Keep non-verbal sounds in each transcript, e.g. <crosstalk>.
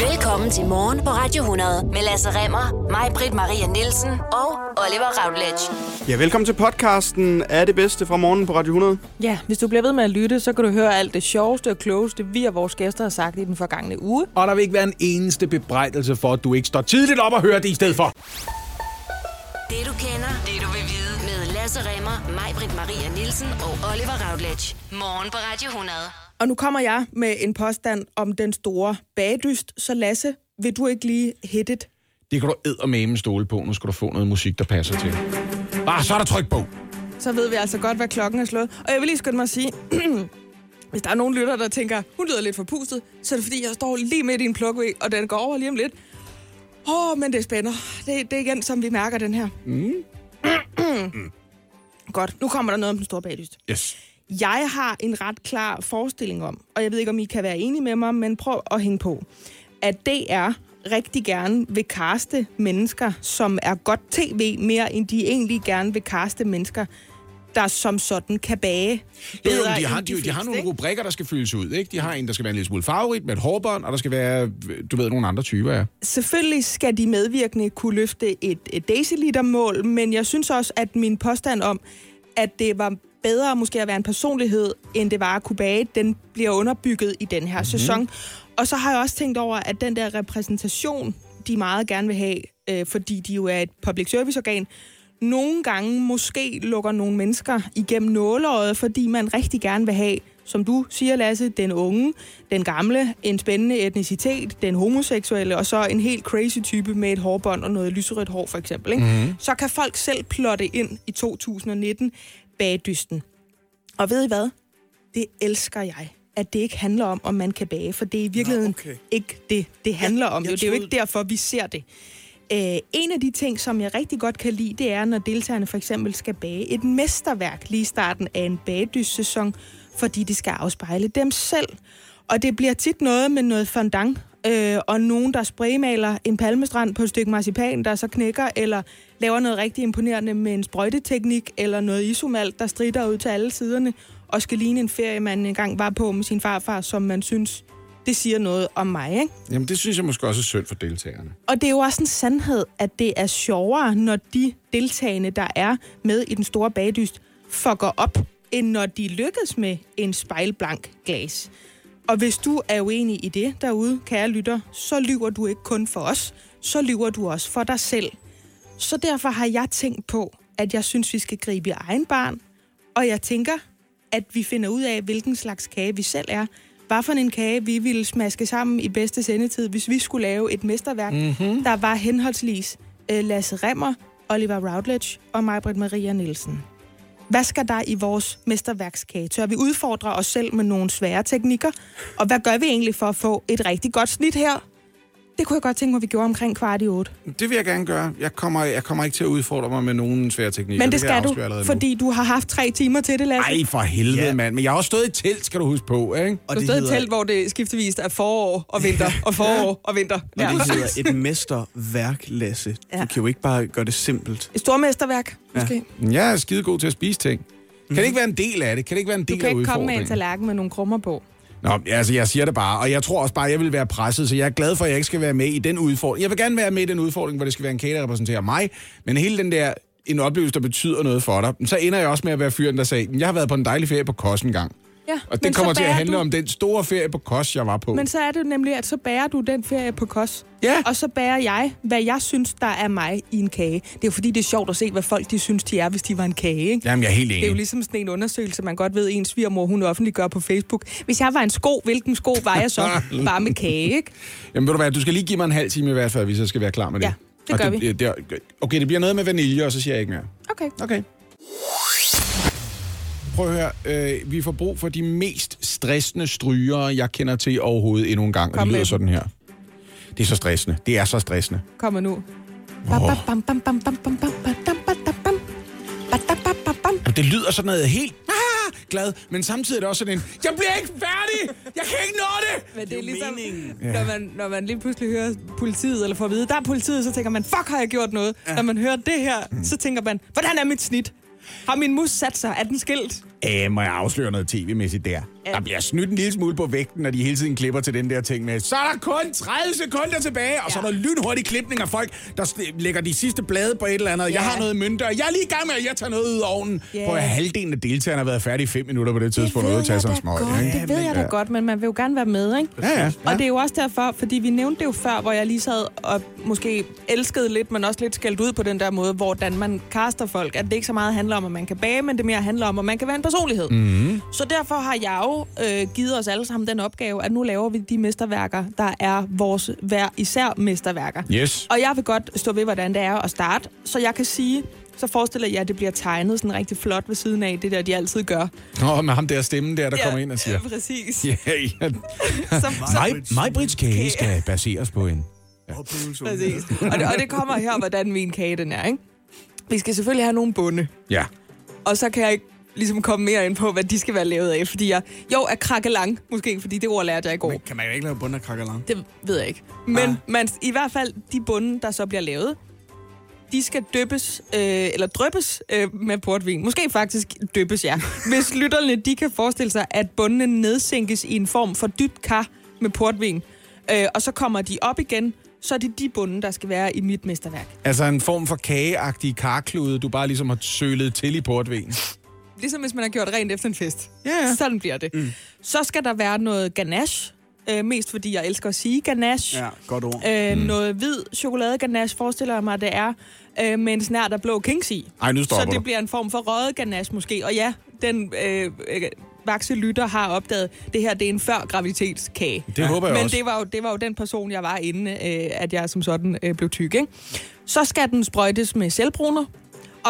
Velkommen til Morgen på Radio 100 med Lasse Remmer, mig, Britt Maria Nielsen og Oliver Routledge. Ja, velkommen til podcasten Er det bedste fra morgen på Radio 100. Ja, hvis du bliver ved med at lytte, så kan du høre alt det sjoveste og klogeste, vi og vores gæster har sagt i den forgangne uge. Og der vil ikke være en eneste bebrejdelse for, at du ikke står tidligt op og hører det i stedet for. Det du kender, det du vil vide med Lasse Remmer, mig, Britt Maria Nielsen og Oliver Routledge. Morgen på Radio 100. Og nu kommer jeg med en påstand om den store bagdyst. Så Lasse, vil du ikke lige hit it? Det kan du eddermame stole på. Nu skal du få noget musik, der passer til. Ah, så er der tryk på. Så ved vi altså godt, hvad klokken er slået. Og jeg vil lige skynde mig at sige, <clears throat> hvis der er nogen lytter, der tænker, hun lyder lidt forpustet, så er det fordi, jeg står lige midt i en plukvæg, og den går over lige om lidt. Åh, oh, men det spænder. Det, det er igen, som vi mærker den her. Mm. <clears throat> Godt, nu kommer der noget om den store bagdyst. Yes. Jeg har en ret klar forestilling om, og jeg ved ikke, om I kan være enige med mig, men prøv at hænge på, at DR rigtig gerne vil kaste mennesker, som er godt tv, mere end de egentlig gerne vil kaste mennesker, der som sådan kan bage Jo, jo, de, har, end de, de har fleste, nogle ikke? rubrikker, der skal fyldes ud. Ikke? De har en, der skal være en lille smule favorit med et hårbånd, og der skal være, du ved, nogle andre typer, ja. Selvfølgelig skal de medvirkende kunne løfte et, et decilitermål, men jeg synes også, at min påstand om, at det var bedre måske at være en personlighed, end det var at kunne bage, den bliver underbygget i den her mm-hmm. sæson. Og så har jeg også tænkt over, at den der repræsentation, de meget gerne vil have, øh, fordi de jo er et public service organ, nogle gange måske lukker nogle mennesker igennem nåleøjet, fordi man rigtig gerne vil have, som du siger, Lasse, den unge, den gamle, en spændende etnicitet, den homoseksuelle, og så en helt crazy type med et hårbånd og noget lyserødt hår, for eksempel. Ikke? Mm-hmm. Så kan folk selv plotte ind i 2019 bagdysten. Og ved I hvad? Det elsker jeg. At det ikke handler om, om man kan bage, for det er i virkeligheden okay. ikke det, det handler om. jeg Jo, det er jo ikke derfor, vi ser det. Øh, en af de ting, som jeg rigtig godt kan lide, det er, når deltagerne for eksempel skal bage et mesterværk lige i starten af en bagdyst-sæson, fordi det skal afspejle dem selv. Og det bliver tit noget med noget fondant, øh, og nogen, der spraymaler en palmestrand på et stykke marcipan, der så knækker, eller laver noget rigtig imponerende med en sprøjteteknik, eller noget isomalt, der strider ud til alle siderne, og skal ligne en ferie, man engang var på med sin farfar, som man synes, det siger noget om mig, ikke? Jamen, det synes jeg måske også er synd for deltagerne. Og det er jo også en sandhed, at det er sjovere, når de deltagende, der er med i den store bagdyst, fucker op, end når de lykkes med en spejlblank glas. Og hvis du er uenig i det derude, kære lytter, så lyver du ikke kun for os, så lyver du også for dig selv. Så derfor har jeg tænkt på, at jeg synes, vi skal gribe i egen barn, og jeg tænker, at vi finder ud af, hvilken slags kage vi selv er. Hvad for en kage vi ville smaske sammen i bedste sendetid, hvis vi skulle lave et mesterværk, mm-hmm. der var henholdsvis øh, Lasse Remmer, Oliver Routledge og mig, Britt Maria Nielsen. Hvad skal der i vores mesterværkskage? Tør vi udfordre os selv med nogle svære teknikker? Og hvad gør vi egentlig for at få et rigtig godt snit her? Det kunne jeg godt tænke mig, at vi gjorde omkring kvart i otte. Det vil jeg gerne gøre. Jeg kommer, jeg kommer ikke til at udfordre mig med nogen svære teknikker. Men det kan jeg skal du, allerede nu. fordi du har haft tre timer til det, Lasse. Ej, for helvede, Ja. ja. mand. Men jeg har også stået i telt, skal du huske på, ikke? Og Du det stod i et hedder, telt, hvor det skiftevist er forår og vinter, og <laughs> forår og vinter. og det hedder et mesterværk, Lasse. Ja. Du kan jo ikke bare gøre det simpelt. Et stormesterværk, måske. Jeg er skide god til at spise ting. Kan det ikke være en del af det? Kan det ikke være en Du del kan af ikke komme med en udfordringen? tallerken med nogle krummer på. Nå, altså jeg siger det bare, og jeg tror også bare, at jeg vil være presset, så jeg er glad for, at jeg ikke skal være med i den udfordring. Jeg vil gerne være med i den udfordring, hvor det skal være en kage, der repræsenterer mig, men hele den der en oplevelse, der betyder noget for dig, så ender jeg også med at være fyren, der sagde, jeg har været på en dejlig ferie på Kos en gang. Ja, Og det kommer til at handle du- om den store ferie på Kos, jeg var på. Men så er det nemlig, at så bærer du den ferie på kos. Ja. Og så bærer jeg, hvad jeg synes, der er mig i en kage. Det er jo fordi, det er sjovt at se, hvad folk de synes, de er, hvis de var en kage. Ikke? Jamen, jeg er helt Det er jo enig. ligesom sådan en undersøgelse, man godt ved, ens svigermor, hun offentliggør på Facebook. Hvis jeg var en sko, hvilken sko var jeg så? <laughs> Bare med kage, ikke? Jamen, ved du hvad, du skal lige give mig en halv time i hvert fald, hvis jeg skal være klar med det. Ja, det Og gør det, vi. Det, okay, det bliver noget med vanilje, og så siger jeg ikke mere. Okay. Okay prøv at høre, øh, vi får brug for de mest stressende strygere, jeg kender til overhovedet endnu en gang. Kom og det lyder sådan her. Det er så stressende. Det er så stressende. Kom nu. Oh. Jamen, det lyder sådan noget helt ah, glad, men samtidig er det også sådan en, jeg bliver ikke færdig! Jeg kan ikke nå det! Men det er ligesom, når man, når man lige pludselig hører politiet, eller får at vide, der er politiet, så tænker man, fuck, har jeg gjort noget? Ja. Når man hører det her, mm. så tænker man, hvordan er mit snit? Har min mus sat sig? Er den skilt? Æh, må jeg afsløre noget tv-mæssigt der? Ja. Der bliver snydt en lille smule på vægten, når de hele tiden klipper til den der ting med, så er der kun 30 sekunder tilbage, og så er der lynhurtig klipning af folk, der lægger de sidste blade på et eller andet. Jeg Ja. har noget mønter, jeg er lige i gang med, at jeg tager noget ud af ovnen. Ja. På halvdelen af deltagerne har været færdige i fem minutter på det tidspunkt, og tage sig en smøg. det ved jeg da Ja. godt, men man vil jo gerne være med, ikke? Ja, ja. Og det er jo også derfor, fordi vi nævnte det jo før, hvor jeg lige sad og måske elskede lidt, men også lidt skældt ud på den der måde, hvordan man kaster folk. At det ikke så meget handler om, at man kan bage, men det mere handler om, at man kan være en personlighed. Mm. Så derfor har jeg jo øh, givet os alle sammen den opgave, at nu laver vi de mesterværker, der er vores hver især mesterværker. Yes. Og jeg vil godt stå ved, hvordan det er at starte, så jeg kan sige, så forestiller jeg, at det bliver tegnet sådan rigtig flot ved siden af det der, de altid gør. Nå, med ham der stemmen der, der kommer ind og siger... Ja, præcis. Ja, ja. <laughs> Så, så, Mig, mig Brits kage skal baseres på en... præcis. Og det, og det kommer her, hvordan min kage den er, ikke? Vi skal selvfølgelig have nogle bunde, Ja. og så kan jeg ikke ligesom komme mere ind på, hvad de skal være lavet af, fordi jeg... Jo, er krakkelang, måske, fordi det ord lærte jeg i går. Men kan man jo ikke lave bund af krakkelang? Det ved jeg ikke. Men Ah. man, i hvert fald, de bunde, der så bliver lavet, de skal døbes, øh, eller drøbes øh, med portvin. Måske faktisk døbes, ja. <laughs> Hvis lytterne, de kan forestille sig, at bundene nedsænkes i en form for dybt kar med portvin, øh, og så kommer de op igen, så er det de bunde, der skal være i mit mesterværk. Altså en form for kageagtig karklude, du bare ligesom har sølet til i portvin. Ligesom hvis man har gjort rent efter en fest. Ja, ja. Sådan bliver det. Mm. Så skal der være noget ganache, øh, mest fordi jeg elsker at sige ganache. Ja, godt ord. Øh, mm. Noget hvid chokoladeganache forestiller jeg mig, det er, øh, med en snært af blå kings i. Ej, nu Så stopper det du. bliver en form for røget ganache måske. Og ja, den øh, øh, vakse lytter har opdaget, det her det er en før graviditetskage. Det håber jeg Men også. det var, jo, det var jo den person, jeg var inden, øh, at jeg som sådan øh, blev tyk. Ikke? Så skal den sprøjtes med selvbruner.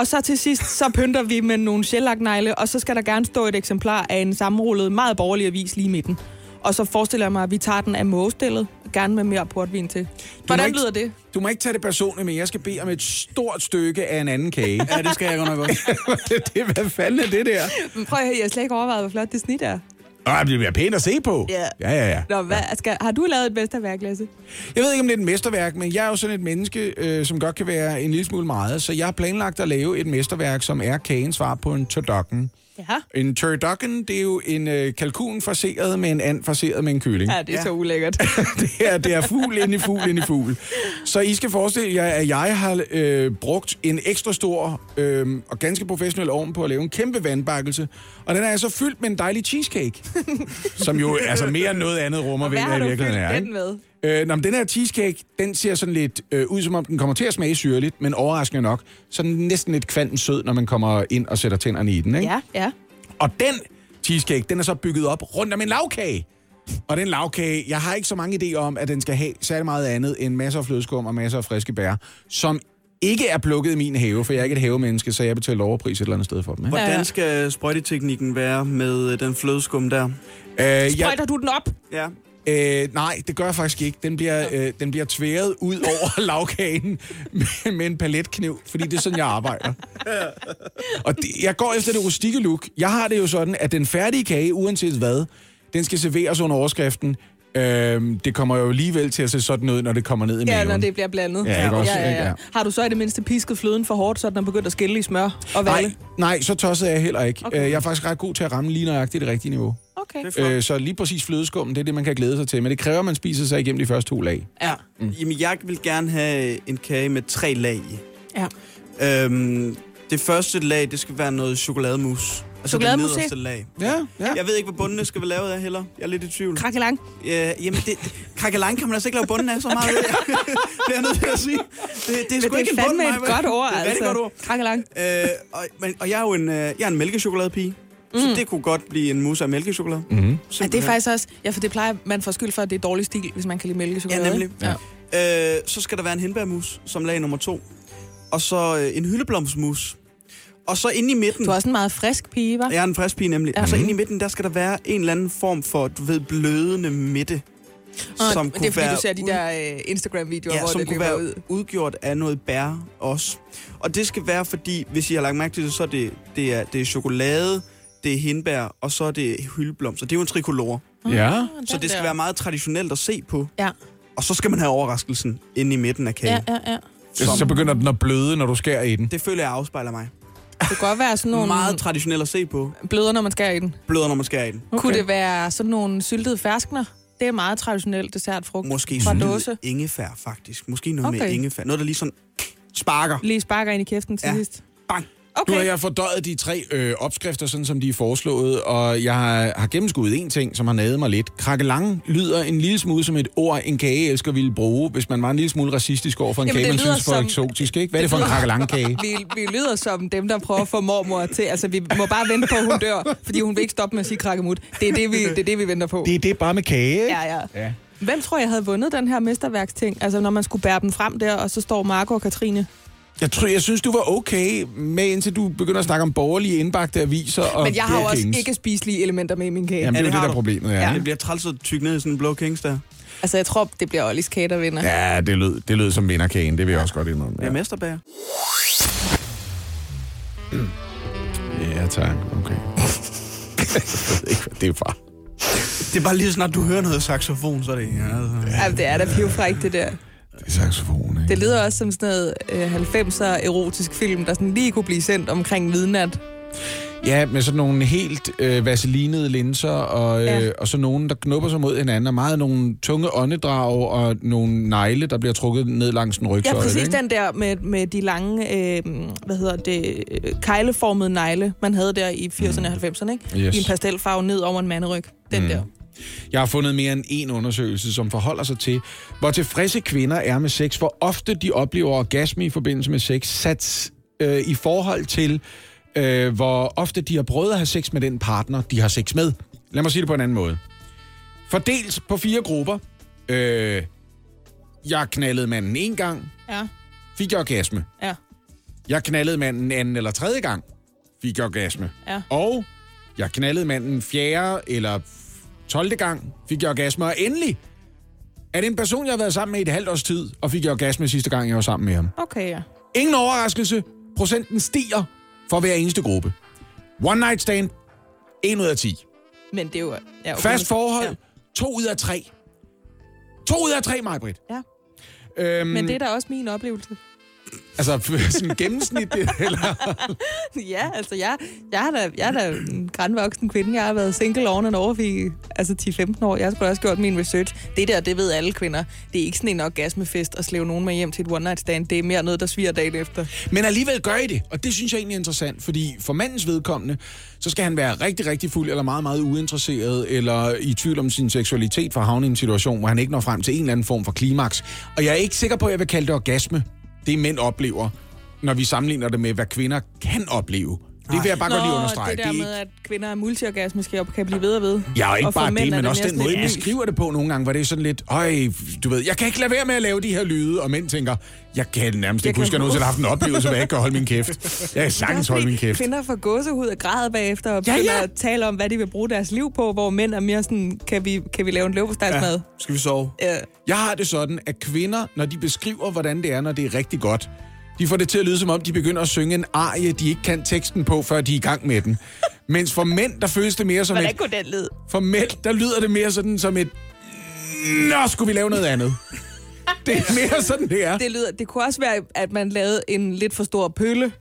Og så til sidst, så pynter vi med nogle sjællagnegle, og så skal der gerne stå et eksemplar af en sammenrullet, meget borgerlig avis lige i midten. Og så forestiller jeg mig, at vi tager den af mågestillet, gerne med mere portvin til. Hvordan ikke- lyder det? Du må ikke tage det personligt, men jeg skal bede om et stort stykke af en anden kage. Ja, det skal jeg godt nok også. <laughs> det, hvad fanden er det der? Men Prøv at høre, jeg har slet ikke overvejet, hvor flot det snit er. Åh, det bliver pænt at se på. Ja. Ja, ja, ja. Nå, hvad, skal, har du lavet et mesterværk, Lasse? Jeg ved ikke, om det er et mesterværk, men jeg er jo sådan et menneske, øh, som godt kan være en lille smule meget, så jeg har planlagt at lave et mesterværk, som er kagens svar på en turducken. Ja. En turducken, det er jo en øh, kalkun forseret med en and forseret med en kylling. Ja, det er ja. så ulækkert. <laughs> det, er, det er fugl ind i fugl ind i fugl. Så I skal forestille jer, at jeg har øh, brugt en ekstra stor øh, og ganske professionel ovn på at lave en kæmpe vandbakkelse. Og den er altså fyldt med en dejlig cheesecake. <laughs> som jo altså mere end noget andet rummer, Hvad har i du virkeligheden fyldt er. den med? Øh, nå, men den her cheesecake, den ser sådan lidt øh, ud, som om den kommer til at smage syrligt, men overraskende nok, så er den næsten lidt kvanten sød, når man kommer ind og sætter tænderne i den. Ikke? Ja, ja. Og den cheesecake, den er så bygget op rundt om en lavkage. Og den lavkage, jeg har ikke så mange idéer om, at den skal have særlig meget andet end masser af flødeskum og masser af friske bær, som ikke er plukket i min have, for jeg er ikke et havemenneske, så jeg betaler overpris et eller andet sted for dem. Ikke? Hvordan skal sprøjteteknikken være med øh, den flødeskum der? Øh, jeg, Sprøjter du den op? Ja. Øh, nej, det gør jeg faktisk ikke. Den bliver, øh, den bliver tværet ud <laughs> over lavkagen med, med en paletkniv, fordi det er sådan, jeg arbejder. Og det, jeg går efter det rustikke look. Jeg har det jo sådan, at den færdige kage, uanset hvad, den skal serveres under overskriften. Øhm, det kommer jo alligevel til at se sådan ud, når det kommer ned i Ja, maven. når det bliver blandet. Ja, ikke også? Ja, ja, ja. Ja. Har du så i det mindste pisket fløden for hårdt, så den er begyndt at skille i smør og Nej, valde? nej, så tosset er jeg heller ikke. Okay. Okay. Jeg er faktisk ret god til at ramme lige nøjagtigt det rigtige niveau. Okay. Øh, så lige præcis flødeskummen, det er det, man kan glæde sig til. Men det kræver, at man spiser sig igennem de første to lag. Ja. Mm. Jamen, jeg vil gerne have en kage med tre lag i. ja. Øhm, det første lag, det skal være noget chokolademus. Altså det nederste lag. Ja, ja. Jeg ved ikke, hvad bundene skal være lavet af heller. Jeg er lidt i tvivl. Krakkelang. Ja, jamen, det, krakkelang kan man altså ikke lave bunden af så meget. <laughs> det er nødt til at sige. Det, det er sgu ikke det en er bund, fandme Maja. et godt ord, Det er et altså. godt ord. Krakkelang. Øh, og, men, og jeg er jo en, øh, jeg er en mælkechokoladepige. Mm. Så det kunne godt blive en mus af mælkechokolade. Mm-hmm. Ja, det er faktisk også... Ja, for det plejer man får skyld for, at det er dårlig stil, hvis man kan lide mælkechokolade. Ja, nemlig. Ja. Øh, så skal der være en hindbærmus som lag nummer to. Og så øh, en hyldeblomsmus. Og så inde i midten... Du er også en meget frisk pige, hva'? Jeg er en frisk pige nemlig. Ja. Og så inde i midten, der skal der være en eller anden form for, du ved, blødende midte. Og som det er fordi, du ser de der øh, Instagram-videoer, Ja, hvor som det kunne være ud. udgjort af noget bær også. Og det skal være, fordi, hvis I har lagt mærke til det, så er det, det, er, det er chokolade, det er hindbær, og så er det hyldeblomster. Det er jo en trikolore. Ja. Så det skal være meget traditionelt at se på. Ja, Og så skal man have overraskelsen inde i midten af kagen. ja, ja. ja. Så, så begynder den at bløde, når du skærer i den. Det føler jeg afspejler mig. Det kan godt være sådan nogle Meget traditionelt at se på. bløder, når man skærer i den. Bløder, når man skærer i den. Okay. Kunne det være sådan nogle syltede ferskner? Det er meget traditionelt dessertfrugt. Måske fra dåse. ingefær, faktisk. Måske noget. Okay. med ingefær. Noget, der lige sådan sparker. Lige sparker ind i kæften til Ja. sidst. Bang. Okay. Nu har jeg fordøjet de tre øh, opskrifter, sådan som de er foreslået, og jeg har, har gennemskuddet en ting, som har nadet mig lidt. Krakkelang lyder en lille smule som et ord, en kageelsker ville bruge, hvis man var en lille smule racistisk over for en Jamen, kage, det man lyder synes var som- eksotisk, ikke? Hvad er det for en krakkelangkage? <laughs> Vi, vi lyder som dem, der prøver at få mormor til. Altså, vi må bare vente på, at hun dør, fordi hun vil ikke stoppe med at sige krakkemut. Det er det, vi, det, er det, vi venter på. Det er det bare med kage, ikke? Ja, ja. ja. Hvem tror jeg havde vundet den her mesterværksting? Altså, når man skulle bære dem frem der, og så står Marco og Katrine. Jeg, tror, jeg synes, du var okay med, indtil du begynder at snakke om borgerlige indbagte aviser og Men jeg har jo også ikke spiselige elementer med i min kage. Jamen, Ja, det er det jo det, har der er problemet, ja. Ja. ja. Det bliver træls at tykke ned i sådan en blå kings der. Altså, jeg tror, det bliver Ollis kage, der vinder. Ja, det lød, det lød som vinderkagen, det vil jeg også godt indrømme. Det er Ja, mesterbager. ja tak, okay. jeg ved ikke, hvad det er for. Det er bare lige så snart du hører noget saxofon, så er det... Ja, altså. Ja, det er da pivfrækt, det der. Det er saxofon, ikke? Det lyder også som sådan noget øh, 90'er erotisk film, der sådan lige kunne blive sendt omkring midnat. Ja, med sådan nogle helt øh, vaselinede linser, og, øh, Ja. og så nogen, der knupper sig mod hinanden, og meget nogle tunge åndedrag, og nogle negle, der bliver trukket ned langs en Ja, rygsøjle. præcis ikke? den der med, med de lange, øh, hvad hedder det, øh, kejleformede negle, man havde der i 80'erne og 90'erne, ikke? Yes. I en pastelfarve ned over en manderyg. Den mm. der. Jeg har fundet mere end en undersøgelse, som forholder sig til, hvor tilfredse kvinder er med sex, hvor ofte de oplever orgasme i forbindelse med sex, sat øh, i forhold til, øh, hvor ofte de har prøvet at have sex med den partner, de har sex med. Lad mig sige det på en anden måde. Fordelt på fire grupper. Øh, jeg knaldede manden en gang, Ja, fik jeg orgasme. ja, Jeg knaldede manden anden eller tredje gang, fik jeg orgasme. ja. Og jeg knaldede manden fjerde eller 12. gang, fik jeg orgasme. Og endelig er det en person, jeg har været sammen med i et halvt års tid, og fik jeg orgasme sidste gang, jeg var sammen med ham. Okay, ja. Ingen overraskelse. Procenten stiger for hver eneste gruppe. One night stand, 1 ud af 10. Men det er jo... Ja, okay. Fast forhold, Ja. 2 ud af 3. 2 ud af 3, mig, Britt. Ja. Øhm, Men det er da også min oplevelse. Altså, <laughs> sådan gennemsnit, eller? <laughs> ja, altså jeg, jeg, er da, jeg er da en grænvoksen kvinde. Jeg har været single on and off i altså 10-15 år. Jeg har også gjort min research. Det der, det ved alle kvinder. Det er ikke sådan en orgasmefest at slæve nogen med hjem til et one night stand. Det er mere noget, der sviger dagen efter. Men alligevel gør I det, og det synes jeg egentlig er interessant, fordi for mandens vedkommende, så skal han være rigtig, rigtig fuld, eller meget, meget uinteresseret, eller i tvivl om sin seksualitet for at havne i en situation, hvor han ikke når frem til en eller anden form for klimaks. Og jeg er ikke sikker på, at jeg vil kalde det orgasme, det mænd oplever, når vi sammenligner det med, hvad kvinder kan opleve. Det vil jeg bare godt lige understrege. det der er med, ikke- at kvinder er multiorgasmiske og kan blive ved og ved. Ja, og ikke og bare det, men også den måde, lidt- beskriver det på nogle gange, hvor det er sådan lidt, øj, du ved, jeg kan ikke lade være med at lave de her lyde, og mænd tænker, jeg kan nærmest Jeg ikke huske, at jeg nogensinde har haft en oplevelse, hvor jeg ikke kan holde min kæft. Jeg kan <laughs> sagtens holde min kæft. Kvinder får gåsehud og græder bagefter og Ja, begynder ja. at tale om, hvad de vil bruge deres liv på, hvor mænd er mere sådan, kan vi, kan vi lave en løbestegsmad? Ja, skal vi sove? Ja. Jeg har det sådan, at kvinder, når de beskriver, hvordan det er, når det er rigtig godt, de får det til at lyde, som om de begynder at synge en arie, de ikke kan teksten på, før de er i gang med den. Mens for mænd, der føles det mere som Hvordan et... kunne den lyd? For mænd, der lyder det mere sådan som et... Nå, skulle vi lave noget andet? Det er mere sådan, det er. Det, lyder, det kunne også være, at man lavede en lidt for stor pølle.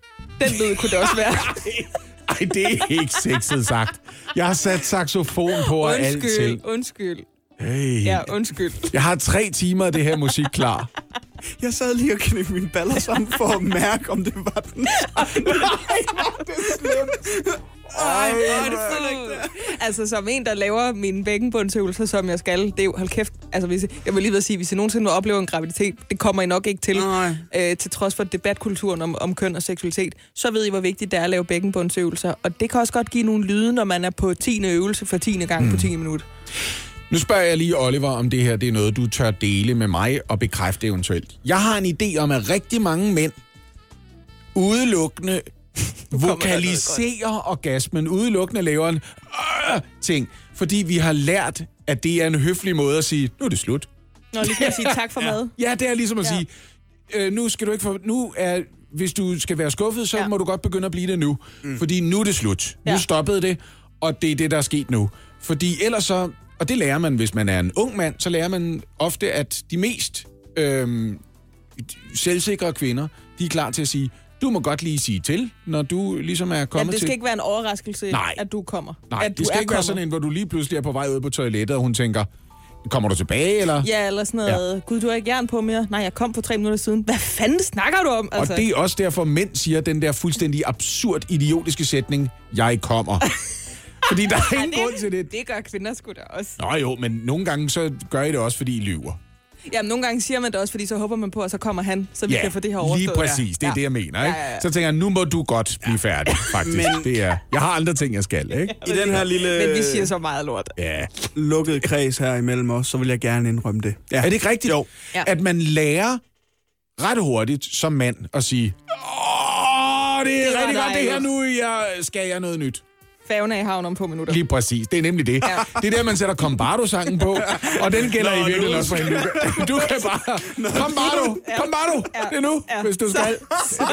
Den lyd kunne det også være. <laughs> Ej, det er ikke sexet sagt. Jeg har sat saxofon på og alt til. Undskyld, undskyld. Hey. Ja, undskyld. Jeg har tre timer af det her musik klar. Jeg sad lige og knæppede mine baller sammen for at mærke, om det var den. <laughs> Ej, hvor er det fuld. Altså, som en, der laver mine bækkenbundsøvelser, som jeg skal, det er jo, hold kæft, altså, hvis, jeg vil lige ved at sige, hvis I nogensinde oplever en graviditet, det kommer I nok ikke til, Nej. øh, til trods for debatkulturen om, om køn og seksualitet, så ved I, hvor vigtigt det er at lave bækkenbundsøvelser, og det kan også godt give nogle lyde, når man er på 10. øvelse for 10. gang mm. på 10 minut. Nu spørger jeg lige Oliver, om det her det er noget, du tør dele med mig og bekræfte eventuelt. Jeg har en idé om, at rigtig mange mænd udelukkende <laughs> vokaliserer orgasmen, udelukkende laver en øh, ting, fordi vi har lært, at det er en høflig måde at sige, nu er det slut. Nå, lige kan jeg sige tak for mad. Ja, det er ligesom at Ja. sige, øh, nu skal du ikke få, nu er, hvis du skal være skuffet, så ja. Må du godt begynde at blive det nu. Mm. Fordi nu er det slut. Ja. Nu stoppede det, og det er det, der er sket nu. Fordi ellers så, og det lærer man, hvis man er en ung mand, så lærer man ofte, at de mest øh, selvsikre kvinder, de er klar til at sige, Du må godt lige sige til, når du ligesom er Ja, kommet det skal til... ikke være en overraskelse, Nej. at du kommer. Nej, at du det skal ikke være kommet. sådan en, hvor du lige pludselig er på vej ud på toilettet, og hun tænker, kommer du tilbage, eller? Ja, eller sådan noget. Ja. Gud, du har ikke jern på mere. Nej, jeg kom for tre minutter siden. Hvad fanden snakker du om? Altså. Og det er også derfor, mænd siger den der fuldstændig absurd, idiotiske sætning, jeg kommer. <laughs> Fordi der er ingen det, grund til det. det gør kvinder sgu da også. Nå jo, men nogle gange så gør I det også, fordi I lyver. Jamen, nogle gange siger man det også, fordi så håber man på, at så kommer han, så vi kan få det her overstået. lige præcis. Det er ja. det, jeg mener. Ja, Ikke? ja, ja. Så tænker jeg, nu må du godt blive færdig, faktisk. Men- Det er, jeg har andre ting, jeg skal, ikke? I den her lille Men vi siger så meget lort. Ja. lukkede kreds her imellem os, så vil jeg gerne indrømme det. Ja. Er det ikke rigtigt? Jo. Ja. At man lærer ret hurtigt som mand at sige, åh, det er Det rigtig godt det her nu, jeg skal jeg noget nyt. Færgen i havn om på minutter. Lige præcis. Det er nemlig det. Ja. Det er der, man sætter Combardo-sangen på, og den gælder Nå, i virkeligheden også for hende. <laughs> Du, kan bare... Combardo! Combardo! Det er nu, Ja. hvis du skal.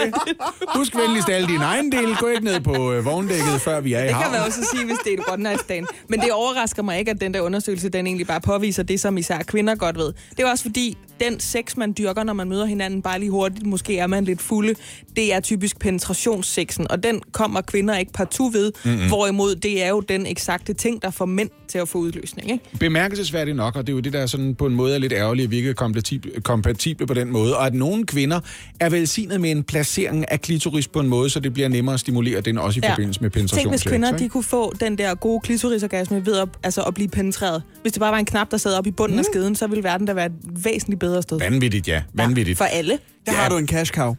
<laughs> Husk venligst alle dine egen dele. Gå ikke ned på øh, vogndækket, før vi er i Det kan havn. man også sige, hvis det er et one night stand. Men det overrasker mig ikke, at den der undersøgelse, den egentlig bare påviser det, som især kvinder godt ved. Det er også fordi, den sex, man dyrker, når man møder hinanden bare lige hurtigt, måske er man lidt fulde, det er typisk penetrationssexen, og den kommer kvinder ikke partout ved, mm-hmm. Hvorimod det er jo den eksakte ting, der får mænd til at få udløsning. Ikke? bemærkelsesværdigt nok, og det er jo det, der sådan på en måde er lidt ærgerligt, at vi ikke er kompatible, kompatible på den måde, og at nogle kvinder er velsignet med en placering af klitoris på en måde, så det bliver nemmere at stimulere den også i Ja. forbindelse med Tænk, penetration. hvis kvinder de kunne få den der gode klitorisorgasme ved at, altså at blive penetreret. Hvis det bare var en knap, der sad op i bunden mm. af skeden, så ville verden da være et væsentligt bedre sted. Vanvittigt, ja. Vanvittigt. For alle. Der har du en cash cow.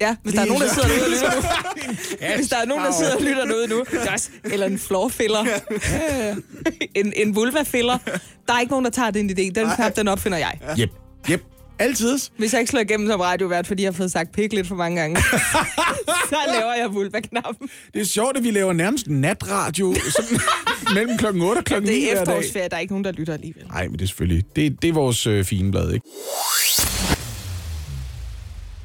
Ja, hvis der er nogen, der sidder derude og lytter nu. Hvis der er nogen, der sidder og lytter derude nu. Eller en floorfiller. en, en vulva-filler. Der er ikke nogen, der tager den idé. Den knap, den opfinder jeg. Jep, jep. Altid. Hvis jeg ikke slår igennem som radiovært, fordi jeg har fået sagt pik lidt for mange gange, <laughs> så laver jeg vulva-knappen. Det er sjovt, at vi laver nærmest natradio sådan, <laughs> mellem klokken 8 og klokken 9 Det er efterårsferie, der er ikke nogen, der lytter alligevel. Nej, men det er selvfølgelig... Det, det er vores øh, fine blad, ikke?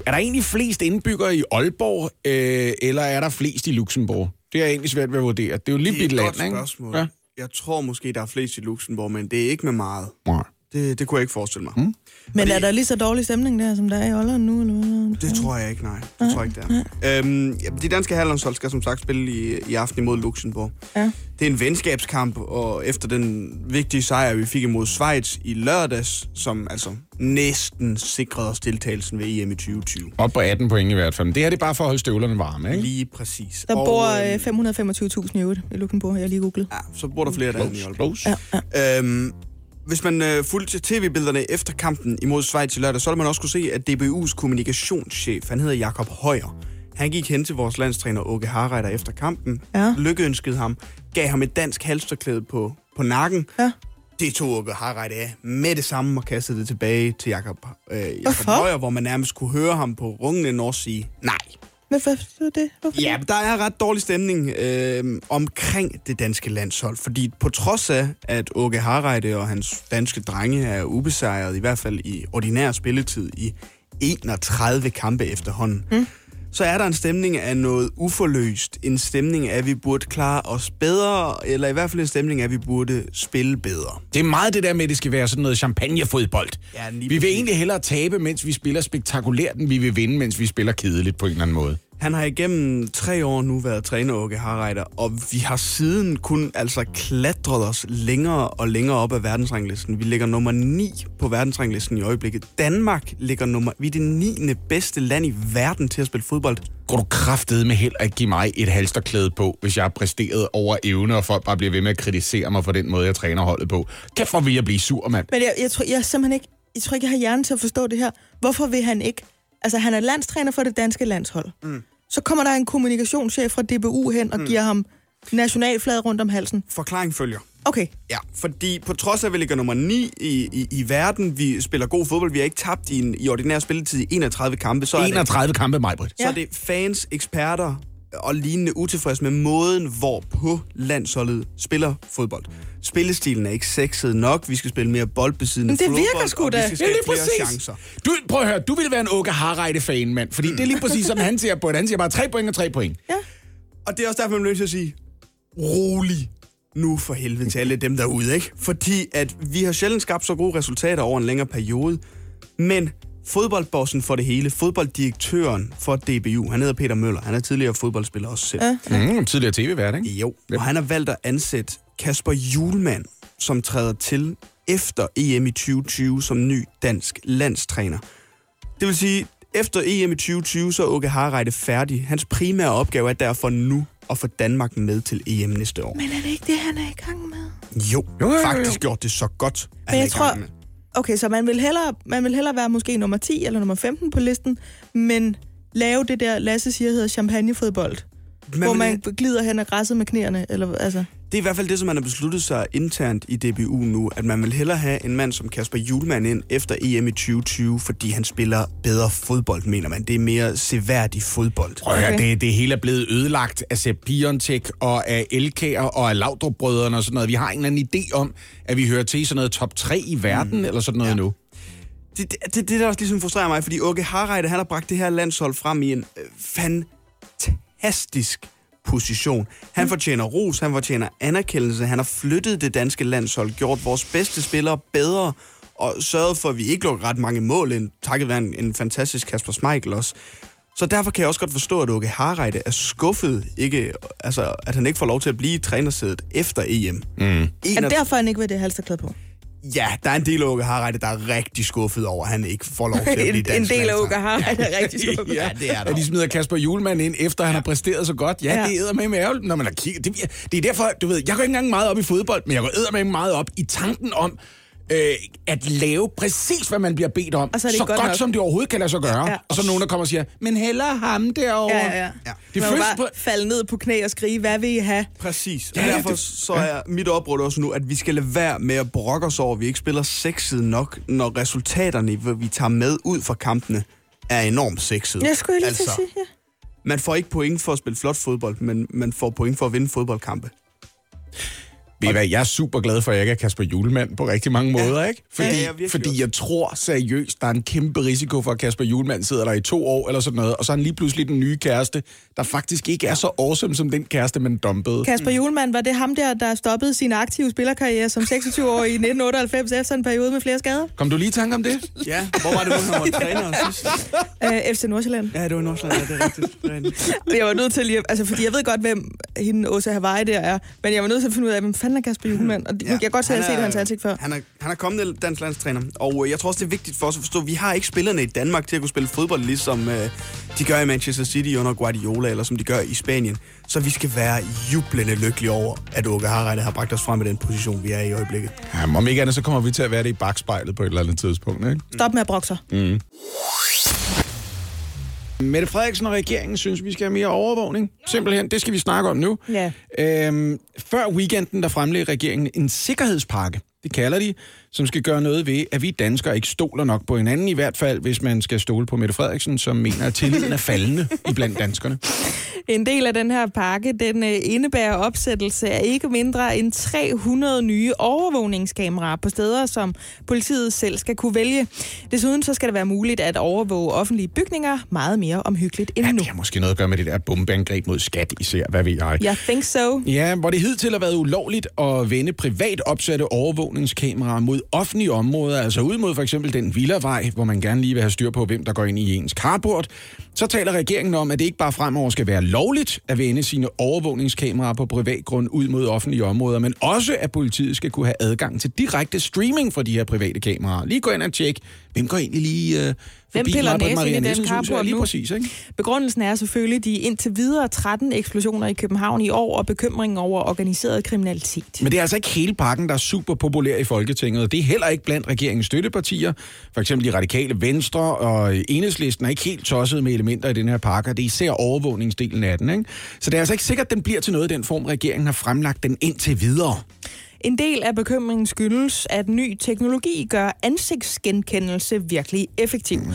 Er der egentlig flest indbyggere i Aalborg, øh, eller er der flest i Luxembourg? Det er egentlig svært ved at vurdere. Det er jo lige Det et land, ikke? spørgsmål. Ja. Jeg tror måske, der er flest i Luxembourg, men det er ikke med meget. Nej. Det, det kunne jeg ikke forestille mig. Mm. Men er der lige så dårlig stemning der, som der er i Holland nu? Eller hvad? Det tror jeg ikke, nej. Det tror jeg ikke, det er. Øhm, ja, de danske herrelandshold skal som sagt spille i, i aften imod Luxembourg. Ja. Det er en venskabskamp, og efter den vigtige sejr, vi fik imod Schweiz i lørdags, som altså næsten sikrede os deltagelsen ved EM i 2020. Op på 18 point i hvert fald. Men det her det er bare for at holde støvlerne varme, ikke? Lige præcis. Der Og, bor øh, øh, 525.000 i øvrigt i Luxembourg, jeg har lige googlet. Ja, så bor der flere der end i Aalborg. Close. Ja. Øhm, hvis man øh, fulgte tv-billederne efter kampen imod Schweiz i lørdag, så ville man også kunne se, at DBU's kommunikationschef, han hedder Jakob Højer, han gik hen til vores landstræner Åke Harreiter efter kampen, Ja. lykkeønskede ham, gav ham et dansk halsterklæde på, på nakken. Ja. Det tog Åke Harreiter af med det samme og kastede det tilbage til Jakob, øh, Jakob? Højer, hvor man nærmest kunne høre ham på rungende norsk sige nej. Hvorfor det? Hvorfor Ja, det? der er ret dårlig stemning øh, omkring det danske landshold, fordi på trods af, at Åke Harreide og hans danske drenge er ubesejret, i hvert fald i ordinær spilletid i 31 kampe efterhånden, mm. Så er der en stemning af noget uforløst. En stemning af, at vi burde klare os bedre, eller i hvert fald en stemning af, at vi burde spille bedre. Det er meget det der med, at det skal være sådan noget champagnefodbold. Ja, vi vil egentlig hellere tabe, mens vi spiller spektakulært, end vi vil vinde, mens vi spiller kedeligt på en eller anden måde. Han har igennem tre år nu været træner Åke Harreiter, og vi har siden kun altså klatret os længere og længere op ad verdensranglisten. Vi ligger nummer 9 på verdensranglisten i øjeblikket. Danmark ligger nummer... Vi er det 9. bedste land i verden til at spille fodbold. Går du kraftet med held at give mig et halsterklæde på, hvis jeg har præsteret over evne, og folk bare bliver ved med at kritisere mig for den måde, jeg træner holdet på? Kæft, hvor vil jeg blive sur, mand. Men jeg, jeg, tror, jeg er simpelthen ikke... Jeg tror ikke, jeg har hjernen til at forstå det her. Hvorfor vil han ikke... Altså, han er landstræner for det danske landshold. Mm. Så kommer der en kommunikationschef fra DBU hen og mm. giver ham nationalflaget rundt om halsen. Forklaring følger. Okay, Ja, fordi på trods af, at vi ligger nummer 9 i, i, i verden, vi spiller god fodbold, vi har ikke tabt i, en, i ordinær spilletid i 31 kampe, så er det 31 kampe, Majbrit. så er det fans, eksperter og lignende utilfredse med måden, hvorpå landsholdet spiller fodbold. Spillestilen er ikke sexet nok. Vi skal spille mere boldbesiddende Men det fodbold, virker sgu da. vi skal Ja, skabe flere præcis. chancer. Du, prøv at høre, du ville være en Åke Harreide-fan, mand. Fordi det er lige præcis sådan, han ser på det. Han siger bare tre point og tre point. ja. Og det er også derfor, man bliver nødt til at sige, rolig nu for helvede til alle dem derude, ikke? Fordi at vi har sjældent skabt så gode resultater over en længere periode, men fodboldbossen for det hele, fodbolddirektøren for DBU, han hedder Peter Møller. Han er tidligere fodboldspiller også selv. Ja. Mm, tidligere tv-vært, ikke? Jo, og han har valgt at ansætte Kasper Julemand, som træder til efter EM i 2020 som ny dansk landstræner. Det vil sige, efter EM i 2020, så er Åke Harreide færdig. Hans primære opgave er derfor nu at få Danmark med til EM næste år. Men er det ikke det, han er i gang med? Jo, Jo, jo, jo, jo. faktisk gjort det så godt. at han jeg er i gang tror- med. Okay, så man vil, hellere, man vil hellere være måske nummer 10 eller nummer 15 på listen, men lave det der, Lasse siger, hedder champagnefodbold. Man hvor vil- man glider hen ad græsset med knæerne. Eller, altså. Det er i hvert fald det, som man har besluttet sig internt i DBU nu, at man vil hellere have en mand som Kasper Julemand ind efter EM i 2020, fordi han spiller bedre fodbold, mener man. Det er mere seværdig fodbold. Okay. det, det hele er blevet ødelagt af Sepp Piontek og af Elkær og af Laudrup-brødrene og sådan noget. Vi har en eller anden idé om, at vi hører til sådan noget top 3 i verden mm. eller sådan noget ja. nu. Det, det, det, det der også ligesom frustrerer mig, fordi Åke Harreide, han har bragt det her landshold frem i en øh, fantastisk position. Han fortjener ros, han fortjener anerkendelse, han har flyttet det danske landshold, gjort vores bedste spillere bedre, og sørget for, at vi ikke lukker ret mange mål ind, takket være en, en fantastisk Kasper Schmeichel også. Så derfor kan jeg også godt forstå, at Åke Harreide er skuffet, ikke, altså, at han ikke får lov til at blive i trænersædet efter EM. Mm. En Er derfor han ikke vil det halsterklæde på? Ja, der er en del af Åke Harreide, der er rigtig skuffet over, at han ikke får lov til at blive en, <laughs> en dansk del af landstræner. Uga har er rigtig <laughs> skuffet. Ja, det er At der. de smider Kasper Julemand ind, efter han har præsteret så godt. Ja, Ja. ja. det æder med med ærgerligt, når man har kigget. Det, det er derfor, du ved, jeg går ikke engang meget op i fodbold, men jeg går æder med meget op i tanken om, øh, at lave præcis, hvad man bliver bedt om. Og så så godt godt, nok. som det overhovedet kan lade sig gøre. Ja. Ja. Og så er nogen, der kommer og siger, men heller ham derovre. Ja, ja. Det Man føles bare på... falde ned på knæ og skrige, hvad vil I have? Præcis. Og Ja, derfor det- så er mit opråd også nu, at vi skal lade være med at brokke os over, at vi ikke spiller sexet nok, når resultaterne, hvad vi tager med ud fra kampene, er enormt sexet. Jeg skulle lige altså. sige, ja. Man får ikke point for at spille flot fodbold, men man får point for at vinde fodboldkampe. Ved I hvad, jeg er super glad for, at jeg ikke er Kasper Julemand på rigtig mange måder, ikke? Fordi, Ja, ja, fordi jeg tror seriøst, der er en kæmpe risiko for, at Kasper Julemand sidder der i to år eller sådan noget, og så er han lige pludselig den nye kæreste, der faktisk ikke er så awesome som den kæreste, man dumpede. Kasper Julemand, var det ham der, der stoppede sin aktive spillerkarriere som 26 år i 1998 efter en periode med flere skader? Kom du lige i tanke om det? <laughs> Ja, hvor var det nu, han var træner sidst? Øh, FC Nordsjælland. Ja, det var Nordsjælland, ja, det er rigtigt. Det er rigtigt. Jeg var nødt til lige, altså fordi jeg ved godt, hvem hende Åsa Hawaii der er, men jeg var nødt til at finde ud af, hvem fanden er Kasper Julemand? Og <laughs> ja, jeg kan godt se, at jeg har set hans ansigt før. Han er, han er kommende dansk landstræner, og øh, jeg tror også, det er vigtigt for os at forstå, at vi har ikke spillerne i Danmark til at kunne spille fodbold, ligesom øh, de gør i Manchester City under Guardiola, eller som de gør i Spanien. Så vi skal være jublende lykkelige over, at Åke Harreide har bragt os frem i den position, vi er i i øjeblikket. Jamen, om ikke andet, så kommer vi til at være det i bagspejlet på et eller andet tidspunkt, ikke? Stop med at brokke sig. Mette Frederiksen og regeringen synes, vi skal have mere overvågning. Simpelthen, det skal vi snakke om nu. Ja. Øhm, før weekenden, der fremlagde regeringen en sikkerhedspakke, det kalder de, som skal gøre noget ved, at vi danskere ikke stoler nok på hinanden, i hvert fald hvis man skal stole på Mette Frederiksen, som mener, at tilliden er faldende <laughs> i blandt danskerne. En del af den her pakke, den øh, indebærer opsættelse af ikke mindre end 300 nye overvågningskameraer på steder, som politiet selv skal kunne vælge. Desuden så skal det være muligt at overvåge offentlige bygninger meget mere omhyggeligt end Ja, nu. det har måske noget at gøre med det der bombeangreb mod skat især, hvad ved jeg. Jeg think so. Ja, hvor det hidtil har været ulovligt at vende privat opsatte overvågningskameraer mod offentlige områder, altså ud mod for eksempel den villavej, hvor man gerne lige vil have styr på, hvem der går ind i ens carport, så taler regeringen om, at det ikke bare fremover skal være lovligt at vende sine overvågningskameraer på privat grund ud mod offentlige områder, men også at politiet skal kunne have adgang til direkte streaming fra de her private kameraer. Lige gå ind og tjek, hvem går egentlig lige øh, forbi piller næsen i den carport lige nu? præcis, ikke? Begrundelsen er selvfølgelig de indtil videre 13 eksplosioner i København i år og bekymringen over organiseret kriminalitet. Men det er altså ikke hele pakken, der er super populær i Folketinget, det er heller ikke blandt regeringens støttepartier. For eksempel de radikale Venstre og Enhedslisten er ikke helt tosset med elementer i den her pakke, det er især overvågningsdelen af den. Ikke? Så det er altså ikke sikkert, at den bliver til noget den form, regeringen har fremlagt den indtil videre. En del af bekymringen skyldes, at ny teknologi gør ansigtsgenkendelse virkelig effektiv. Mm.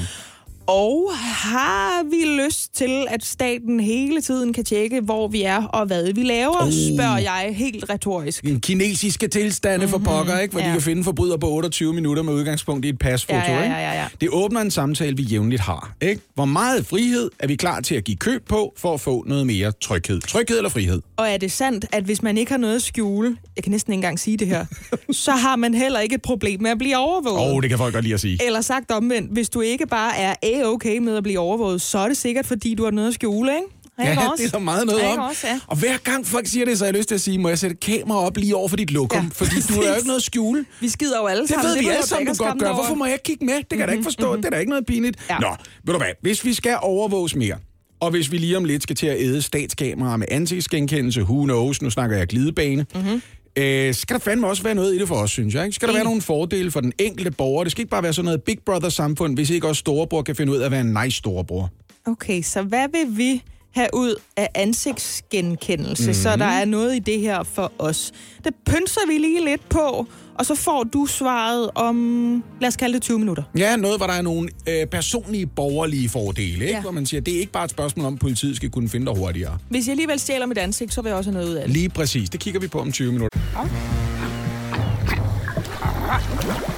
Og har vi lyst til, at staten hele tiden kan tjekke, hvor vi er og hvad vi laver, oh. spørger jeg helt retorisk. En kinesiske tilstande mm-hmm. for pokker, ikke? hvor ja. de kan finde forbryder på 28 minutter med udgangspunkt i et pasfoto. Ja, ja, ja, ja, ja. Det åbner en samtale, vi jævnligt har. Ikke? Hvor meget frihed er vi klar til at give køb på for at få noget mere tryghed? Tryghed eller frihed? Og er det sandt, at hvis man ikke har noget at skjule, jeg kan næsten ikke engang sige det her, <laughs> så har man heller ikke et problem med at blive overvåget? Åh, oh, det kan folk godt lide at sige. Eller sagt omvendt, hvis du ikke bare er a-okay med at blive overvåget, så er det sikkert, fordi du har noget at skjule, ikke? Ja, Ikke det er der meget noget om. også, ja. Og hver gang folk siger det, så har jeg lyst til at sige, må jeg sætte kamera op lige over for dit lokum? Ja, fordi du har jo ikke noget at skjule. Vi skider jo alle Det sammen. ved vi alle sammen, du godt gør. Hvorfor må jeg ikke kigge med? Det kan jeg da ikke forstå. Det er da ikke noget pinligt. Ja. Nå, ved du hvad? Hvis vi skal overvåges mere, og hvis vi lige om lidt skal til at æde statskameraer med ansigtsgenkendelse, who knows, nu snakker jeg glidebane, mm-hmm. Øh, skal der fandme også være noget i det for os, synes jeg. Ikke? Skal der være nogle fordele for den enkelte borger? Det skal ikke bare være sådan noget Big Brother-samfund, hvis ikke også storebror kan finde ud af at være en nice storebror. Okay, så hvad vil vi have ud af ansigtsgenkendelse, mm-hmm. så Mhm. der er noget i det her for os? Det pynser vi lige lidt på, og så får du svaret om, lad os kalde det 20 minutter. Ja, noget, hvor der er nogle øh, personlige borgerlige fordele, ikke? Ja. hvor man siger, det er ikke bare et spørgsmål om, at politiet skal kunne finde dig hurtigere. Hvis jeg alligevel stjæler mit ansigt, så vil jeg også have noget ud af det. Lige præcis. Det kigger vi på om 20 minutter. Oyster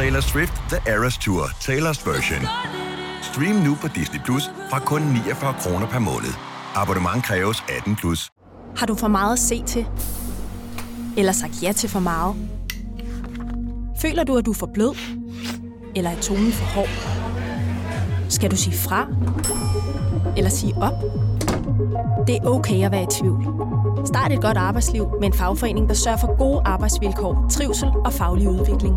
Taylor Swift The Eras Tour, Taylor's version. Stream nu på Disney Plus fra kun 49 kroner per måned. Abonnement kræves 18 plus. Har du for meget at se til? Eller sagt ja til for meget? Føler du, at du er for blød? Eller er tonen for hård? Skal du sige fra? Eller sige op? Det er okay at være i tvivl. Start et godt arbejdsliv med en fagforening, der sørger for gode arbejdsvilkår, trivsel og faglig udvikling.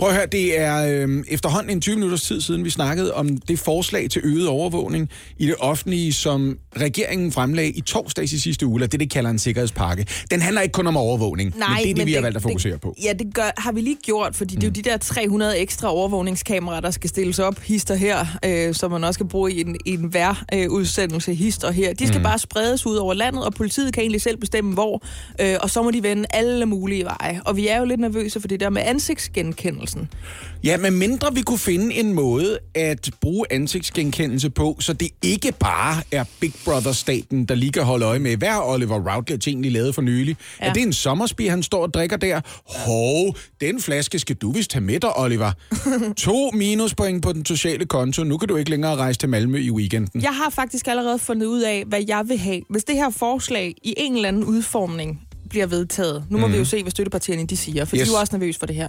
Prøv at høre, det er øh, efterhånden en 20 minutters tid siden, vi snakkede om det forslag til øget overvågning i det offentlige, som regeringen fremlagde i torsdags i sidste uge, eller det, det kalder en sikkerhedspakke. Den handler ikke kun om overvågning, men det er det, vi har valgt at fokusere det, på. Ja, det gør, har vi lige gjort, fordi mm. det er jo de der 300 ekstra overvågningskameraer, der skal stilles op, hister her, øh, som man også skal bruge i en, i en værudsendelse, øh, hister her. De skal mm. bare spredes ud over landet, og politiet kan egentlig selv bestemme, hvor, øh, og så må de vende alle mulige veje. Og vi er jo lidt nervøse for det der med ansigtsgenkendelsen. Ja, men mindre vi kunne finde en måde at bruge ansigtsgenkendelse på, så det ikke bare er Big Brother-staten, der lige kan holde øje med, hvad har Oliver Routledge egentlig lavet for nylig? Ja. Er det en sommersbi, han står og drikker der? Hov, den flaske skal du vist tage med dig, Oliver. <laughs> to minuspoint på den sociale konto. Nu kan du ikke længere rejse til Malmø i weekenden. Jeg har faktisk allerede fundet ud af, hvad jeg vil have. Hvis det her forslag i en eller anden udformning bliver vedtaget, nu må mm. vi jo se, hvad støttepartierne de siger, for. Yes. de er jo også nervøse for det her.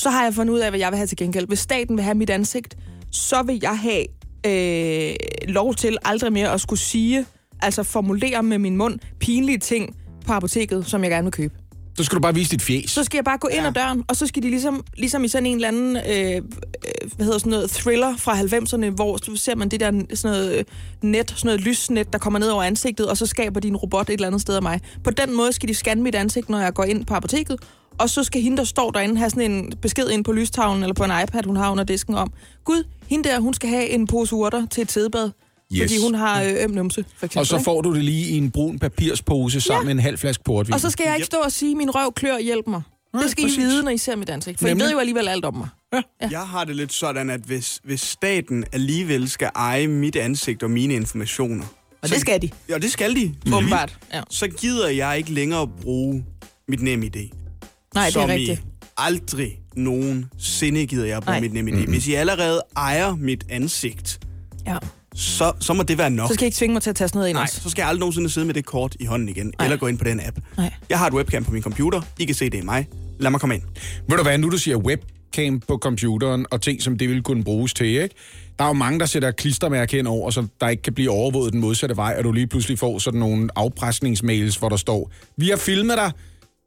Så har jeg fundet ud af, hvad jeg vil have til gengæld. Hvis staten vil have mit ansigt, så vil jeg have øh, lov til aldrig mere at skulle sige, altså formulere med min mund, pinlige ting på apoteket, som jeg gerne vil købe. Så skal du bare vise dit fjes. Så skal jeg bare gå ind ad døren, og så skal de ligesom, ligesom i sådan en eller anden, øh, øh, hvad hedder sådan noget, thriller fra 90'erne, hvor så ser man det der sådan noget øh, net, sådan noget lysnet, der kommer ned over ansigtet, og så skaber de en robot et eller andet sted af mig. På den måde skal de scanne mit ansigt, når jeg går ind på apoteket, og så skal hende, der står derinde, have sådan en besked ind på lystavlen eller på en iPad, hun har under disken om, Gud, hende der, hun skal have en pose urter til et sædebad, Yes. fordi hun har øh, øm numse, for eksempel. Og så får du det lige i en brun papirspose sammen med en halv flaske portvin. Og så skal jeg ikke stå og sige, min røv klør, hjælp mig. Nej, det skal præcis. I vide, når I ser mit ansigt. For Nemlig. I ved jo alligevel alt om mig. Ja. Jeg har det lidt sådan, at hvis, hvis staten alligevel skal eje mit ansigt og mine informationer, Og det skal de, Ja, det skal de. åbenbart. Ja. Så gider jeg ikke længere bruge mit nem idé. Nej, det er som rigtigt. I aldrig nogensinde gider jeg bruge Nej. mit nem idé. Hvis I allerede ejer mit ansigt, Ja. så, så må det være nok. Så skal I ikke tvinge mig til at tage sådan noget ind Nej, også. så skal jeg aldrig nogensinde sidde med det kort i hånden igen, Nej. eller gå ind på den app. Nej. Jeg har et webcam på min computer. I kan se, det er mig. Lad mig komme ind. Ved du hvad, nu du siger webcam på computeren og ting, som det vil kunne bruges til, ikke? Der er jo mange, der sætter klistermærke ind over, så der ikke kan blive overvåget den modsatte vej, og du lige pludselig får sådan nogle afpresningsmails, hvor der står, vi har filmet dig,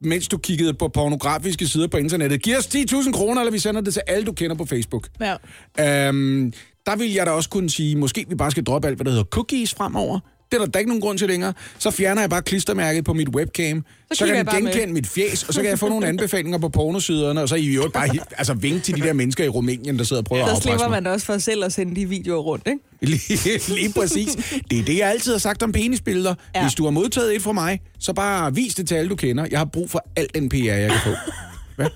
mens du kiggede på pornografiske sider på internettet. Giv os 10.000 kroner, eller vi sender det til alle, du kender på Facebook. Ja. Øhm, der vil jeg da også kunne sige, måske vi bare skal droppe alt, hvad der hedder cookies fremover. Det er der da ikke nogen grund til længere. Så fjerner jeg bare klistermærket på mit webcam. Så, så kan jeg den bare med. genkende mit fjes, og så kan jeg få nogle anbefalinger på pornosiderne, og så er I jo bare altså, vinke til de der mennesker i Rumænien, der sidder og prøver at Så slipper man også for selv at sende de videoer rundt, ikke? <laughs> Lige, lige præcis. Det er det, jeg altid har sagt om penisbilleder. Ja. Hvis du har modtaget et fra mig, så bare vis det til alle, du kender. Jeg har brug for al den PR, jeg kan få. <laughs> Hvad?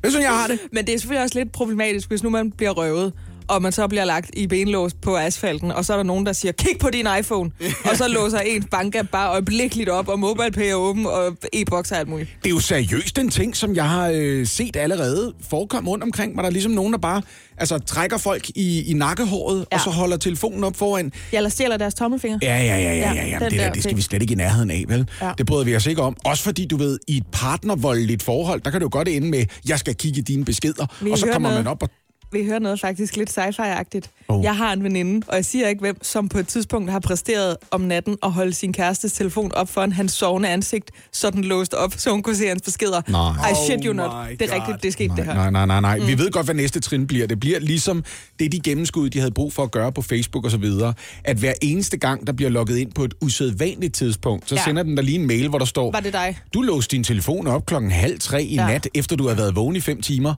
Hvad synes jeg har det? Men det er selvfølgelig også lidt problematisk, hvis nu man bliver røvet, og man så bliver lagt i benlås på asfalten, og så er der nogen, der siger, kig på din iPhone, og så låser ens bankapp bare øjeblikkeligt op, og MobilePay er åben, og e-boks og alt muligt. Det er jo seriøst en ting, som jeg har øh, set allerede forekomme rundt omkring mig. Der er ligesom nogen, der bare altså, trækker folk i, i nakkehåret, ja. Og så holder telefonen op foran. Ja, eller stjæler deres tommelfinger. Ja, ja, ja, ja, ja, Ja, ja. den Det, der, det skal vi slet ikke i nærheden af, vel? Ja. Det bryder vi os ikke om. Også fordi, du ved, i et partnervoldeligt forhold, der kan det jo godt ende med, jeg skal kigge i dine beskeder, Vi og så kommer noget. man op og... Vi hører noget faktisk lidt sci-fi-agtigt. Oh. Jeg har en veninde, og jeg siger ikke hvem, som på et tidspunkt har præsteret om natten at holde sin kærestes telefon op foran hans sovende ansigt, så den låste op, så hun kunne se hans beskeder. Nej. I shit you Oh not. my Det er God. rigtigt, det er sket det her. Nej, nej, nej, nej. Mm. Vi ved godt, hvad næste trin bliver. Det bliver ligesom det, de gennemskud, de havde brug for at gøre på Facebook og så videre. At hver eneste gang, der bliver logget ind på et usædvanligt tidspunkt, så ja. Sender den der lige en mail, hvor der står, Var det dig? du låste din telefon op klokken halv tre i. Ja. nat, efter du har været vågen i fem timer.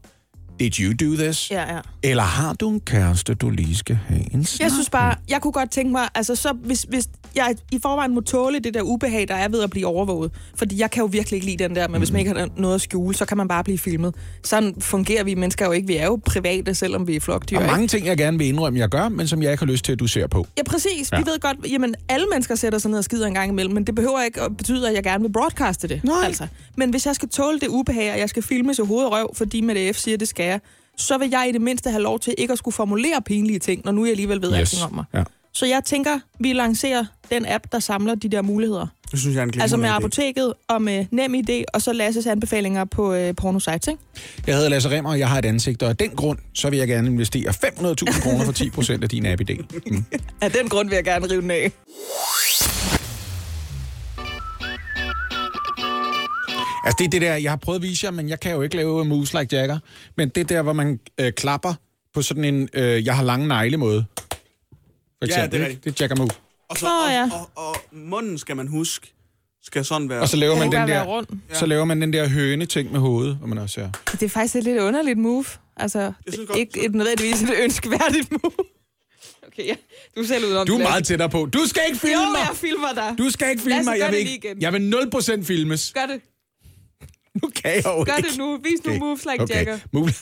Did you do this? Ja, ja. Eller har du en kæreste, du lige skal have en snak Jeg synes bare, jeg kunne godt tænke mig, altså så hvis, hvis jeg i forvejen må tåle det der ubehag, der er ved at blive overvåget, fordi jeg kan jo virkelig ikke lide den der, men hvis man ikke har noget at skjule, så kan man bare blive filmet. Sådan fungerer vi mennesker jo ikke. Vi er jo private, selvom vi er flokdyr. Der er ikke? mange ting, jeg gerne vil indrømme, jeg gør, men som jeg ikke har lyst til, at du ser på. Ja, præcis. Ja. Vi ved godt, jamen alle mennesker sætter sig ned og skider en gang imellem, men det behøver ikke at betyde, at jeg gerne vil broadcaste det. Nej. Altså. Men hvis jeg skal tåle det ubehag, og jeg skal filmes i hoved og røv, fordi med F siger, det skal jeg, så vil jeg i det mindste have lov til ikke at skulle formulere pinlige ting, når nu jeg alligevel ved yes. alting om mig. Ja. Så jeg tænker, vi lancerer den app, der samler de der muligheder. Det synes jeg er en Altså med idé. apoteket og med nem idé, og så Lasses anbefalinger på øh, pornosites, ikke? Jeg hedder Lasse Remmer, og jeg har et ansigt, og af den grund, så vil jeg gerne investere 500.000 kroner for 10% af din app-idé. Mm. <laughs> Af den grund vil jeg gerne rive den af. Altså det er det der, jeg har prøvet at vise jer, men jeg kan jo ikke lave moves like Jagger. Men det der, hvor man øh, klapper på sådan en, øh, jeg har lange negle måde. For Ja, eksempel, det er ikke? det er Jagger move. Og, så, Nå, ja. og, og, og, munden skal man huske, skal sådan være. Og så laver man den der, rund? så laver man den der høne ting med hovedet, hvor man også ser. Det er faktisk et lidt underligt move. Altså, godt- ikke et nødvendigvis et ønskeværdigt move. <laughs> Okay, ja. du er selv udenom Du er det, meget tættere på. Du skal ikke filme Jo, mig! jeg filmer dig. Du skal ikke filme mig. Jeg vil, ikke, jeg vil 0% filmes. Gør det. <laughs> Nu kan jeg jo Gør ikke. det nu. Vis nu moves like okay. Jagger. Move.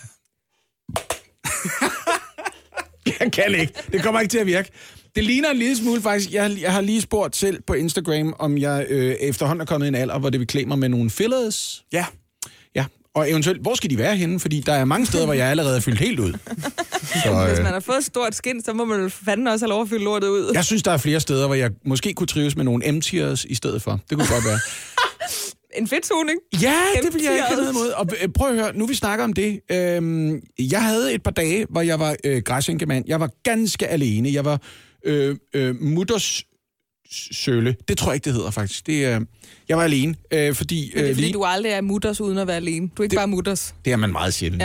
<laughs> jeg kan ikke. Det kommer ikke til at virke. Det ligner en lille smule faktisk. Jeg, jeg har lige spurgt selv på Instagram, om jeg øh, efterhånden er kommet i en alder, hvor det vil klæde mig med nogle fillers. Ja. Ja, og eventuelt, hvor skal de være henne? Fordi der er mange steder, hvor jeg allerede er fyldt helt ud. <laughs> Så, Hvis øh, man har fået et stort skin, så må man jo fanden også have lov at fylde lortet ud. jeg synes, der er flere steder, hvor jeg måske kunne trives med nogle M-tiers i stedet for. Det kunne godt være. En fedtsoning. Ja, det vil jeg ikke have noget imod. Og øh, prøv at høre, nu vi snakker om det. Øhm, jeg havde et par dage, hvor jeg var øh, græsænkemand. Jeg var ganske alene. Jeg var øh, øh, mutters sølle. Det tror jeg ikke, det hedder faktisk. Det, øh, jeg var alene, øh, fordi... Men det er Øh, fordi, lige, du aldrig er mutters uden at være alene. Du er ikke Det- bare mutters. det er man meget sjældent.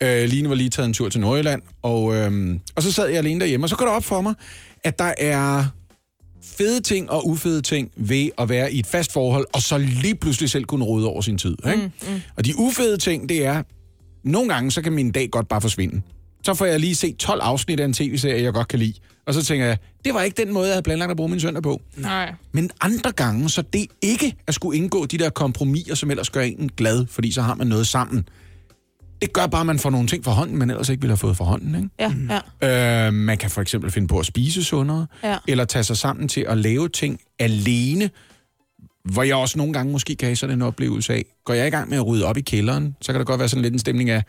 Ja. Øh, Line var lige taget en tur til Nordjylland, og, øh, og så sad jeg alene derhjemme, og så går det op for mig, at der er fede ting og ufede ting ved at være i et fast forhold, og så lige pludselig selv kunne rode over sin tid. Ikke? Mm, mm. Og de ufede ting, det er, nogle gange, så kan min dag godt bare forsvinde. Så får jeg lige set 12 afsnit af en tv-serie, jeg godt kan lide. Og så tænker jeg, det var ikke den måde, jeg havde planlagt at bruge min søndag på. Nej. Men andre gange, så det ikke at skulle indgå de der kompromiser, som ellers gør en glad, fordi så har man noget sammen. Det gør bare, at man får nogle ting fra hånden, man ellers ikke ville have fået fra hånden. Ikke? Ja, ja. Øh, man kan for eksempel finde på at spise sundere, Ja. eller tage sig sammen til at lave ting alene, hvor jeg også nogle gange måske kan have sådan en oplevelse af, går jeg i gang med at rydde op i kælderen, så kan der godt være sådan lidt en stemning af,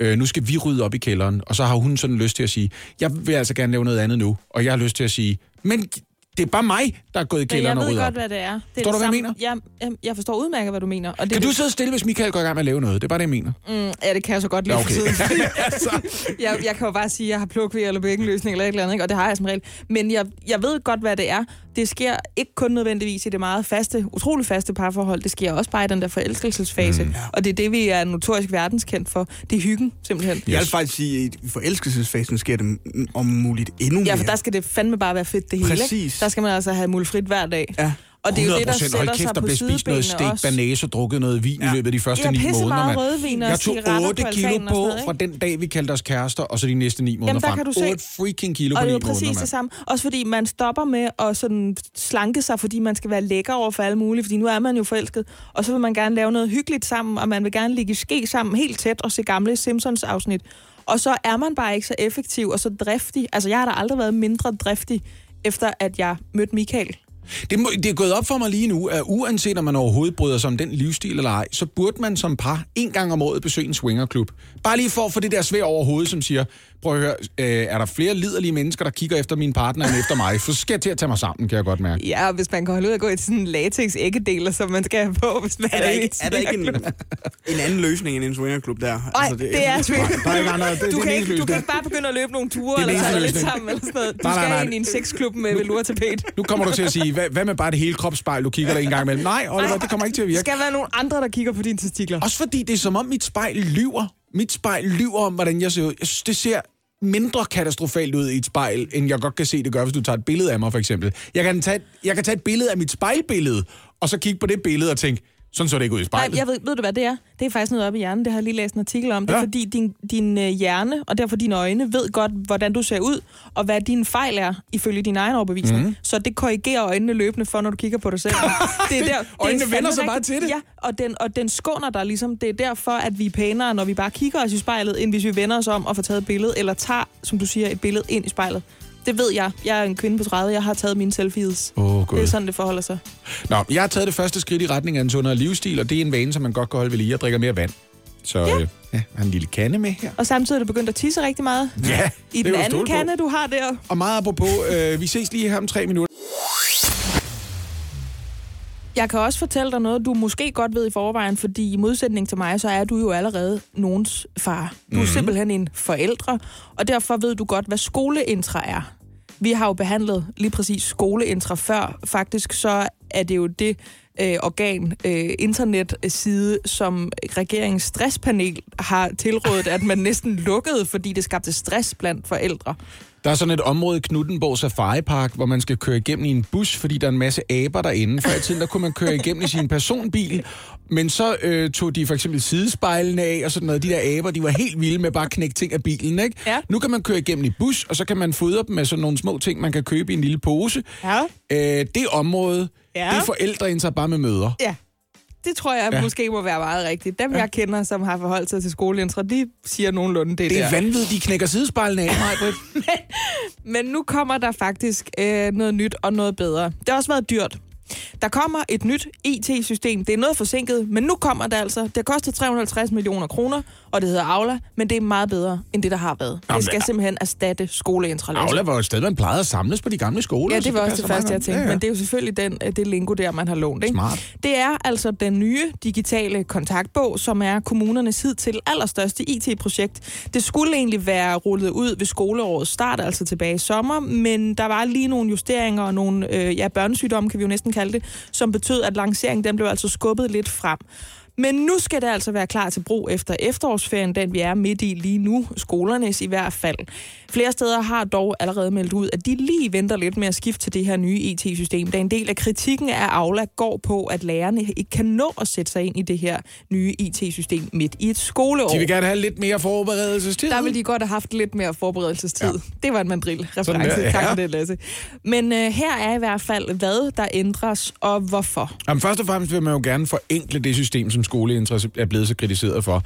øh, nu skal vi rydde op i kælderen, og så har hun sådan lyst til at sige, jeg vil altså gerne lave noget andet nu, og jeg har lyst til at sige, men det er bare mig, der er gået i kælderen jeg og ved ryddet godt, op. hvad det er. Det er Forstår det du, hvad jeg samme- mener? Jeg, jeg, jeg forstår udmærket, hvad du mener. Og det, Kan det, du sidde stille, hvis Michael går i gang med at lave noget? Det er bare det, jeg mener. Mm, ja, det kan jeg så godt lide Ja, for okay. tiden. <laughs> <laughs> jeg, jeg kan jo bare sige, at jeg har plukket eller bækkenløsning eller et eller andet, ikke? og det har jeg som regel. Men jeg, jeg ved godt, hvad det er. Det sker ikke kun nødvendigvis i det meget faste, utrolig faste parforhold. Det sker også bare i den der forelskelsesfase. Mm. Og det er det, vi er notorisk verdenskendt for. Det er hyggen, simpelthen. Jeg vil faktisk sige, at i forelskelsesfasen sker det om muligt endnu mere. Ja, for der skal det fandme bare være fedt, det hele. Præcis. Der skal man altså have mulfrit hver dag. Ja. Og det er jo det, der 100%. sætter Hold kæft, der blev spist noget stegt banase og drukket noget vin ja. i løbet af de første Ja, ni måneder. meget mand. rødvin og Jeg tog cigaretter 8 på kilo og på noget, fra den dag, vi kaldte os kærester, og så de næste ni måneder Jamen, der frem. kan du se. 8 freaking kilo Og på det ni er jo præcis måneder, det mand. samme. Også fordi man stopper med at sådan slanke sig, fordi man skal være lækker over for alle mulige, fordi nu er man jo forelsket. Og så vil man gerne lave noget hyggeligt sammen, og man vil gerne ligge i ske sammen helt tæt og se gamle Simpsons-afsnit. Og så er man bare ikke så effektiv og så driftig. Altså, jeg har da aldrig været mindre driftig, efter at jeg mødte Michael. Det, må, det er gået op for mig lige nu, at uanset om man overhovedet bryder sig om den livsstil eller ej, så burde man som par en gang om året besøge en swingerklub. Bare lige for at få det der svær over hovedet, som siger, prøv at høre, øh, er der flere liderlige mennesker, der kigger efter min partner end efter mig? For så skal jeg til at tage mig sammen, kan jeg godt mærke. Ja, og hvis man kan holde ud at gå i sådan en latex æggedeler, som man skal have på, hvis man Er der ikke, er der ikke en, swingerklub. en anden løsning end en swingerklub der? Nej, det, er swinger. Der er ikke andre, det, det Du kan, ikke, du kan ikke bare begynde at løbe nogle ture, Det er eller dig lidt sammen, eller sådan noget. Du Nej, skal nej. ind i en sexklub med velurtapet. Nu kommer du til at sige, hvad, hvad med bare det hele kropsspejl, du kigger der en gang imellem? Nej, Oliver, det kommer ikke til at Der virke. skal være nogle andre, der kigger på dine testikler. Også fordi det er som om mit spejl lyver. Mit spejl lyver om, hvordan jeg ser ud. Jeg synes, det ser mindre katastrofalt ud i et spejl, end jeg godt kan se, det gør, hvis du tager et billede af mig, for eksempel. Jeg kan tage, jeg kan tage et billede af mit spejlbillede, og så kigge på det billede og tænke, sådan så det ikke ud i Nej, spejlet. jeg ved, ved du hvad det er? Det er faktisk noget op i hjernen. Det har jeg lige læst en artikel om. Det er fordi din, din øh, hjerne, og derfor dine øjne, ved godt, hvordan du ser ud, og hvad din fejl er, ifølge din egen overbevisning. Mm. Så det korrigerer øjnene løbende for, når du kigger på dig selv. <laughs> det er der, det Øjnene er vender sig bare til det. Ja, og den, og den skåner dig ligesom. Det er derfor, at vi er pænere, når vi bare kigger os i spejlet, end hvis vi vender os om og får taget et billede, eller tager, som du siger, et billede ind i spejlet. Det ved jeg. Jeg er en kvinde på 30. Jeg har taget mine selfies. Åh, Det er sådan, det forholder sig. Nå, jeg har taget det første skridt i retning af en sundere livsstil, og det er en vane, som man godt kan holde ved lige. Jeg drikker mere vand. Så ja. Øh, ja, har en lille kande med her. Og samtidig er du begyndt at tisse rigtig meget. Ja, I den anden stole på. kande, du har der. Og meget apropos, øh, vi ses lige her om tre minutter. Jeg kan også fortælle dig noget, du måske godt ved i forvejen, fordi i modsætning til mig, så er du jo allerede nogens far. Du er Mhm. mm-hmm. simpelthen en forældre, og derfor ved du godt, hvad skoleintra er. Vi har jo behandlet lige præcis skoleintra før. Faktisk så er det jo det øh, organ, øh, internetside, som regeringens stresspanel har tilrådet, at man næsten lukkede, fordi det skabte stress blandt forældre. Der er sådan et område i Knuttenborg Safari Park, hvor man skal køre igennem i en bus, fordi der er en masse aber derinde. Før i tiden, der kunne man køre igennem i sin personbil, men så øh, tog de for eksempel sidespejlene af og sådan noget. De der aber, de var helt vilde med bare at knække ting af bilen, ikke? Ja. Nu kan man køre igennem i bus, og så kan man fodre dem med sådan nogle små ting, man kan købe i en lille pose. Ja. Øh, det område, Ja. det forældre sig bare med møder. Ja, det tror jeg Ja. måske må være meget rigtigt. Dem, ja. jeg kender, som har forholdt sig til skoleintra, de siger nogenlunde det, Det er der. vanvittigt, de knækker sidespejlene af, mig, <laughs> Men nu kommer der faktisk øh, noget nyt og noget bedre. Det har også været dyrt. Der kommer et nyt IT-system. Det er noget forsinket, men nu kommer det altså. Det koster 350 millioner kroner, og det hedder Aula, men det er meget bedre end det, der har været. Jamen, Det skal simpelthen erstatte skoleintra. Aula var jo et sted, man plejede at samles på de gamle skoler. Ja, det var også passer det første, jeg tænkte. Ja, ja. Men det er jo selvfølgelig den, øh, det lingo der, man har lånt. Ikke? Smart. Det er altså den nye digitale kontaktbog, som er kommunernes hidtil allerstørste IT-projekt. Det skulle egentlig være rullet ud ved skoleårets start, altså tilbage i sommer, men der var lige nogle justeringer og nogle øh, ja, børnesygdomme, kan vi jo næsten kalde det, som betød, at lanceringen den blev altså skubbet lidt frem. Men nu skal det altså være klar til brug efter efterårsferien, den vi er midt i lige nu, skolernes i hvert fald. Flere steder har dog allerede meldt ud, at de lige venter lidt med at skifte til det her nye IT-system, da en del af kritikken af Aula går på, at lærerne ikke kan nå at sætte sig ind i det her nye IT-system midt i et skoleår. De vil gerne have lidt mere forberedelsestid. Der ville de godt have haft lidt mere forberedelsestid. Ja. Det var en der, ja. Tak for det, Lasse. Men øh, her er i hvert fald, hvad der ændres og hvorfor. Jamen, først og fremmest vil man jo gerne forenkle det system, som skoleintra er blevet så kritiseret for.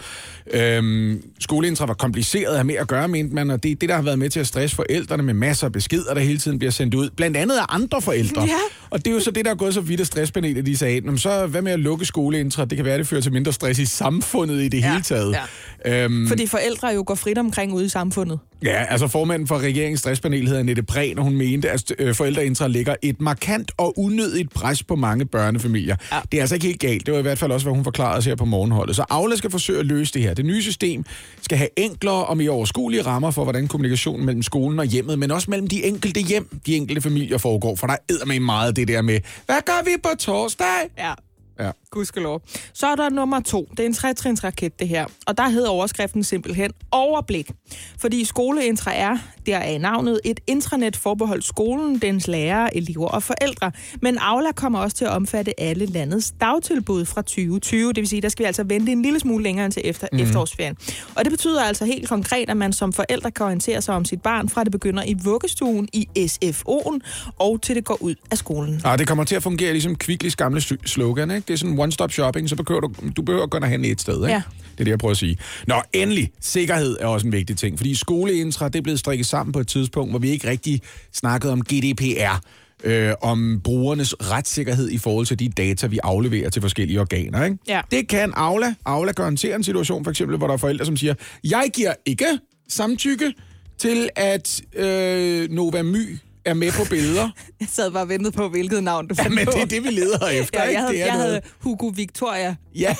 Øhm, skoleintra var kompliceret at have med at gøre, mente man, og det er det, der har været med til at stresse forældrene med masser af beskeder, der hele tiden bliver sendt ud. Blandt andet af andre forældre. Ja. Og det er jo så det, der er gået så vidt af stresspanelet, de sagde, "Nå, så hvad med at lukke skoleintra? Det kan være, det fører til mindre stress i samfundet i det Ja, hele taget. ja. Øhm, Fordi forældre jo går frit omkring ude i samfundet. Ja, altså formanden for regeringens stresspanel hedder Nette Prehn, og hun mente, at øh, forældreintra lægger et markant og unødigt pres på mange børnefamilier. Ja. Det er altså ikke helt galt. Det var i hvert fald også, hvad hun forklarede os her på morgenholdet. Så Aula skal forsøge at løse det her. Det nye system skal have enklere og mere overskuelige rammer for, hvordan kommunikationen mellem skolen og hjemmet, men også mellem de enkelte hjem, de enkelte familier foregår. For der er med meget det der med, hvad gør vi på torsdag? Ja. Ja. Gudskelov. Så er der nummer to. Det er en tretrins raket, det her. Og der hedder overskriften simpelthen overblik. Fordi skoleintra er, der er navnet, et intranet forbeholdt skolen, dens lærere, elever og forældre. Men Aula kommer også til at omfatte alle landets dagtilbud fra 2020. Det vil sige, der skal vi altså vente en lille smule længere end til efter mm. efterårsferien. Og det betyder altså helt konkret, at man som forældre kan orientere sig om sit barn, fra det begynder i vuggestuen, i SFO'en, og til det går ud af skolen. Og det kommer til at fungere ligesom Kvicklis gamle sl- slogan, ikke? Det er sådan one-stop shopping, så behøver du, du behøver kun at handle et sted, ikke? Ja. Det er det, jeg prøver at sige. Nå, endelig. Sikkerhed er også en vigtig ting, fordi skoleintra, det er blevet strikket sammen på et tidspunkt, hvor vi ikke rigtig snakkede om GDPR, øh, om brugernes retssikkerhed i forhold til de data, vi afleverer til forskellige organer, ikke? Ja. Det kan Aula. Aula garanterer en situation, for eksempel, hvor der er forældre, som siger, jeg giver ikke samtykke til, at øh, Nova My er med på billeder. <laughs> Jeg sad bare og ventede på, hvilket navn du Ja, fandt men på. det er det, vi leder <laughs> efter, Ja, ikke? jeg havde, Det er jeg noget- havde Hugo Victoria. Ja,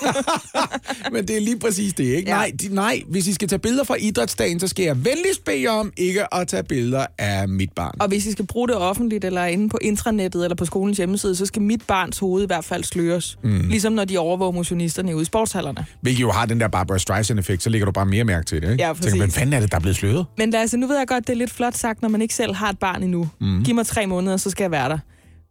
<laughs> men det er lige præcis det, ikke? Ja. Ja. Nej, de, nej, hvis I skal tage billeder fra idrætsdagen, så skal jeg venligst bede jer om ikke at tage billeder af mit barn. Og hvis I skal bruge det offentligt, eller inde på intranettet, eller på skolens hjemmeside, så skal mit barns hoved i hvert fald sløres. Mm. Ligesom når de overvåger motionisterne ude i sportshallerne. Hvilket jo har den der Barbara Streisand-effekt, så lægger du bare mere mærke til det, ikke? Ja, Tænker, præcis. hvad fanden er det, der er blevet sløret? Men altså, nu ved jeg godt, det er lidt flot sagt, når man ikke selv har et barn endnu. Mm. Giv mig tre måneder, så skal jeg være der.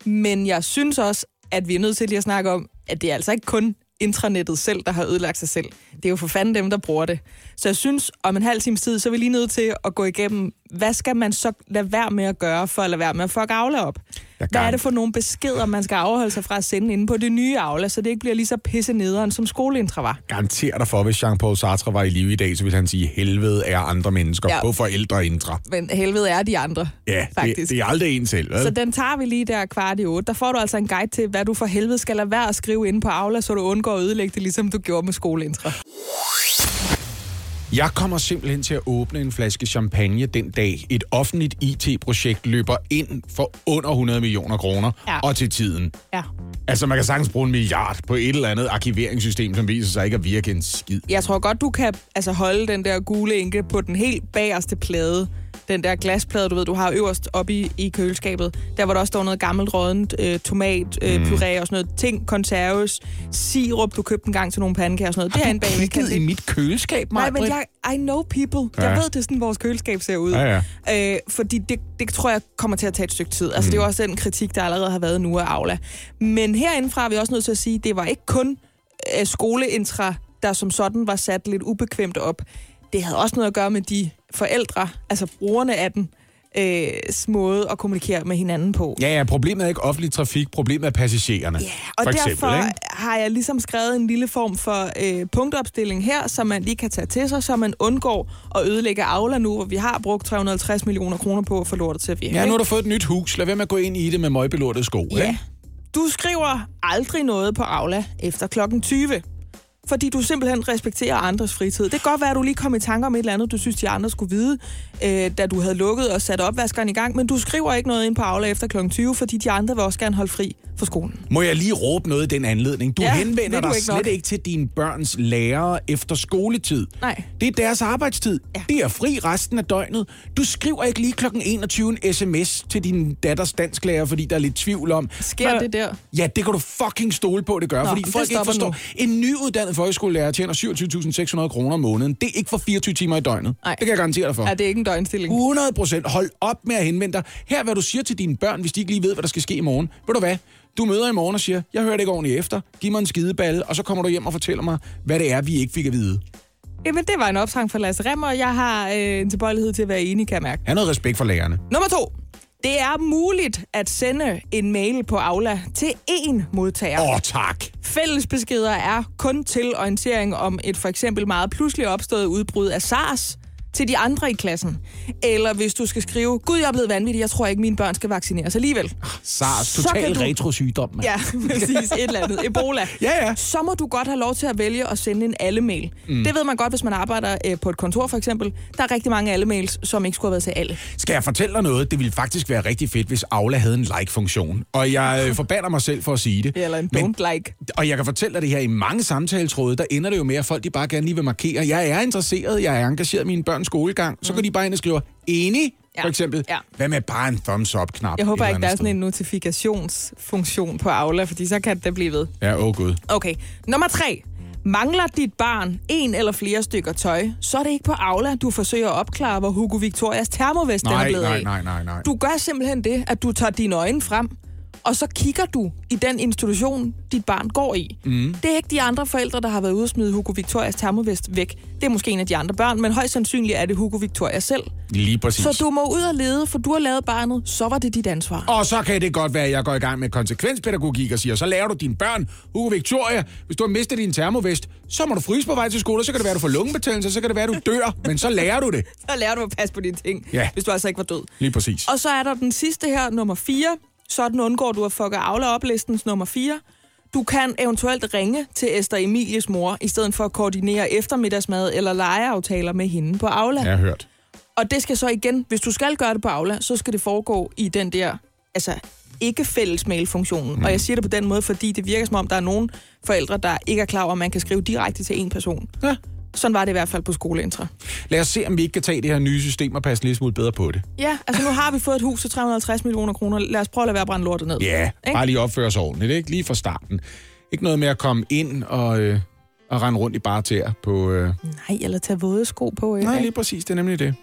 Men jeg synes også, at vi er nødt til lige at snakke om, at det er altså ikke kun intranettet selv, der har ødelagt sig selv. Det er jo for fanden dem, der bruger det. Så jeg synes, om en halv times tid, så er vi lige nødt til at gå igennem, hvad skal man så lade være med at gøre, for at lade være med at fuck Aula op? Hvad er det for nogle beskeder, man skal afholde sig fra at sende inde på det nye Aula, så det ikke bliver lige så pisse nederen, som skoleintra var? Garanterer dig for, hvis Jean-Paul Sartre var i live i dag, så ville han sige, helvede er andre mennesker ja. på forældreintra. Men helvede er de andre, Ja, faktisk. det, det, er aldrig en selv, vel? Så den tager vi lige der kvart i otte. Der får du altså en guide til, hvad du for helvede skal lade være at skrive inde på Aula, så du undgår at ødelægge det, ligesom du gjorde med skoleintra. Jeg kommer simpelthen til at åbne en flaske champagne den dag, et offentligt IT-projekt løber ind for under 100 millioner kroner, Ja. og til tiden. Ja. Altså, man kan sagtens bruge en milliard på et eller andet arkiveringssystem, som viser sig ikke at virke en skid. Jeg tror godt, du kan altså, holde den der gule enke på den helt bagerste plade. Den der glasplade, du ved, du har øverst oppe i, i køleskabet. Der hvor der også står noget gammelt rådent, øh, tomat, øh, Mm. puré og sådan noget. Ting, konserves, sirup, du købte en gang til nogle pandekager og sådan noget. det er en i mit køleskab, Nej, men jeg, I know people. Jeg Ja. ved, det er sådan, vores køleskab ser ud. Ja, Øh, fordi det, det tror jeg kommer til at tage et stykke tid. Altså, mm. det er jo også den kritik, der allerede har været nu af Aula. Men herindefra er vi også nødt til at sige, at det var ikke kun øh, skoleintra, der som sådan var sat lidt ubekvemt op. Det havde også noget at gøre med de forældre, altså brugerne af den, øh, måde at kommunikere med hinanden på. Ja, ja, problemet er ikke offentlig trafik, problemet er passagererne. Ja, og for derfor eksempel, ikke? har jeg ligesom skrevet en lille form for øh, punktopstilling her, som man lige kan tage til sig, så man undgår at ødelægge Aula nu, hvor vi har brugt 350 millioner kroner på at få lortet til at virke. Ja, nu har du fået et nyt hus. Lad være med at gå ind i det med møgbelortede sko, Ja. ikke? Du skriver aldrig noget på Aula efter klokken 20. Fordi du simpelthen respekterer andres fritid. Det kan godt være, at du lige kom i tanker om et eller andet, du synes, de andre skulle vide, øh, da du havde lukket og sat opvaskeren i gang. Men du skriver ikke noget ind på Aula efter klokken 20, fordi de andre vil også gerne holde fri for skolen. Må jeg lige råbe noget i den anledning? Du Ja, henvender du dig ikke slet nok? ikke til dine børns lærere efter skoletid. Nej. Det er deres arbejdstid. Ja. Det er fri resten af døgnet. Du skriver ikke lige klokken 21 en sms til din datters dansklærer, fordi der er lidt tvivl om... Sker Hvad- det der? Ja, det kan du fucking stole på, det gør. Nå, fordi folk ikke forstår... nu. En nyuddannet folkeskolelærer tjener 27.600 kroner om måneden. Det er ikke for 24 timer i døgnet. Nej. Det kan jeg garantere dig for. Er det ikke en døgnstilling? 100 procent. Hold op med at henvende dig. Her er, hvad du siger til dine børn, hvis de ikke lige ved, hvad der skal ske i morgen. Ved du hvad? Du møder i morgen og siger, jeg hørte ikke ordentligt efter. Giv mig en skideballe, og så kommer du hjem og fortæller mig, hvad det er, vi ikke fik at vide. Jamen, det var en opsang fra Lasse Remmer, og jeg har øh, en tilbøjelighed til at være enig, kan jeg mærke. Ha' noget respekt for lærerne. Nummer to. Det er muligt at sende en mail på Aula til én modtager. Åh, oh, tak. Fællesbeskeder er kun til orientering om et for eksempel meget pludselig opstået udbrud af SARS til de andre i klassen. Eller hvis du skal skrive, Gud, jeg er blevet vanvittig, jeg tror ikke, mine børn skal vaccineres alligevel. SARS, total du- retrosygdom. Ja, <laughs> præcis. Et eller andet. Ebola. <laughs> Ja, ja. Så må du godt have lov til at vælge at sende en alle-mail. Mm. Det ved man godt, hvis man arbejder øh, på et kontor for eksempel. Der er rigtig mange alle-mails, som ikke skulle have været til alle. Skal jeg fortælle dig noget? Det ville faktisk være rigtig fedt, hvis Aula havde en like-funktion. Og jeg øh, forbander mig selv for at sige det. Eller en Men- don't like. Og jeg kan fortælle dig det her, i mange samtaletråde, der ender det jo med, at folk de bare gerne lige vil markere, jeg er interesseret, jeg er engageret i mine børns skolegang. Så går de bare ind og skriver, enig, Ja. for eksempel. Ja. Hvad med bare en thumbs up-knap? Jeg håber ikke, der er sådan en notifikationsfunktion på Aula, fordi så kan det blive ved. Ja, åh oh, gud. Okay, nummer tre. Mangler dit barn en eller flere stykker tøj, så er det ikke på Aula, du forsøger at opklare, hvor Hugo Victorias termovest den er Nej, blevet nej, nej, nej, nej. Du gør simpelthen det, at du tager dine øjne frem, og så kigger du i den institution, dit barn går i. Mm. Det er ikke de andre forældre, der har været ude at smide Hugo Victorias termovest væk. Det er måske en af de andre børn, men højst sandsynligt er det Hugo Victoria selv. Lige præcis. Så du må ud og lede, for du har lavet barnet, så var det dit ansvar. Og så kan det godt være, at jeg går i gang med konsekvenspædagogik og siger, så lærer du dine børn, Hugo Victoria, hvis du har mistet din termovest, så må du fryse på vej til skole, så kan det være, at du får lungebetændelse, så kan det være, at du dør, men så lærer du det. <laughs> Så lærer du at passe på dine ting, Ja. hvis du altså ikke var død. Lige præcis. Og så er der den sidste her, nummer 4. Sådan undgår du at fucke Aula op listens nummer 4. Du kan eventuelt ringe til Esther Emilies mor, i stedet for at koordinere eftermiddagsmad eller legeaftaler med hende på Aula. Jeg har hørt. Og det skal så igen, hvis du skal gøre det på Aula, så skal det foregå i den der, altså ikke fælles mailfunktionen. Mm. Og jeg siger det på den måde, fordi det virker som om, der er nogle forældre, der ikke er klar over, at man kan skrive direkte til en person. Ja. Sådan var det i hvert fald på skoleintra. Lad os se, om vi ikke kan tage det her nye system og passe lille smule bedre på det. Ja, altså nu har vi fået et hus til 350 millioner kroner. Lad os prøve at lade være at brænde lortet ned. Ja, Ikke? bare lige opføre sig ordentligt, ikke? Lige fra starten. Ikke noget med at komme ind og, øh, og rende rundt i bare tæer på... Øh... Nej, eller tage våde sko på. Ikke? Nej, lige præcis, det er nemlig det.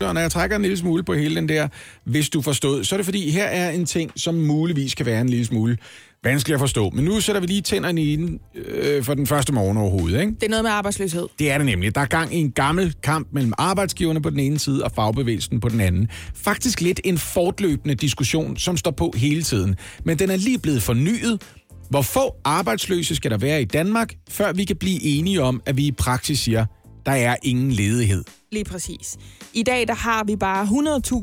Når jeg trækker en lille smule på hele den der, hvis du forstod, så er det fordi, her er en ting, som muligvis kan være en lille smule vanskelig at forstå. Men nu sætter vi lige tænderne i den øh, for den første morgen overhovedet, ikke? Det er noget med arbejdsløshed. Det er det nemlig. Der er gang i en gammel kamp mellem arbejdsgiverne på den ene side og fagbevægelsen på den anden. Faktisk lidt en fortløbende diskussion, som står på hele tiden. Men den er lige blevet fornyet. Hvor få arbejdsløse skal der være i Danmark, før vi kan blive enige om, at vi i praksis siger, der er ingen ledighed. Lige præcis. I dag der har vi bare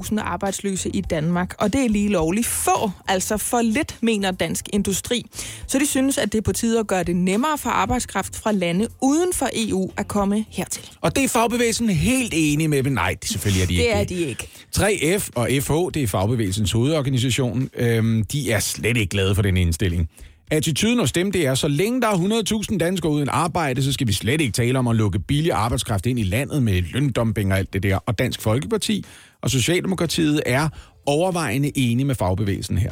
100.000 arbejdsløse i Danmark, og det er lige lovligt få, altså for lidt, mener Dansk Industri. Så de synes, at det er på tide at gøre det nemmere for arbejdskraft fra lande uden for EU at komme hertil. Og det er fagbevægelsen helt enige med, men nej, selvfølgelig er de ikke Det er de ikke. 3F og FH, det er fagbevægelsens hovedorganisation, øhm, de er slet ikke glade for den indstilling. Attituden og stemme, det er, så længe der er 100.000 danskere uden arbejde, så skal vi slet ikke tale om at lukke billig arbejdskraft ind i landet med løndumping og alt det der. Og Dansk Folkeparti og Socialdemokratiet er overvejende enige med fagbevægelsen her.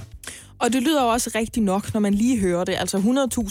Og det lyder jo også rigtigt nok, når man lige hører det. Altså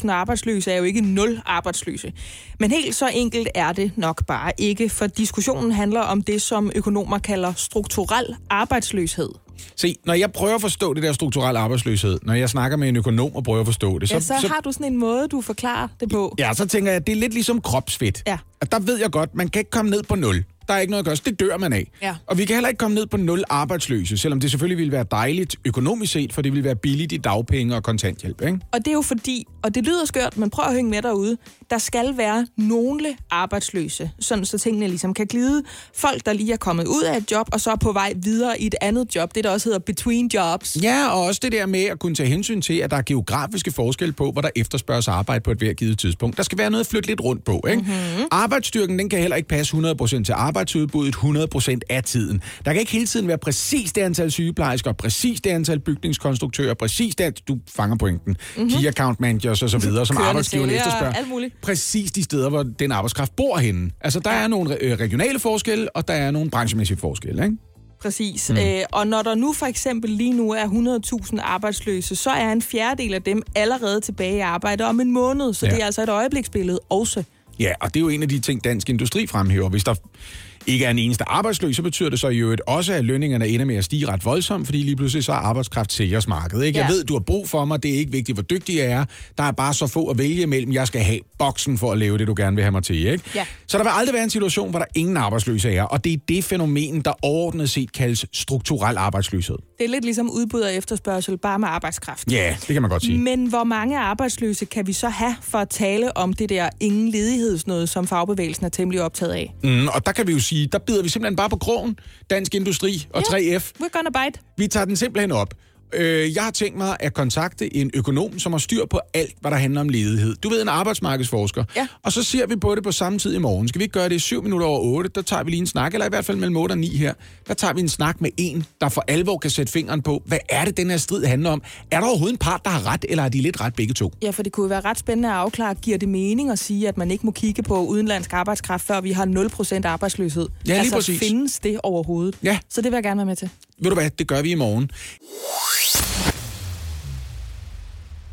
100.000 arbejdsløse er jo ikke nul arbejdsløse. Men helt så enkelt er det nok bare ikke, for diskussionen handler om det, som økonomer kalder strukturel arbejdsløshed. Se, når jeg prøver at forstå det der strukturelle arbejdsløshed, når jeg snakker med en økonom og prøver at forstå det, så, Ja, så, så har du sådan en måde, du forklarer det på. Ja, så tænker jeg, at det er lidt ligesom kropsfedt. Ja. At der ved jeg godt, man kan ikke komme ned på nul. Der er ikke noget at gøre, så det dør man af. Ja. Og vi kan heller ikke komme ned på nul arbejdsløse, selvom det selvfølgelig ville være dejligt økonomisk set, for det ville være billigt i dagpenge og kontanthjælp, ikke? Og det er jo fordi, og det lyder skørt, men prøv at hænge med derude, der skal være nogle arbejdsløse, sådan så tingene ligesom kan glide. Folk, der lige er kommet ud af et job, og så er på vej videre i et andet job, det der også hedder between jobs. Ja, og også det der med at kunne tage hensyn til, at der er geografiske forskelle på, hvor der efterspørges arbejde på et hver givet tidspunkt. Der skal være noget at flytte lidt rundt på, ikke? Mm-hmm. Arbejdsstyrken, den kan heller ikke passe 100% til arbejdsudbuddet 100% af tiden. Der kan ikke hele tiden være præcis det antal sygeplejersker, præcis det antal bygningskonstruktører, præcis det, du fanger pointen, mm-hmm. key account managers og så videre, som Kørende arbejdsgiverne efterspørger. alt muligt. Præcis de steder, hvor den arbejdskraft bor henne. Altså, der er nogle øh, regionale forskelle, og der er nogle branchemæssige forskelle, ikke? Præcis. Mm. Øh, og når der nu for eksempel lige nu er 100.000 arbejdsløse, så er en fjerdedel af dem allerede tilbage i arbejde om en måned. Så ja. det er altså et øjebliksbillede også. Ja, og det er jo en af de ting, Dansk Industri fremhæver. Hvis der ikke er en eneste arbejdsløs, så betyder det så i øvrigt også, at lønningerne ender med at stige ret voldsomt, fordi lige pludselig så er arbejdskraft sælgers marked. Ikke? Jeg Ja. ved, du har brug for mig, det er ikke vigtigt, hvor dygtig jeg er. Der er bare så få at vælge imellem. Jeg skal have boksen for at leve det, du gerne vil have mig til. Ikke? Ja. Så der vil aldrig være en situation, hvor der ingen arbejdsløse er, og det er det fænomen, der overordnet set kaldes strukturel arbejdsløshed. Det er lidt ligesom udbud og efterspørgsel, bare med arbejdskraft. Ja, det kan man godt sige. Men hvor mange arbejdsløse kan vi så have for at tale om det der ingen ledighedsnød, som fagbevægelsen er temmelig optaget af? Mm, og der kan vi jo sige, der bider vi simpelthen bare på krogen. Dansk Industri og 3F. We're gonna bite. Vi tager den simpelthen op. Øh, jeg har tænkt mig at kontakte en økonom, som har styr på alt, hvad der handler om ledighed. Du ved, en arbejdsmarkedsforsker. Ja. Og så ser vi på det på samme tid i morgen. Skal vi ikke gøre det i 7 minutter over 8? Der tager vi lige en snak, eller i hvert fald mellem 8 og 9 her. Der tager vi en snak med en, der for alvor kan sætte fingeren på, hvad er det, den her strid handler om? Er der overhovedet en part, der har ret, eller er de lidt ret begge to? Ja, for det kunne være ret spændende at afklare, giver det mening at sige, at man ikke må kigge på udenlandsk arbejdskraft, før vi har 0% arbejdsløshed? Ja, lige altså, præcis. findes det overhovedet? Ja. Så det vil jeg gerne være med til. Ved du hvad, det gør vi i morgen.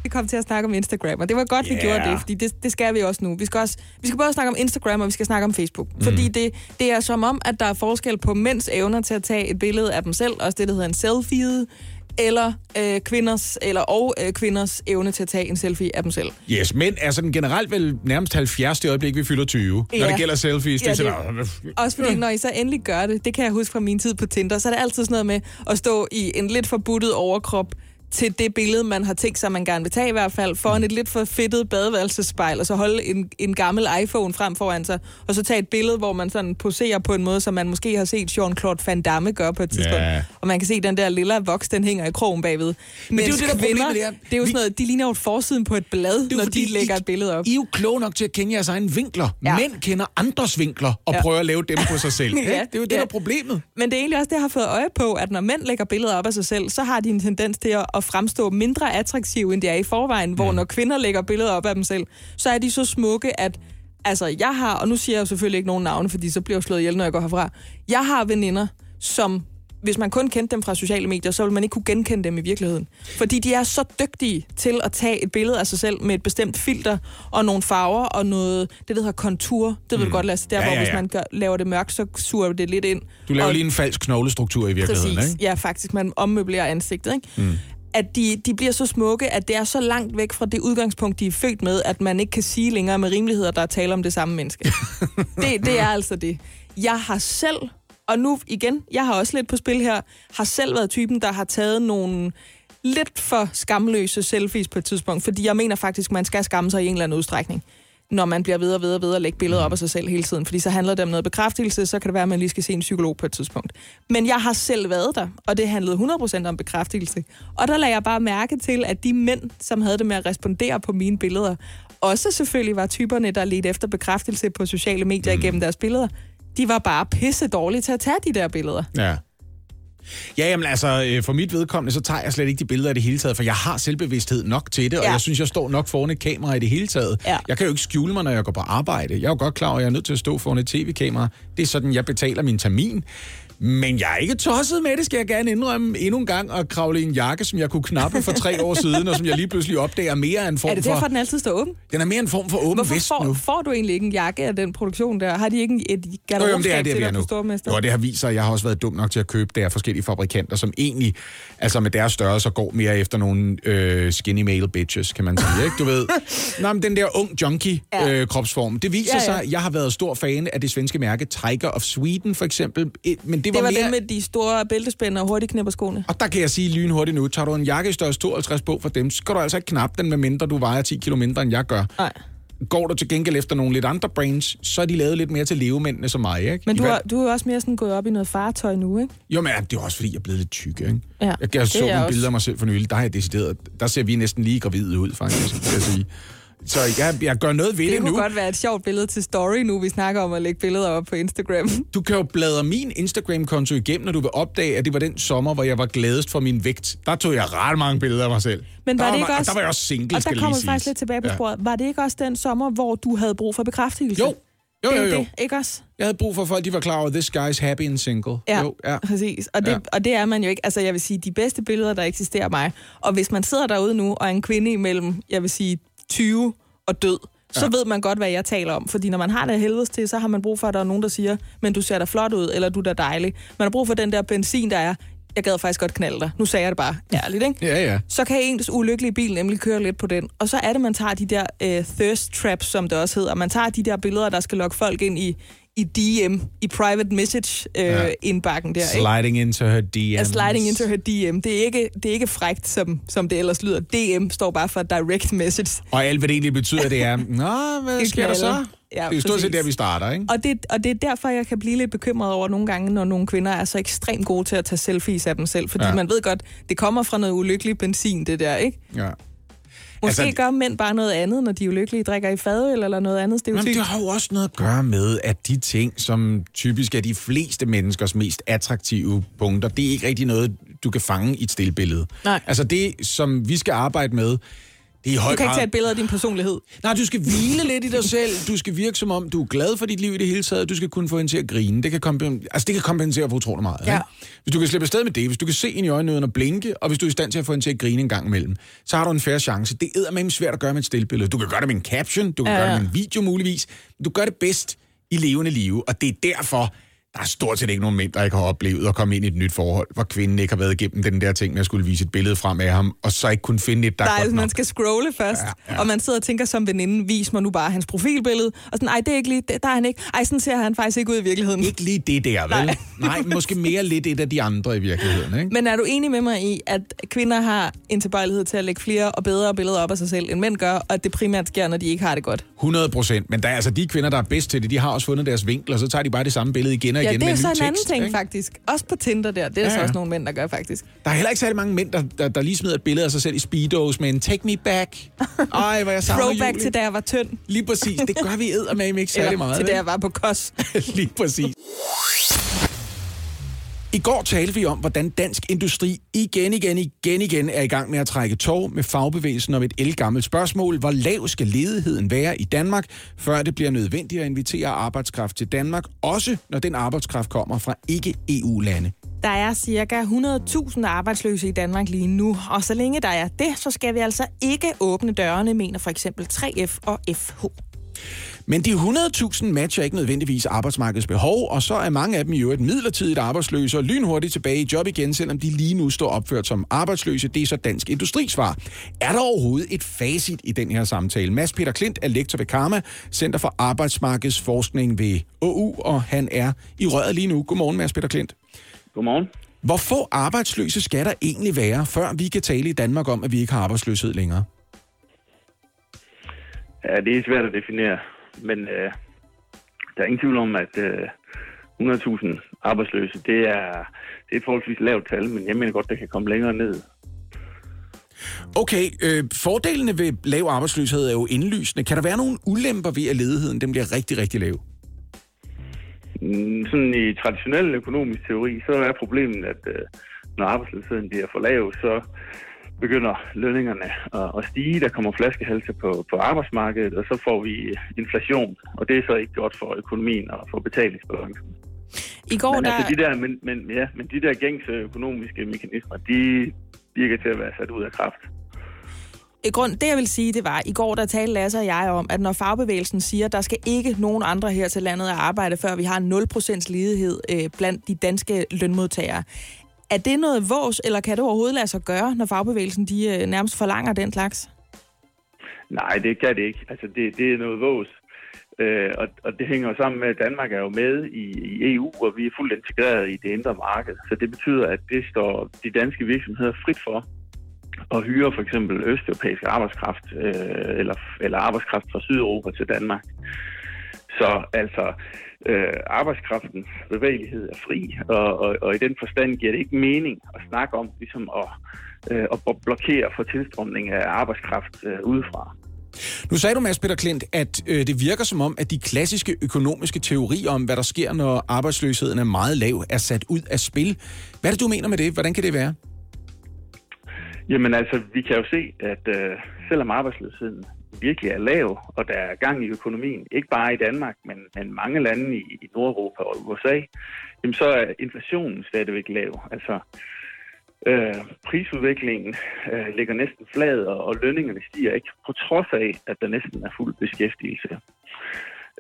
Vi kom til at snakke om Instagram, og det var godt, yeah. vi gjorde det, fordi det, det skal vi også nu. Vi skal, også, vi skal både snakke om Instagram, og vi skal snakke om Facebook. Mm. Fordi det, det er som om, at der er forskel på mænds evner til at tage et billede af dem selv, også det, der hedder en selfie, eller øh, kvinders, eller og øh, kvinders evne til at tage en selfie af dem selv. Yes, men er sådan generelt vel nærmest 70 det øjeblik, vi fylder 20, ja. når det gælder selfies. Ja, det er det- sådan, Også fordi, når I så endelig gør det, det kan jeg huske fra min tid på Tinder, så er det altid sådan noget med at stå i en lidt forbuddet overkrop til det billede, man har tænkt sig, man gerne vil tage i hvert fald, foran et lidt for fedtet badeværelsespejl, og så holde en, en gammel iPhone frem foran sig, og så tage et billede, hvor man sådan poserer på en måde, som man måske har set Jean-Claude Van Damme gøre på et tidspunkt. Ja. Og man kan se den der lille voks, den hænger i krogen bagved. Men det er jo det, der er kvinder, problemet, det er, det er jo sådan noget, de ligner jo forsiden på et blad, er når fordi, de lægger I- et billede op. I er jo kloge nok til at kende jeres egne vinkler. Ja. Mænd kender andres vinkler og ja. Ja. prøver at lave dem på sig selv. <laughs> Ja, ja, det er jo det, ja. der er problemet. Men det er egentlig også det, jeg har fået øje på, at når mænd lægger billeder op af sig selv, så har de en tendens til at, at fremstå mindre attraktive, end de er i forvejen. Hvor når kvinder lægger billeder op af dem selv, så er de så smukke, at altså, jeg har, og nu siger jeg jo selvfølgelig ikke nogen navne, fordi så bliver jeg slået ihjel, når jeg går herfra. Jeg har veninder, som hvis man kun kendte dem fra sociale medier, så ville man ikke kunne genkende dem i virkeligheden. Fordi de er så dygtige til at tage et billede af sig selv med et bestemt filter og nogle farver og noget, det der hedder kontur. Det ved du godt, Lasse. Der, Ja, hvor ja, hvis ja. man gør, laver det mørkt, så suger det lidt ind. Du laver Og- lige en falsk knoglestruktur i virkeligheden, Præcis. ikke? Ja, faktisk. Man ommøblerer ansigtet, ikke? Mm. At de, de bliver så smukke, at det er så langt væk fra det udgangspunkt, de er født med, at man ikke kan sige længere med rimelighed, at der er tale om det samme menneske. <laughs> det, det er altså det. Jeg har selv, og nu igen, jeg har også lidt på spil her, har selv været typen, der har taget nogle lidt for skamløse selfies på et tidspunkt, fordi jeg mener faktisk, man skal skamme sig i en eller anden udstrækning når man bliver ved og ved og ved at lægge billeder op af sig selv hele tiden. Fordi så handler det om noget bekræftelse, så kan det være, at man lige skal se en psykolog på et tidspunkt. Men jeg har selv været der, og det handlede 100% om bekræftelse. Og der lagde jeg bare mærke til, at de mænd, som havde det med at respondere på mine billeder, også selvfølgelig var typerne, der ledte efter bekræftelse på sociale medier mm. igennem deres billeder. De var bare pisse dårlige til at tage de der billeder. Ja. Ja, jamen altså, øh, for mit vedkommende, så tager jeg slet ikke de billeder i det hele taget, for jeg har selvbevidsthed nok til det, og Ja. jeg synes, jeg står nok foran et kamera i det hele taget. Ja. Jeg kan jo ikke skjule mig, når jeg går på arbejde. Jeg er jo godt klar over, at jeg er nødt til at stå foran et tv-kamera. Det er sådan, jeg betaler min termin. Men jeg er ikke tosset med det, skal jeg gerne indrømme endnu en gang, at kravle i en jakke, som jeg kunne knappe for tre år siden, og som jeg lige pludselig opdager er mere en form Er det for... derfor, den altid står åben? Den er mere en form for åben Hvorfor vest får, nu. får du egentlig ikke en jakke af den produktion der? Har de ikke et er garderobeskab til dig på Stormester? Jo, det har vist sig, at jeg har også været dum nok til at købe der forskellige fabrikanter, som egentlig, altså med deres størrelse, går mere efter nogle øh, skinny male bitches, kan man sige, ikke? Du ved, <laughs> Nå, men den der ung junkie Ja. øh, kropsform. Det viser Ja, ja. sig, at jeg har været stor fan af det svenske mærke Tiger of Sweden, for eksempel. Men det var, Det var mere... det med de store bæltespænder og hurtigt knipper skoene. Og der kan jeg sige lynhurtigt nu, tager du en jakke i størrelse 52 på for dem, så skal du altså ikke knappe den, medmindre du vejer 10 kilo mindre, end jeg gør. Nej. Går du til gengæld efter nogle lidt andre brands, så er de lavet lidt mere til levemændene som mig, ikke? Men du er, du er også mere sådan gået op i noget fartøj nu, ikke? Jo, men det er også fordi, jeg er blevet lidt tyk, ikke? Ja, jeg, jeg så nogle billeder af mig selv for nylig. Der, har jeg decideret, der ser vi næsten lige gravide ud, faktisk, kan jeg sige. Så jeg, jeg gør noget ved det, Det kunne nu. godt være et sjovt billede til story nu, vi snakker om at lægge billeder op på Instagram. Du kan jo bladre min Instagram-konto igennem, når du vil opdage, at det var den sommer, hvor jeg var gladest for min vægt. Der tog jeg ret mange billeder af mig selv. Men var der det ikke var, også... Og der var jeg også single, Og der det kommer faktisk siges. lidt tilbage på Ja. sporet. Var det ikke også den sommer, hvor du havde brug for bekræftelse? Jo. Jo, det jo, jo. Det, ikke også? Jeg havde brug for, folk de var klar over, this guy's happy and single. Ja, Jo, ja. præcis. Og det, Ja. og det er man jo ikke. Altså, jeg vil sige, de bedste billeder, der eksisterer mig. Og hvis man sidder derude nu og er en kvinde imellem, jeg vil sige, 20 og død, så ved man godt, hvad jeg taler om. Fordi når man har det helvedes til, så har man brug for, at der er nogen, der siger, men du ser da flot ud, eller du er da dejlig. Man har brug for den der benzin, der er, jeg gad faktisk godt knalde dig. Nu sagde jeg det bare ærligt, ikke? Ja, ja. så kan ens ulykkelige bil nemlig køre lidt på den. Og så er det, man tager de der øh, thirst traps, som det også hedder. Man tager de der billeder, der skal lokke folk ind i, i DM, i private message øh, Ja. indbakken der. Ikke? Sliding into her DM. Ja, sliding into her DM. Det er ikke, det er ikke frægt, som, som det ellers lyder. DM står bare for direct message. Og alt, hvad det egentlig betyder, det er, <laughs> nå, hvad Det sker der så? Ja, det er stort set der, vi starter, ikke? Og det, og det er derfor, jeg kan blive lidt bekymret over nogle gange, når nogle kvinder er så ekstremt gode til at tage selfies af dem selv. Fordi ja. man ved godt, det kommer fra noget ulykkelig benzin, det der, ikke? Ja. Måske Altså- gør mænd bare noget andet, når de er ulykkelige, drikker i fadøl eller noget andet stereotyp. det har jo også noget at gøre med, at de ting, som typisk er de fleste menneskers mest attraktive punkter, det er ikke rigtig noget, du kan fange i et stillbillede. Nej. Altså det, som vi skal arbejde med, det er i høj Du kan ikke grad... tage et billede af din personlighed. Nej, du skal hvile lidt i dig selv. Du skal virke som om, du er glad for dit liv i det hele taget. Du skal kunne få hende til at grine. Det kan, kompen- altså, det kan kompensere for utrolig meget. Ja. Ikke? Hvis du kan slippe afsted med det, hvis du kan se hende i øjnene uden at blinke, og hvis du er i stand til at få hende til at grine en gang imellem, så har du en færre chance. Det er med svært at gøre med et stillbillede. Du kan gøre det med en caption, du kan Ja, gøre det med en video muligvis. Du gør det bedst i levende live, og det er derfor, der er stort set ikke nogen mænd, der ikke har oplevet at komme ind i et nyt forhold, hvor kvinden ikke har været igennem den der ting med at skulle vise et billede frem af ham, og så ikke kunne finde et, der er Nej, altså, man nok. skal scrolle først, Ja, ja, og man sidder og tænker som veninde, vis mig nu bare hans profilbillede, og sådan, ej, det er ikke lige, der er han ikke. Ej, sådan ser han faktisk ikke ud i virkeligheden. Ikke lige det der, vel? Nej, Nej. Nej måske mere lidt et af de andre i virkeligheden, ikke? Men er du enig med mig i, at kvinder har en tilbøjelighed til at lægge flere og bedre billeder op af sig selv, end mænd gør, og at det primært sker, når de ikke har det godt? 100 procent. Men der er altså de kvinder, der er bedst til det, de har også fundet deres vinkel, og så tager de bare det samme billede igen og Ja, igen det med er så en anden tekst, ting ikke? faktisk. Også på Tinder der, det er Ja, ja, så ja. også nogle mænd, der gør faktisk. Der er heller ikke særlig mange mænd, der, der, der lige smider et billede af sig selv i speedos med en take me back. Ej, hvor jeg savner <laughs> Throwback Julie. til da jeg var tynd. Lige præcis. Det gør vi eddermame ikke <laughs> særlig Eller meget. til da jeg var på kos. <laughs> Lige præcis. I går talte vi om, hvordan dansk industri igen, igen, igen, igen er i gang med at trække tog med fagbevægelsen om et elgammelt spørgsmål. Hvor lav skal ledigheden være i Danmark, før det bliver nødvendigt at invitere arbejdskraft til Danmark, også når den arbejdskraft kommer fra ikke-EU-lande? Der er cirka 100.000 arbejdsløse i Danmark lige nu, og så længe der er det, så skal vi altså ikke åbne dørene, mener for eksempel 3F og FH. Men de 100.000 matcher ikke nødvendigvis arbejdsmarkedets behov, og så er mange af dem jo et midlertidigt arbejdsløse og lynhurtigt tilbage i job igen, selvom de lige nu står opført som arbejdsløse. Det er så Dansk Industrisvar. Er der overhovedet et facit i den her samtale? Mads Peter Klint er lektor ved Karma, Center for Arbejdsmarkedsforskning ved OU, og han er i røret lige nu. Godmorgen, Mads Peter Klint. Godmorgen. Hvor få arbejdsløse skal der egentlig være, før vi kan tale i Danmark om, at vi ikke har arbejdsløshed længere? Ja, det er svært at definere, men øh, der er ingen tvivl om, at øh, 100.000 arbejdsløse, det er, det er et forholdsvis lavt tal, men jeg mener godt, det kan komme længere ned. Okay, øh, fordelene ved lav arbejdsløshed er jo indlysende. Kan der være nogle ulemper ved, at ledigheden den bliver rigtig, rigtig lav? Mm, Sådan i traditionel økonomisk teori, så er problemet, at øh, når arbejdsløsheden bliver for lav, så begynder lønningerne at, at stige, der kommer flaskehalse på, på arbejdsmarkedet, og så får vi inflation, og det er så ikke godt for økonomien og for betalingsbalancen. I går, men, der... altså, de der, men, men, ja, men de der gængse økonomiske mekanismer, de virker til at være sat ud af kraft. I grund, det jeg vil sige, det var, i går der talte Lasse og jeg om, at når fagbevægelsen siger, at der skal ikke nogen andre her til landet at arbejde, før vi har 0% ledighed øh, blandt de danske lønmodtagere. Er det noget vås, eller kan det overhovedet lade sig gøre, når fagbevægelsen de, øh, nærmest forlanger den slags? Nej, det kan det ikke. Altså, det, det er noget vås. Øh, og, og det hænger jo sammen med, at Danmark er jo med i, i EU, og vi er fuldt integreret i det indre marked. Så det betyder, at det står de danske virksomheder frit for at hyre for eksempel østeuropæisk arbejdskraft øh, eller, eller arbejdskraft fra Sydeuropa til Danmark. Så altså, øh, arbejdskraftens bevægelighed er fri, og, og, og i den forstand giver det ikke mening at snakke om ligesom at, øh, at blokere for tilstrømning af arbejdskraft øh, udefra. Nu sagde du, Mads Peter Klint, at øh, det virker som om, at de klassiske økonomiske teorier om, hvad der sker, når arbejdsløsheden er meget lav, er sat ud af spil. Hvad er det, du mener med det? Hvordan kan det være? Jamen altså, vi kan jo se, at øh, selvom arbejdsløsheden virkelig er lav, og der er gang i økonomien, ikke bare i Danmark, men, men mange lande i, i Nordeuropa og USA, jamen så er inflationen stadigvæk lav. Altså, Øh, prisudviklingen øh, ligger næsten flad, og, og lønningerne stiger ikke, på trods af, at der næsten er fuld beskæftigelse.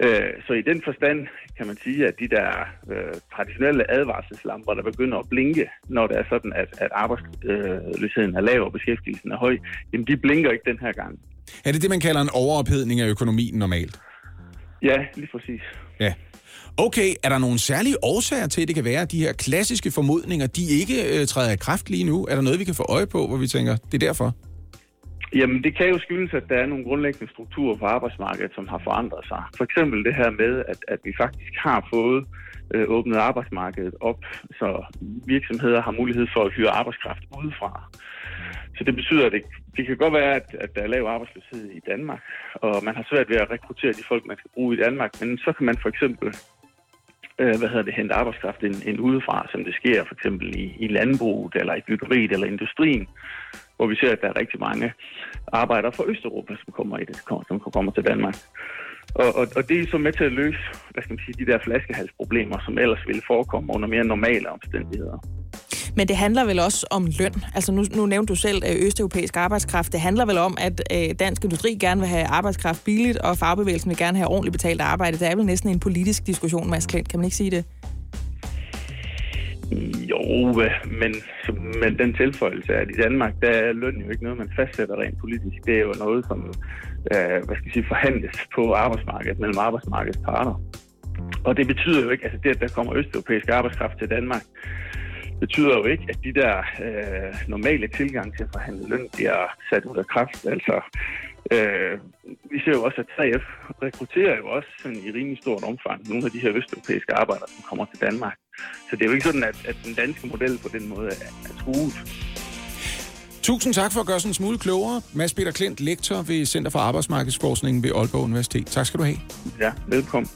Øh, så i den forstand kan man sige, at de der øh, traditionelle advarselslamper, der begynder at blinke, når det er sådan, at, at arbejdsløsheden øh, er lav og beskæftigelsen er høj, jamen de blinker ikke den her gang. Er det det, man kalder en overophedning af økonomien normalt? Ja, lige præcis. Ja. Okay, er der nogle særlige årsager til, at det kan være, at de her klassiske formodninger, de ikke øh, træder i kraft lige nu? Er der noget, vi kan få øje på, hvor vi tænker, det er derfor? Jamen, det kan jo skyldes, at der er nogle grundlæggende strukturer på arbejdsmarkedet, som har forandret sig. For eksempel det her med, at, at vi faktisk har fået øh, åbnet arbejdsmarkedet op, så virksomheder har mulighed for at hyre arbejdskraft udefra. Så det betyder, at det, det kan godt være, at, at der er lav arbejdsløshed i Danmark, og man har svært ved at rekruttere de folk, man skal bruge i Danmark, men så kan man for eksempel øh, hvad hedder det, hente arbejdskraft ind, ind udefra, som det sker for eksempel i, i landbruget, eller i byggeriet, eller industrien, hvor vi ser, at der er rigtig mange arbejdere fra Østeuropa, som kommer, i det, som kommer til Danmark. Og, og, og det er så med til at løse, hvad skal man sige, de der flaskehalsproblemer, som ellers ville forekomme under mere normale omstændigheder. Men det handler vel også om løn. Altså nu, nu nævnte du selv øh, østeuropæisk arbejdskraft. Det handler vel om, at øh, dansk industri gerne vil have arbejdskraft billigt, og fagbevægelsen vil gerne have ordentligt betalt arbejde. Det er vel næsten en politisk diskussion, Mads Klint. Kan man ikke sige det? Jo, men, men den tilføjelse, at i Danmark, der er løn jo ikke noget, man fastsætter rent politisk. Det er jo noget, som øh, hvad skal jeg sige, forhandles på arbejdsmarkedet mellem arbejdsmarkedets parter. Og det betyder jo ikke, altså det, at der kommer østeuropæisk arbejdskraft til Danmark, betyder jo ikke, at de der øh, normale tilgang til at forhandle løn bliver sat ud af kraft. Altså, øh, vi ser jo også, at 3F rekrutterer jo også sådan i rimelig stort omfang nogle af de her østeuropæiske arbejdere, som kommer til Danmark. Så det er jo ikke sådan, at, at den danske model på den måde er, er truet. Tusind tak for at gøre sådan en smule klogere. Mads Peter Klint, lektor ved Center for Arbejdsmarkedsforskning ved Aalborg Universitet. Tak skal du have. Ja, velkommen.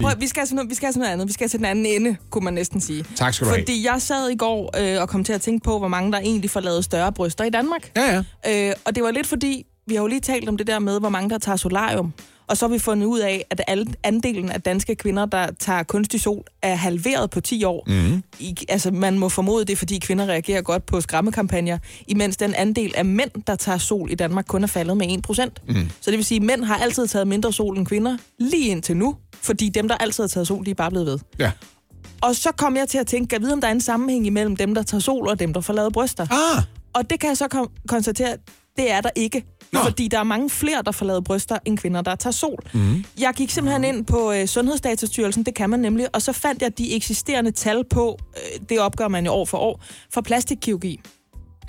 Prøv, vi skal noget, vi skal have sådan noget andet. Vi skal til den anden ende, kunne man næsten sige. Tak skal du have. Fordi jeg sad i går øh, og kom til at tænke på, hvor mange der egentlig får lavet større bryster i Danmark. Ja, ja. Øh, og det var lidt fordi, vi har jo lige talt om det der med, hvor mange der tager solarium. Og så har vi fundet ud af, at andelen af danske kvinder, der tager kunstig sol, er halveret på 10 år. Mm. I, altså, man må formode det, fordi kvinder reagerer godt på skræmmekampagner, imens den andel af mænd, der tager sol i Danmark, kun er faldet med 1%. Mm. Så det vil sige, at mænd har altid taget mindre sol end kvinder, lige indtil nu, fordi dem, der altid har taget sol, de er bare blevet ved. Ja. Og så kom jeg til at tænke, at vide, om der er en sammenhæng imellem dem, der tager sol, og dem, der får lavet bryster. Ah! Og det kan jeg så kom- konstatere, det er der ikke. Nå. Fordi der er mange flere, der får lavet bryster, end kvinder, der tager sol. Mm. Jeg gik simpelthen ind på øh, Sundhedsdatastyrelsen, det kan man nemlig, og så fandt jeg de eksisterende tal på, øh, det opgør man jo år for år, for plastikkirurgi.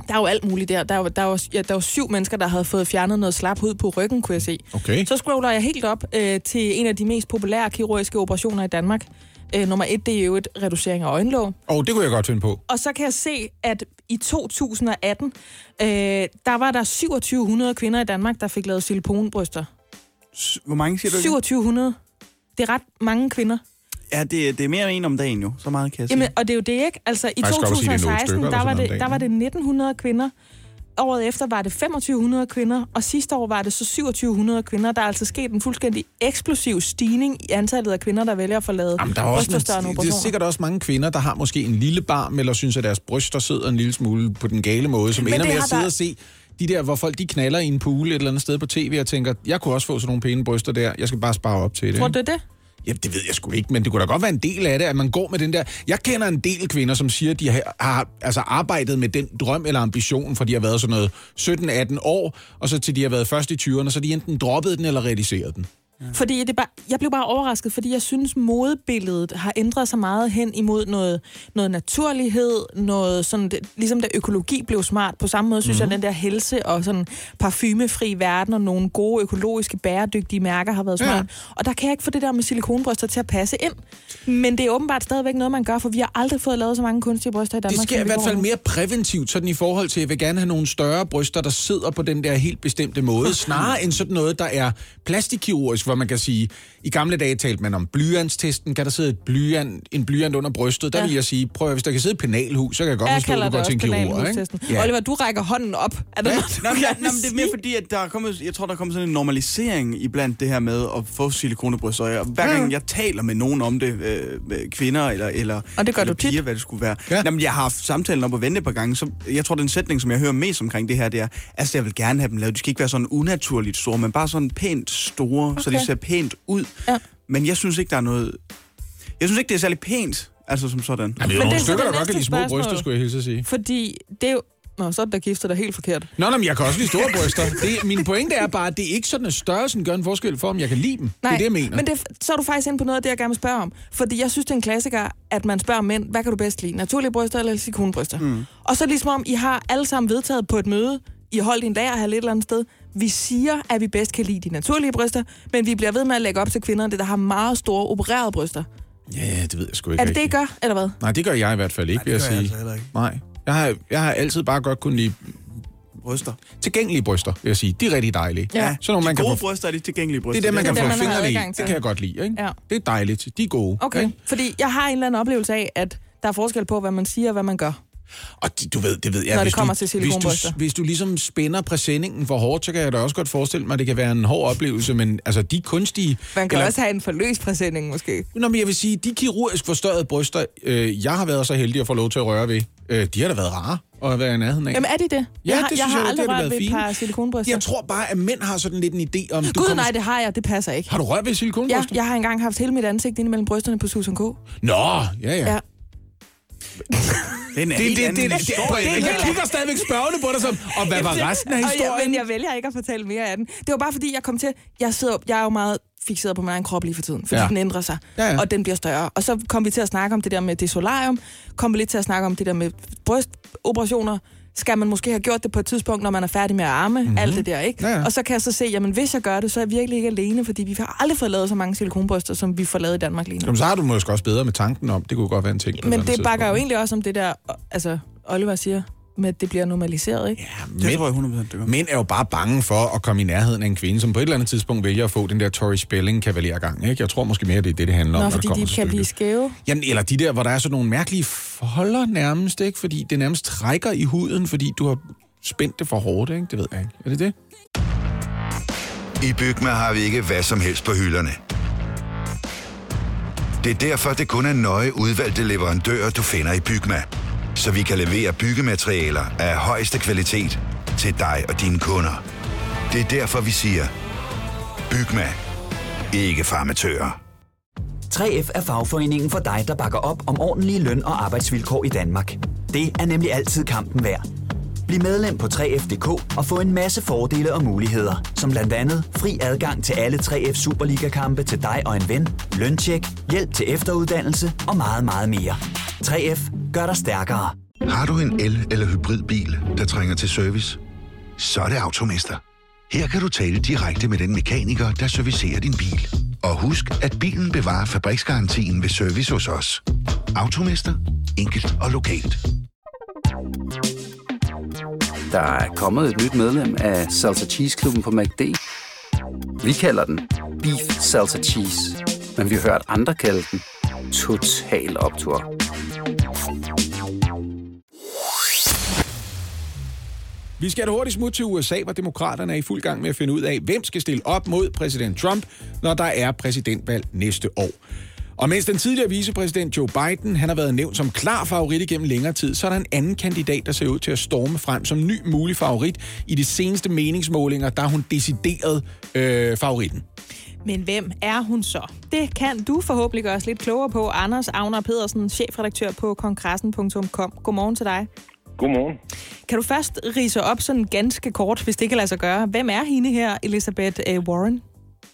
Der er jo alt muligt der. Der er jo, der er jo, ja, der syv mennesker, der havde fået fjernet noget slap hud på ryggen, kunne jeg se. Okay. Så scroller jeg helt op øh, til en af de mest populære kirurgiske operationer i Danmark. Øh, nummer et, det er jo et reducering af øjenlåg. Og oh, det kunne jeg godt finde på. Og så kan jeg se, at i 2018, øh, der var der 2700 kvinder i Danmark, der fik lavet silikonbryster. Hvor mange siger du? igen? 2700. Det er ret mange kvinder. Ja, det, det er mere end en om dagen jo. Så meget kan jeg sige. Jamen, og det er jo det, ikke? Altså, i Faktisk godt at sige, det er nogle 2016, stykker der var, det, der var det 1900 kvinder. Året efter var det 2500 kvinder, og sidste år var det så 2700 kvinder. Der er altså sket en fuldstændig eksplosiv stigning i antallet af kvinder, der vælger at lavet Jamen, der er, også, det er sikkert også mange kvinder, der har måske en lille barm, eller synes, at deres bryster sidder en lille smule på den gale måde, som Men ender med at sidde der- og se de der, hvor folk de knaller i en pool et eller andet sted på tv og tænker, jeg kunne også få sådan nogle pæne bryster der, jeg skal bare spare op til det. Tror du det? Det? Ja, det ved jeg sgu ikke, men det kunne da godt være en del af det, at man går med den der... Jeg kender en del kvinder, som siger, at de har, har altså arbejdet med den drøm eller ambition, for de har været sådan noget 17-18 år, og så til de har været først i 20'erne, så de enten droppet den eller realiseret den. Fordi det bare, jeg blev bare overrasket, fordi jeg synes, modebilledet har ændret sig meget hen imod noget, noget naturlighed, noget sådan, det, ligesom da økologi blev smart. På samme måde synes mm-hmm. jeg, at den der helse og sådan parfumefri verden og nogle gode økologiske, bæredygtige mærker har været smart. Ja. Og der kan jeg ikke få det der med silikonbryster til at passe ind. Men det er åbenbart stadigvæk noget, man gør, for vi har aldrig fået lavet så mange kunstige bryster i Danmark. Det sker i hvert fald mere præventivt, sådan i forhold til, at jeg vil gerne have nogle større bryster, der sidder på den der helt bestemte måde, snarere end sådan noget, der er plastikkirurgisk hvor man kan sige, i gamle dage talte man om blyantstesten. Kan der sidde et blyant, en blyant under brystet? Der Ja. vil jeg sige, prøv at, hvis der kan sidde et penalhus, så kan jeg godt Jeg forstå, at du det går til en kirurg. Ja. Oliver, du rækker hånden op. Er det noget, du Nå, men, gerne nå, det er mere fordi, at der er kommet, jeg tror, der er kommet sådan en normalisering i blandt det her med at få silikonebryster. Og hver gang jeg taler med nogen om det, øh, med kvinder eller, eller, Og det gør eller du tit. piger, hvad det skulle være. Ja. Ja. Jamen, jeg har haft samtalen op og vente et par gange, så jeg tror, den sætning, som jeg hører mest omkring det her, det er, altså, jeg vil gerne have dem lavet. De skal ikke være sådan unaturligt store, men bare sådan pænt store, okay. så de Okay. ser pænt ud. Ja. Men jeg synes ikke, der er noget... Jeg synes ikke, det er særlig pænt, altså som sådan. Ja, vi er Men nogle det er så stykker, det der godt kan lide små bryster, skulle jeg hilse at sige. Fordi det er jo... Nå, så er der gifter dig helt forkert. Nå, nå, men jeg kan også lide store bryster. Det, min pointe er bare, at det er ikke sådan, at størrelsen gør en forskel for, om jeg kan lide dem. det er det, jeg mener. men det, så er du faktisk inde på noget af det, jeg gerne vil spørge om. Fordi jeg synes, det er en klassiker, at man spørger mænd, hvad kan du bedst lide? Naturlige bryster eller silikonbryster? Mm. Og så er det ligesom om, I har alle sammen vedtaget på et møde, I har holdt i en dag her lidt eller andet sted. Vi siger, at vi bedst kan lide de naturlige bryster, men vi bliver ved med at lægge op til kvinderne, der har meget store opererede bryster. Ja, det ved jeg sgu ikke Er det det, I rigtigt. gør, eller hvad? Nej, det gør jeg i hvert fald ikke, Nej, vil det jeg gør jeg sige. altså ikke. Nej. Jeg har, jeg har altid bare godt kunnet lide Bryster. tilgængelige bryster, vil jeg sige. De er rigtig dejlige. Ja. Sådan nogle, man de kan gode få, bryster er de tilgængelige det bryster. er dem, man Det er kan dem, få fingrene i. Det kan jeg godt lide, ikke? Ja. Det er dejligt. De er gode. Okay, ikke? fordi jeg har en eller anden oplevelse af, at der er forskel på, hvad man siger og hvad man gør. Og de- du ved, det ved jeg. Når det hvis kommer du, til hvis du, hvis du ligesom spænder præsendingen for hårdt, så kan jeg da også godt forestille mig, at det kan være en hård oplevelse, men altså de kunstige... Man kan eller- også have en forløs præsending, måske. Nå, men jeg vil sige, de kirurgisk forstørrede bryster, øh, jeg har været så heldig at få lov til at røre ved, øh, de har da været rare at være i nærheden af. Jamen er de det? Ja, jeg har, det jeg synes har jeg, aldrig det rørt ved et par silikonbryster. Jeg tror bare, at mænd har sådan lidt en idé om... Gud kommer- nej, det har jeg. Det passer ikke. Har du rørt ved Ja, silikonbryster? jeg har engang haft hele mit ansigt inde mellem brysterne på Susan K. Nå, ja, ja. Ja. Det er Det, det, det, det, det, det, jeg kigger stadigvæk spørgende på dig som, og hvad var resten af Og jeg, historien? men jeg vælger ikke at fortælle mere af den. Det var bare fordi, jeg kom til... Jeg, sidder, jeg er jo meget fixeret på min egen krop lige for tiden, fordi ja. den ændrer sig, Ja, ja. og den bliver større. Og så kom vi til at snakke om det der med det solarium, kom vi lidt til at snakke om det der med brystoperationer. Skal man måske have gjort det på et tidspunkt, når man er færdig med at arme, mm-hmm. alt det der, ikke? Ja, ja. Og så kan jeg så se, jamen hvis jeg gør det, så er jeg virkelig ikke alene, fordi vi har aldrig fået lavet så mange silikonbryster, som vi får lavet i Danmark lige nu. Jamen, så har du måske også bedre med tanken om, det kunne godt være en ting. Men det bakker jo egentlig også om det der, altså Oliver siger, med at det bliver normaliseret, ikke? Det Mænd, tror jeg 100% det gør. mænd er jo bare bange for at komme i nærheden af en kvinde, som på et eller andet tidspunkt vælger at få den der Tori Spelling-kavalergang. Ikke? Jeg tror måske mere, det er det, det handler om, Nå, når fordi det kommer de kan blive skæve. Jamen, eller de der, hvor der er sådan nogle mærkelige folder nærmest, ikke? Fordi det nærmest trækker i huden, fordi du har spændt det for hårdt, ikke? Det ved jeg ikke. Er det det? I Bygma har vi ikke hvad som helst på hylderne. Det er derfor, det kun er nøje udvalgte leverandører, du finder i Bygma. Så vi kan levere byggematerialer af højeste kvalitet til dig og dine kunder. Det er derfor, vi siger, Bygma. Ikke farmatører. 3F er fagforeningen for dig, der bakker op om ordentlige løn- og arbejdsvilkår i Danmark. Det er nemlig altid kampen værd. Bliv medlem på 3F.dk og få en masse fordele og muligheder, som blandt andet fri adgang til alle 3F Superliga-kampe til dig og en ven, løntjek, hjælp til efteruddannelse og meget, meget mere. 3F gør dig stærkere. Har du en el- eller hybridbil, der trænger til service? Så er det Automester. Her kan du tale direkte med den mekaniker, der servicerer din bil. Og husk, at bilen bevarer fabriksgarantien ved service hos os. Automester. Enkelt og lokalt. Der er kommet et nyt medlem af Salsa Cheese Klubben på MACD. Vi kalder den Beef Salsa Cheese, men vi har hørt andre kalde den Total Optor. Vi skal et hurtigt smut til USA, hvor demokraterne er i fuld gang med at finde ud af, hvem skal stille op mod præsident Trump, når der er præsidentvalg næste år. Og mens den tidligere vicepræsident Joe Biden han har været nævnt som klar favorit igennem længere tid, så er der en anden kandidat, der ser ud til at storme frem som ny mulig favorit. I de seneste meningsmålinger, der er hun decideret øh, favoritten. Men hvem er hun så? Det kan du forhåbentlig gøre os lidt klogere på. Anders Agner Pedersen, chefredaktør på kongressen.com. Godmorgen til dig. Godmorgen. Kan du først rise op sådan ganske kort, hvis det kan lade sig gøre? Hvem er hende her, Elizabeth øh, Warren?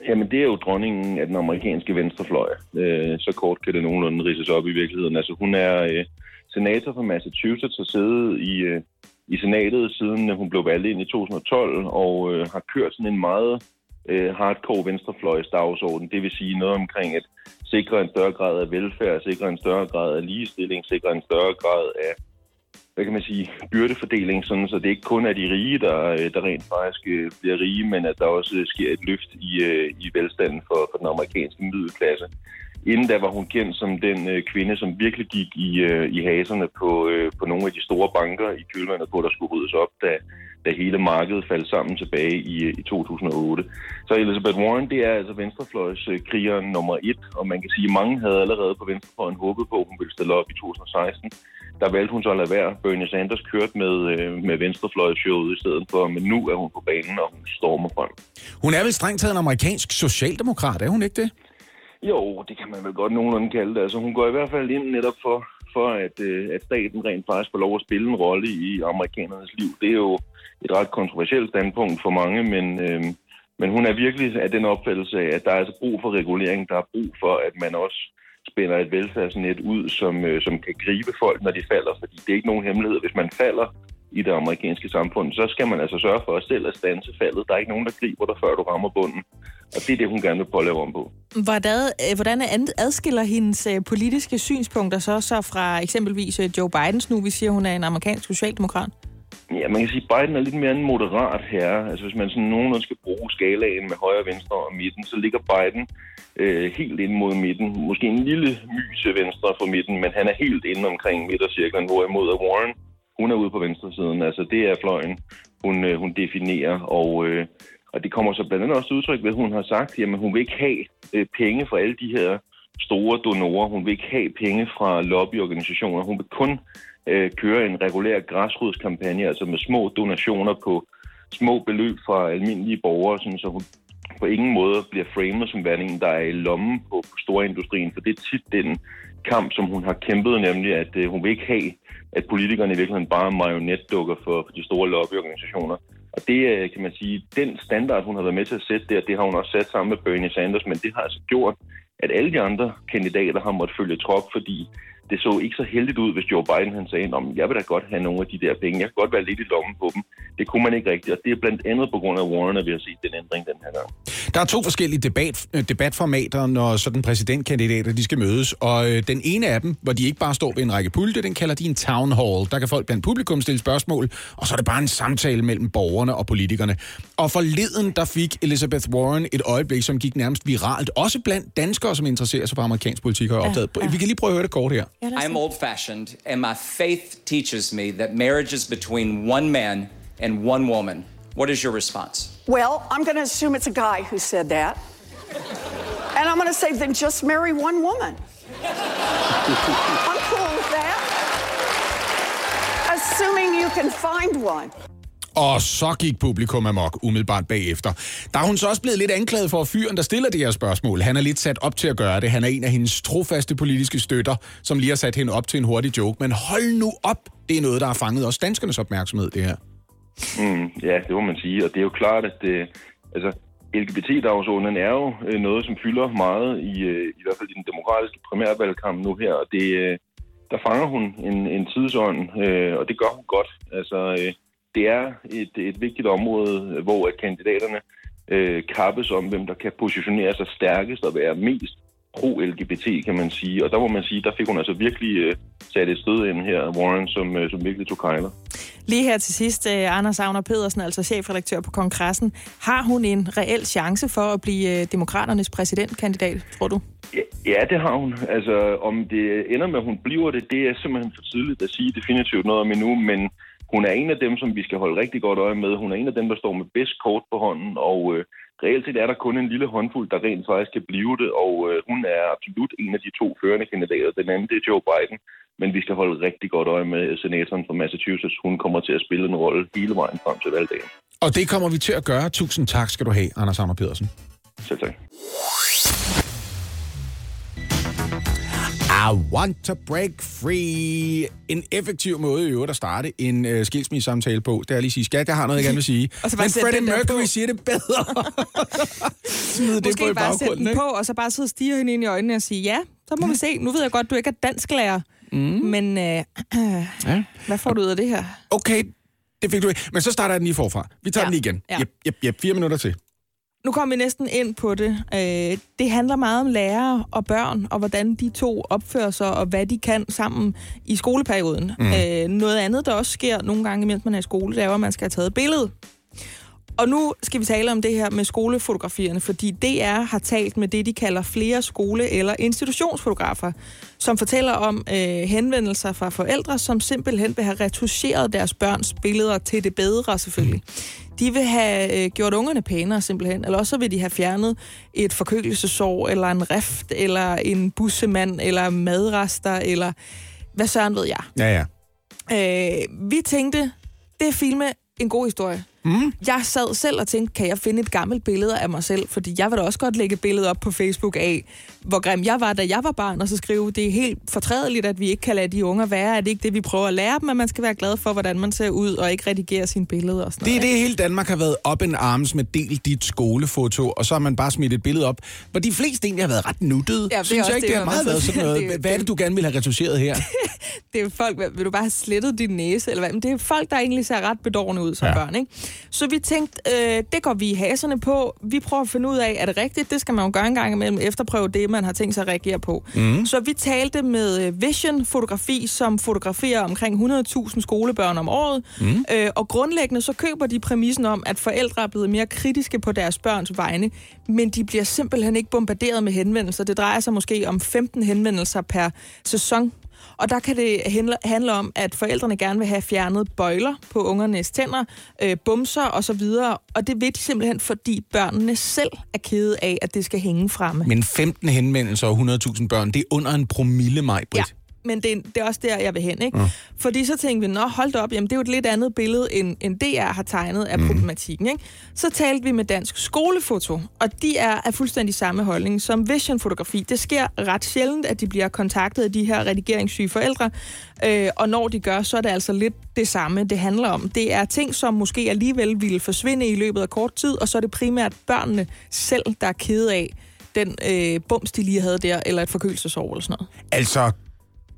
Jamen, det er jo dronningen af den amerikanske venstrefløj. Øh, så kort kan det nogenlunde rises op i virkeligheden. Altså, hun er øh, senator for Massachusetts og siddet i, øh, i senatet, siden øh, hun blev valgt ind i 2012, og øh, har kørt sådan en meget øh, hardcore venstrefløjs dagsorden. Det vil sige noget omkring at sikre en større grad af velfærd, sikre en større grad af ligestilling, sikre en større grad af hvad kan man sige, byrdefordeling, sådan, så det ikke kun er de rige, der, øh, der rent faktisk øh, bliver rige, men at der også sker et løft i, øh, i velstanden for, for den amerikanske middelklasse. Inden da var hun kendt som den øh, kvinde, som virkelig gik i, øh, i haserne på, øh, på nogle af de store banker i kølvandet på, der skulle ryddes op, da, da hele markedet faldt sammen tilbage i, i 2008. Så Elizabeth Warren, det er altså venstrefløjskrigeren nummer et, og man kan sige, at mange havde allerede på venstrefløjen håbet på, at hun ville stille op i 2016. Der valgte hun så at lade være. Bernie Sanders kørte med, øh, med venstrefløjsshowet i stedet for, men nu er hun på banen, og hun stormer frem. Hun er vel strengt taget en amerikansk socialdemokrat, er hun ikke det? Jo, det kan man vel godt nogenlunde kalde det. Altså, hun går i hvert fald ind netop for, for at, øh, at staten rent faktisk får lov at spille en rolle i amerikanernes liv. Det er jo et ret kontroversielt standpunkt for mange, men, øh, men hun er virkelig af den opfattelse af, at der er altså brug for regulering. Der er brug for, at man også spænder et velfærdsnet ud, som, øh, som kan gribe folk, når de falder. Fordi det er ikke nogen hemmelighed. Hvis man falder i det amerikanske samfund, så skal man altså sørge for at selv at stanse faldet. Der er ikke nogen, der griber dig, før du rammer bunden. Og det er det, hun gerne vil prøve at lave om på. Hvordan, øh, hvordan adskiller hendes øh, politiske synspunkter så, så fra eksempelvis øh, Joe Bidens nu? Vi siger, hun er en amerikansk socialdemokrat. Ja, man kan sige, at Biden er lidt mere en moderat herre. Altså hvis man sådan nogenlunde skal bruge skalaen med højre, venstre og midten, så ligger Biden øh, helt ind mod midten. Måske en lille my til venstre for midten, men han er helt inde omkring midtercirklen, hvorimod er Warren, hun er ude på venstresiden. Altså det er fløjen, hun, øh, hun definerer, og, øh, og det kommer så blandt andet også til udtryk ved, at hun har sagt, at hun vil ikke have øh, penge fra alle de her store donorer. Hun vil ikke have penge fra lobbyorganisationer. Hun vil kun øh, kører en regulær græsrodskampagne, altså med små donationer på små beløb fra almindelige borgere, sådan, så hun på ingen måde bliver framet som værende der er i lommen på, på storindustrien, for det er tit den kamp, som hun har kæmpet, nemlig at øh, hun vil ikke have, at politikerne i virkeligheden bare er marionetdukker for, for de store lobbyorganisationer. Og det øh, kan man sige, den standard, hun har været med til at sætte der, det har hun også sat sammen med Bernie Sanders, men det har altså gjort, at alle de andre kandidater har måttet følge trop, fordi det så ikke så heldigt ud, hvis Joe Biden han sagde, om jeg vil da godt have nogle af de der penge, jeg kan godt være lidt i lommen på dem. Det kunne man ikke rigtigt, og det er blandt andet på grund af Warren, at vi har set den ændring den her gang. Der er to forskellige debat, øh, debatformater, når sådan præsidentkandidater de skal mødes, og øh, den ene af dem, hvor de ikke bare står ved en række pulte, den kalder de en town hall. Der kan folk blandt publikum stille spørgsmål, og så er det bare en samtale mellem borgerne og politikerne. Og forleden, der fik Elizabeth Warren et øjeblik, som gik nærmest viralt, også blandt danskere, som interesserer sig for amerikansk politik, har jeg opdaget. Vi kan lige prøve at høre det kort her. I'm old fashioned, and my faith teaches me that marriage is between one man and one woman. What is your response? Well, I'm going to assume it's a guy who said that. And I'm going to say, then just marry one woman. <laughs> I'm cool with that. Assuming you can find one. Og så gik publikum amok umiddelbart bagefter. Der er hun så også blevet lidt anklaget for at fyren, der stiller det her spørgsmål. Han er lidt sat op til at gøre det. Han er en af hendes trofaste politiske støtter, som lige har sat hende op til en hurtig joke. Men hold nu op! Det er noget, der har fanget også danskernes opmærksomhed, det her. Mm, ja, det må man sige, og det er jo klart, at det, altså, LGBT-dagsordenen er jo øh, noget, som fylder meget i, øh, i hvert fald i den demokratiske primærvalgkamp nu her, og det, der fanger hun en, en tidsånd, øh, og det gør hun godt. Altså, øh, det er et, et vigtigt område, hvor at kandidaterne øh, kappes om, hvem der kan positionere sig stærkest og være mest pro-LGBT, kan man sige. Og der må man sige, der fik hun altså virkelig øh, sat et stød ind her, Warren, som, øh, som virkelig tog kejler. Lige her til sidst, eh, Anders Agner Pedersen, altså chefredaktør på kongressen. Har hun en reel chance for at blive eh, demokraternes præsidentkandidat, tror du? Ja, ja, det har hun. Altså, om det ender med, at hun bliver det, det er simpelthen for tidligt at sige definitivt noget om endnu, men hun er en af dem, som vi skal holde rigtig godt øje med. Hun er en af dem, der står med bedst kort på hånden, og øh, reelt set er der kun en lille håndfuld, der rent faktisk kan blive det, og øh, hun er absolut en af de to førende kandidater. Den anden, det er Joe Biden, men vi skal holde rigtig godt øje med senatoren fra Massachusetts. Hun kommer til at spille en rolle hele vejen frem til valgdagen. Og det kommer vi til at gøre. Tusind tak skal du have, Anders Hammer Pedersen. Selv tak. I want to break free. En effektiv måde i øvrigt at starte en øh, skilsmissesamtale på. Det er lige sige, skat, jeg har noget, jeg gerne vil sige. <laughs> Og så bare Men Freddie Mercury siger det bedre. <laughs> Smid det Måske på i bare sætte den ikke? på, og så bare sidde og stige hende ind i øjnene og sige, ja, så må vi se. Nu ved jeg godt, du ikke er dansklærer. Mm. Men øh, <clears throat> Ja. hvad får du ud af det her? Okay, det fik du ikke. Men så starter jeg den lige forfra. Vi tager Ja. den lige igen. Ja. Jep, jep, jep. Fire minutter til. Nu kommer vi næsten ind på det. Øh, det handler meget om lærere og børn, og hvordan de to opfører sig, og hvad de kan sammen i skoleperioden. Mm. Øh, noget andet, der også sker nogle gange, mens man er i skole, det er at man skal have taget et billede. Og nu skal vi tale om det her med skolefotografierne, fordi DR har talt med det, de kalder flere skole- eller institutionsfotografer, som fortæller om øh, henvendelser fra forældre, som simpelthen vil have retuscheret deres børns billeder til det bedre selvfølgelig. De vil have øh, gjort ungerne pænere simpelthen, eller også så vil de have fjernet et forkølelsesår, eller en rift, eller en bussemand, eller madrester, eller hvad søren ved jeg. Ja, ja. Øh, vi tænkte, det er filme en god historie. Mm. Jeg sad selv og tænkte, kan jeg finde et gammelt billede af mig selv? Fordi jeg vil da også godt lægge et billede op på Facebook af, hvor grim jeg var, da jeg var barn, og så skrive, det er helt fortrædeligt, at vi ikke kan lade de unger være. Er det ikke det, vi prøver at lære dem, at man skal være glad for, hvordan man ser ud, og ikke redigere sine billeder og sådan Det er noget. det, hele Danmark har været op en arms med del dit skolefoto, og så har man bare smidt et billede op, hvor de fleste egentlig har været ret nuttede. Ja, det Synes jeg ikke, det, det har meget været sådan <laughs> noget. Det Hvad er det, du gerne vil have retuscheret her? <laughs> det er folk, vil du bare have slettet din næse, eller hvad? Men det er folk, der egentlig ser ret bedårende ud som ja. børn, ikke? Så vi tænkte, øh, det går vi i haserne på. Vi prøver at finde ud af, er det rigtigt? Det skal man jo gøre en gang imellem, efterprøve det, man har tænkt sig at reagere på. Mhm. Så vi talte med øh, Vision Fotografi, som fotograferer omkring 100.000 skolebørn om året. Mhm. Øh, og grundlæggende så køber de præmissen om, at forældre er blevet mere kritiske på deres børns vegne, men de bliver simpelthen ikke bombarderet med henvendelser. Det drejer sig måske om 15 henvendelser per sæson. Og der kan det handle, om, at forældrene gerne vil have fjernet bøjler på ungernes tænder, øh, bumser og så videre. Og det vil de simpelthen, fordi børnene selv er kede af, at det skal hænge fremme. Men 15 henvendelser og 100.000 børn, det er under en promille, mig, Britt. Ja, men det, er- det er også der, jeg vil hen, ikke? Ja. Fordi så tænkte vi, nå, hold op, jamen det er jo et lidt andet billede, end, end DR har tegnet af Mhm. problematikken, ikke? Så talte vi med Dansk Skolefoto, og de er af fuldstændig samme holdning som Vision Fotografi. Det sker ret sjældent, at de bliver kontaktet af de her redigeringssyge forældre, øh, og når de gør, så er det altså lidt det samme, det handler om. Det er ting, som måske alligevel ville forsvinde i løbet af kort tid, og så er det primært børnene selv, der er kede af den øh, bums, de lige havde der, eller et forkølelsesår eller sådan noget. Altså,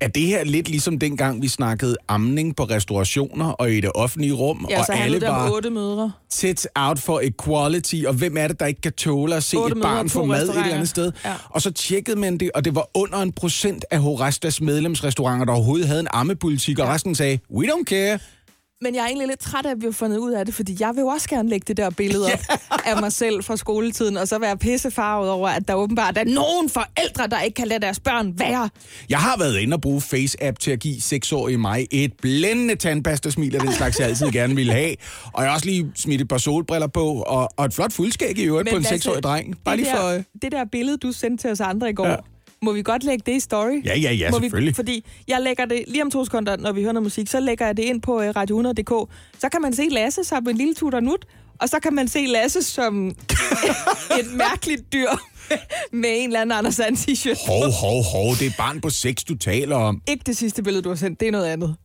er det her lidt ligesom dengang, vi snakkede amning på restaurationer og i det offentlige rum, Ja, og så alle det var otte mødre. tits out for equality, og hvem er det, der ikke kan tåle at se Otte et barn få mad et eller andet sted? Ja. Og så tjekkede man det, og det var under en procent af Horastas medlemsrestauranter, der overhovedet havde en ammepolitik, og resten sagde, we don't care. Men jeg er egentlig lidt træt af, at vi har fundet ud af det, fordi jeg vil jo også gerne lægge det der billede op <laughs> af mig selv fra skoletiden, og så være pissefarvet over, at der åbenbart er nogen forældre, der ikke kan lade deres børn være. Jeg har været inde og bruge Face-app til at give seksårige mig et blændende tandpastasmil af den slags, jeg altid gerne ville have. Og jeg har også lige smidt et par solbriller på, og, og et flot fuldskæg i øvrigt på en Lasse, seksårig dreng. Bare det lige for... Der, øh, det der billede, du sendte til os andre i går, ja. Må vi godt lægge det i story? Ja, ja, ja, må Vi, selvfølgelig. fordi jeg lægger det lige om to sekunder, når vi hører noget musik, så lægger jeg det ind på uh, radio100.dk. Så kan man se Lasse med en lille tutor nut, og så kan man se Lasse som <laughs> et mærkeligt dyr <laughs> med en eller anden Anders Sand t-shirt. Hov, hov, hov, det er barn på seks, du taler om. Ikke det sidste billede, du har sendt, det er noget andet.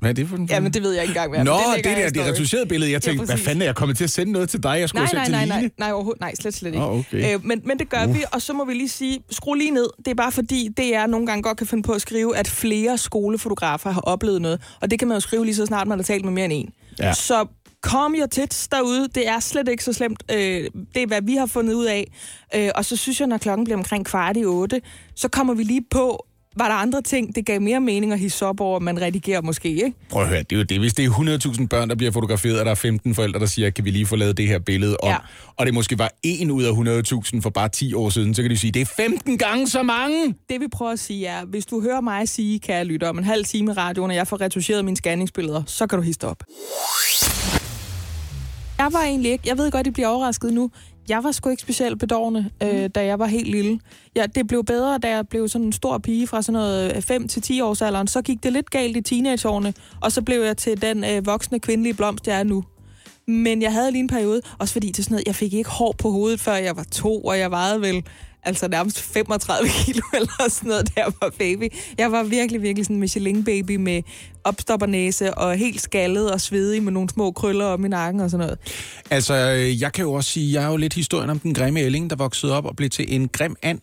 Hvad er det for en Ja, men det ved jeg ikke engang mere. Nå, men det, det der, det retuscherede billede. Jeg tænkte, Ja, hvad fanden er jeg kommet til at sende noget til dig? Jeg skulle Nej, nej, nej, nej, nej, overhovedet, nej, slet, slet ikke. Nå, okay. øh, men, men det gør Uh. vi, og så må vi lige sige, skru lige ned. Det er bare fordi, DR nogle gange godt kan finde på at skrive, at flere skolefotografer har oplevet noget. Og det kan man jo skrive lige så snart, man har talt med mere end en. Ja. Så kom your tits derude. Det er slet ikke så slemt. Øh, det er, hvad vi har fundet ud af. Øh, og så synes jeg, når klokken bliver omkring kvart i otte, så kommer vi lige på, var der andre ting, det gav mere mening at hisse op over, man redigerer måske, ikke? Prøv at høre, det er jo det. Hvis det er 100.000 børn, der bliver fotograferet, og der er 15 forældre, der siger, kan vi lige få lavet det her billede om, Ja. og det måske var en ud af 100.000 for bare 10 år siden, så kan de sige, det er 15 gange så mange. Det vi prøver at sige er, hvis du hører mig sige, kære lytter, om en halv time i radioen, og jeg får retuscheret mine scanningsbilleder, så kan du hisse op. Jeg var egentlig ikke, jeg ved godt, I bliver overrasket nu, jeg var sgu ikke specielt bedårende, øh, da jeg var helt lille. Ja, det blev bedre, da jeg blev sådan en stor pige fra sådan noget 5 til 10 års alderen. Så gik det lidt galt i teenageårene, og så blev jeg til den øh, voksne kvindelige blomst, jeg er nu. Men jeg havde lige en periode, også fordi til sådan noget, jeg fik ikke hår på hovedet, før jeg var to, og jeg vejede vel altså nærmest 35 <laughs> kilo eller sådan noget, jeg var baby. Jeg var virkelig, virkelig sådan en Michelin-baby med opstoppernæse og helt skaldet og svedig med nogle små krøller om i nakken og sådan noget. Altså, øh, jeg kan jo også sige, jeg er jo lidt historien om den grimme ælling, der voksede op og blev til en grim and.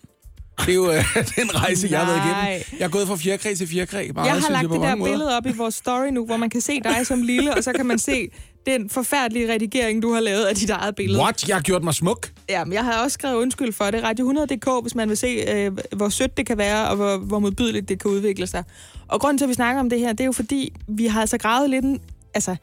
Det er jo øh, <laughs> den rejse, jeg har været igennem. Jeg er gået fra fjerkræ til fjerkræ. Meget, jeg har lagt det der måder. billede op i vores story nu, hvor man kan se dig som lille, og så kan man se den forfærdelige redigering, du har lavet af dit eget billede. What? Jeg har gjort mig smuk? Ja, men jeg har også skrevet undskyld for det. Radio100.dk, hvis man vil se, øh, hvor sødt det kan være, og hvor, hvor modbydeligt det kan udvikle sig. Og grunden til, at vi snakker om det her, det er jo fordi, vi har altså gravet lidt, en, altså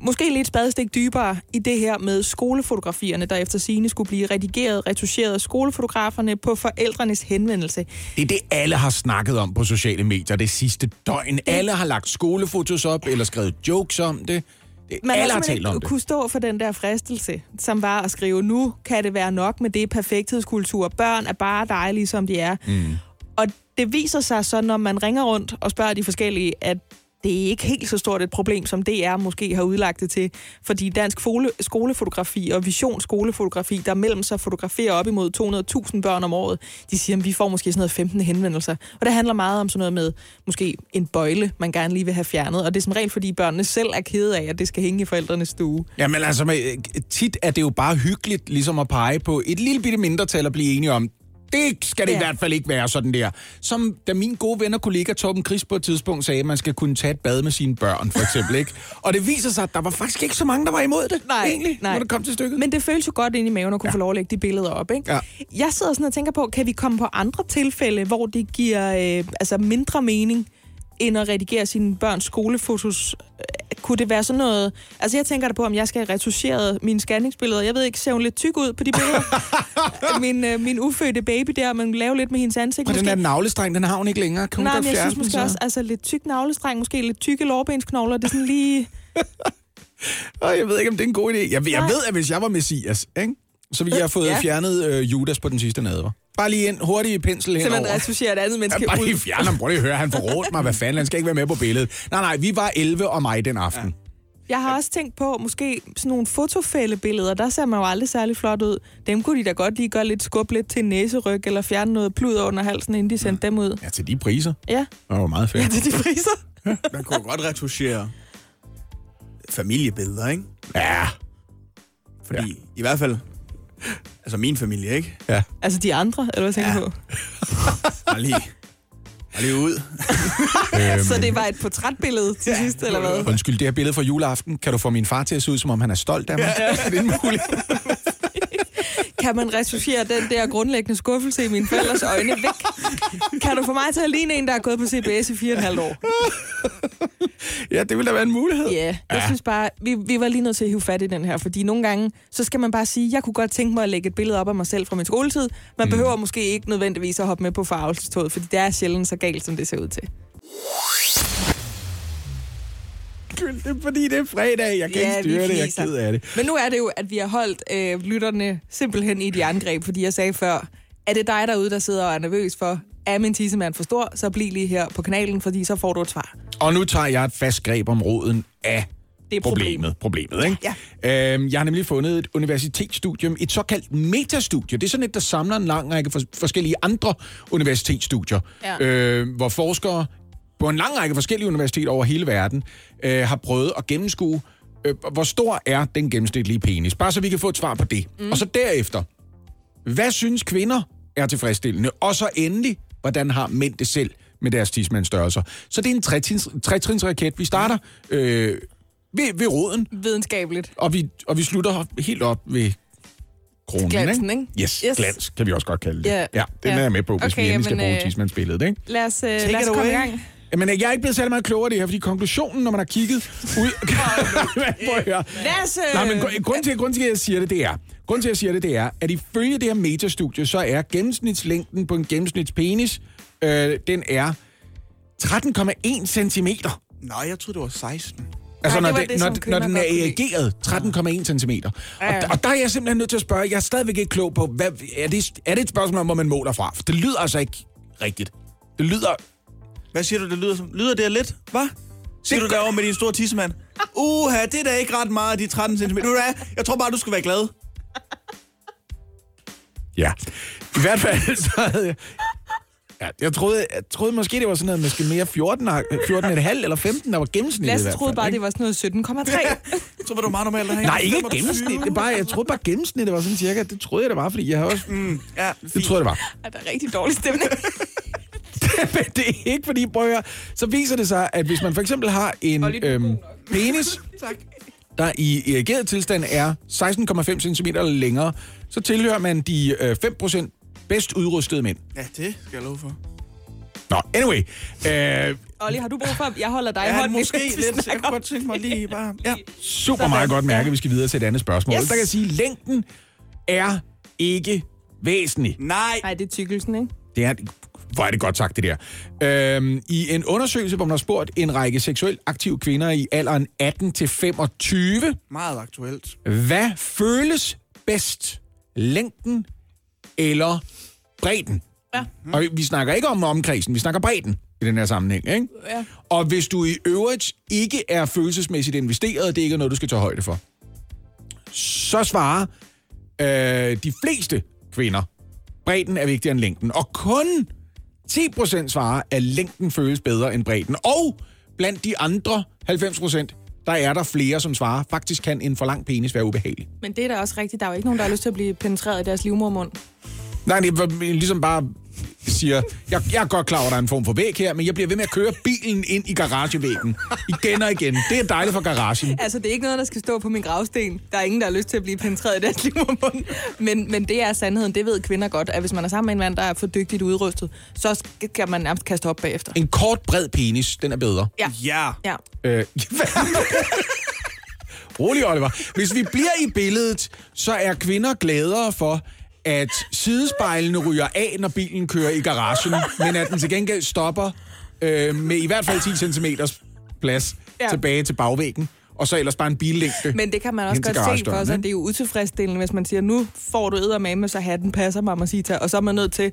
måske lidt spadestik dybere i det her med skolefotografierne, der efter sine skulle blive redigeret, retuscheret af skolefotograferne på forældrenes henvendelse. Det er det, alle har snakket om på sociale medier det sidste døgn. Alle har lagt skolefotos op, eller skrevet jokes om det. Man alle har talt om ikke det. kunne stå for den der fristelse, som var at skrive, nu kan det være nok med det perfekthedskultur. Børn er bare dejlige, som de er. Mm. Og det viser sig så, når man ringer rundt og spørger de forskellige, at det er ikke helt så stort et problem, som DR måske har udlagt det til. Fordi dansk fole- skolefotografi og vision skolefotografi, der mellem sig fotograferer op imod 200.000 børn om året, de siger, at vi får måske sådan noget 15 henvendelser. Og det handler meget om sådan noget med måske en bøjle, man gerne lige vil have fjernet. Og det er som regel, fordi børnene selv er kede af, at det skal hænge i forældrenes stue. Jamen altså, øh, tit er det jo bare hyggeligt ligesom at pege på et lille bitte mindretal og blive enige om, det skal det ja. I hvert fald ikke være sådan der. Som da min gode ven og kollega Torben Chris på et tidspunkt sagde, at man skal kunne tage et bad med sine børn, for eksempel. ikke? <laughs> Og det viser sig, at der var faktisk ikke så mange, der var imod det, Nej, egentlig, nej. når det kom til stykket. Men det føles jo godt ind i maven at kunne ja. få lov at lægge de billeder op, ikke? Ja. Jeg sidder sådan og tænker på, kan vi komme på andre tilfælde, hvor det giver øh, altså mindre mening, end at redigere sine børns skolefotos? Øh, Kunne det være sådan noget... Altså, jeg tænker da på, om jeg skal have retuscheret mine scanningsbilleder. Jeg ved ikke, ser hun lidt tyk ud på de billeder? <laughs> min, øh, min ufødte baby der, man laver lidt med hendes ansigt. Og den måske. der navlestreng, den har hun ikke længere. Kan hun Nej, godt men jeg synes den, måske så? også, altså lidt tyk navlestreng, måske lidt tykke lårbensknogler, det er sådan lige... <laughs> Og jeg ved ikke, om det er en god idé. Jeg, jeg Nej. ved, at hvis jeg var Messias, ikke? så ville jeg have fået Ja. ja. fjernet øh, Judas på den sidste nadver. Bare lige en hurtig pensel Så man retuscherer et andet menneske Ja, bare ud. lige fjerne ham. Prøv lige at høre, han forrådte mig. Hvad fanden, han skal ikke være med på billedet. Nej, nej, vi var 11 og mig den aften. Ja. Jeg har også tænkt på, måske sådan nogle fotofældebilleder, der ser man jo aldrig særlig flot ud. Dem kunne de da godt lige gøre lidt skub lidt til en næseryg, eller fjerne noget plud under halsen, inden de sendte dem ud. Ja, til de priser. Ja, Det var meget fedt. ja til de priser. Man kunne godt retuschere familiebilleder, ikke? Ja. Fordi ja. i hvert fald, altså min familie, ikke? Ja. Altså de andre, eller hvad tænker Ja. du på? <laughs> Bare lige, bare lige ud. <laughs> Øhm, Så det var et portrætbillede til sidst, eller hvad? Undskyld, det her billede fra juleaften. Kan du få min far til at se ud, som om han er stolt af mig? Ja. Er det muligt? <laughs> Kan man retuschere den der grundlæggende skuffelse i mine forældres øjne væk? Kan du få mig til at ligne en, der er gået på CBS i fire og et halvt år? Ja, det ville da være en mulighed. Ja, jeg Ja. synes bare, vi, vi var lige nødt til at hive fat i den her, fordi nogle gange, så skal man bare sige, jeg kunne godt tænke mig at lægge et billede op af mig selv fra min skoletid. Man mm. behøver måske ikke nødvendigvis at hoppe med på farvelsestoget, fordi det er sjældent så galt, som det ser ud til. Det er fordi, det er fredag. Jeg kan Ja, ikke styre det. Jeg er ked af det. Men nu er det jo, at vi har holdt øh, lytterne simpelthen i et jerngreb, fordi jeg sagde før, er det dig derude, der sidder og er nervøs for, er min tissemand for stor, så bliv lige her på kanalen, fordi så får du et svar. Og nu tager jeg et fast greb om roden af Det er problemet. Problemet, ikke? Ja. Øhm, jeg har nemlig fundet et universitetsstudium, et såkaldt metastudie. Det er sådan et, der samler en lang række for, forskellige andre universitetsstudier, Ja. øh, hvor forskere på en lang række forskellige universiteter over hele verden øh, har prøvet at gennemskue, øh, hvor stor er den gennemsnitlige penis. Bare så vi kan få et svar på det. Mm. Og så derefter, hvad synes kvinder er tilfredsstillende? Og så endelig, hvordan har mænd det selv med deres tidsmandsstørrelser? Så det er en tretrins- tretrinsraket. Vi starter øh, ved, ved roden, Videnskabeligt. og vi, og vi slutter helt op ved kronen, Glansen, ikke? ikke? Yes, Yes. glans kan vi også godt kalde det. Ja. Ja, den Ja. er jeg med på, hvis Okay, vi endelig skal bruge øh, tidsmandsbilledet, ikke? Lad os, Take lad os komme i gang. Jamen, jeg er ikke blevet særlig meget klogere af det her, fordi konklusionen, når man har kigget ud... <laughs> Prøv at høre. <laughs> Lasse! Nej, men gru- grunden til, grunden til, at jeg siger det, det er, grunden til, at jeg siger det, det er, at ifølge det her metastudie, så er gennemsnitslængden på en gennemsnitspenis, øh, den er 13,1 centimeter. Nej, jeg troede, det var 16. Altså, Nej, når, det det, det, når, som når den er erigeret, 13,1 centimeter. Ja, ja. Og, og der er jeg simpelthen nødt til at spørge, jeg er stadigvæk ikke klog på, hvad, er, det, er det et spørgsmål om, hvor man måler fra? For det lyder altså ikke rigtigt. Det lyder... Hvad siger du, det lyder som? Lyder det lidt? Hvad? Siger Det du derovre med din store tissemand? <laughs> Uha, det er da ikke ret meget, de 13 cm. Du hvad? Jeg tror bare, du skal være glad. Ja. I hvert fald, <laughs> så havde jeg... Ja, jeg, troede, jeg troede måske, det var sådan noget, måske mere 14, 14,5 eller 15, der var gennemsnittet i Lasse hvert troede fald, bare, ikke? det var sådan noget 17,3. <laughs> Jeg tror, det var meget normalt at have. Nej, ikke gennemsnit. Det bare, jeg troede bare, gennemsnittet var sådan cirka. Det troede jeg, det var, fordi jeg har også... Mm, ja, Det fint. troede jeg, det var. Er der er rigtig dårlig stemning? <laughs> Men det er ikke, fordi, prøv at høre, så viser det sig, at hvis man for eksempel har en øhm, <laughs> penis, <laughs> Tak. der i erigeret tilstand er 16,5 cm længere, så tilhører man de øh, 5% bedst udrustede mænd. Ja, det skal jeg love for. Nå, anyway. Øh, Olli, har du brug for, at jeg holder dig i Ja, hånden? måske lidt. Jeg kunne godt tænke mig lige bare... Ja. super meget godt mærke, at vi skal videre til et andet spørgsmål. Yes. Der kan jeg sige, at længden er ikke væsentlig. Nej. Nej, det er tykkelsen, ikke? Det er, hvor er det godt sagt, det der. Øhm, I en undersøgelse, hvor man har spurgt en række seksuelt aktive kvinder i alderen 18 til 25, Meget aktuelt. hvad føles bedst? Længden eller bredden? Ja. Og vi snakker ikke om omkredsen, vi snakker bredden i den her sammenhæng, ikke? Ja. Og hvis du i øvrigt ikke er følelsesmæssigt investeret, det ikke er noget, du skal tage højde for, så svarer øh, de fleste kvinder, bredden er vigtigere end længden. Og kun 10% svarer, at længden føles bedre end bredden. Og blandt de andre 90%, der er der flere, som svarer, faktisk kan en for lang penis være ubehagelig. Men det er da også rigtigt. Der er jo ikke nogen, der har lyst til at blive penetreret i deres livmormund. Nej, det var ligesom bare siger, jeg, jeg er godt klar over, at der er en form for væg her, men jeg bliver ved med at køre bilen ind i garagevæggen. Igen og igen. Det er dejligt for garagen. Altså, det er ikke noget, der skal stå på min gravsten. Der er ingen, der har lyst til at blive penetreret i deres <laughs> livmormund. Men, men det er sandheden. Det ved kvinder godt, at hvis man er sammen med en mand, der er for dygtigt udrustet, så skal man nærmest kaste op bagefter. En kort, bred penis, den er bedre. Ja. Ja. Ja. Øh, <laughs> Rolig, Oliver. Hvis vi bliver i billedet, så er kvinder gladere for, at sidespejlene ryger af, når bilen kører i garagen, men at den til gengæld stopper øh, med i hvert fald 10 cm plads Ja. tilbage til bagvæggen, og så ellers bare en billængde. Men det kan man også godt se for sig. Det er jo utilfredsstillende, hvis man siger, nu får du eddermame, så hatten passer, mamacita. Og så er man nødt til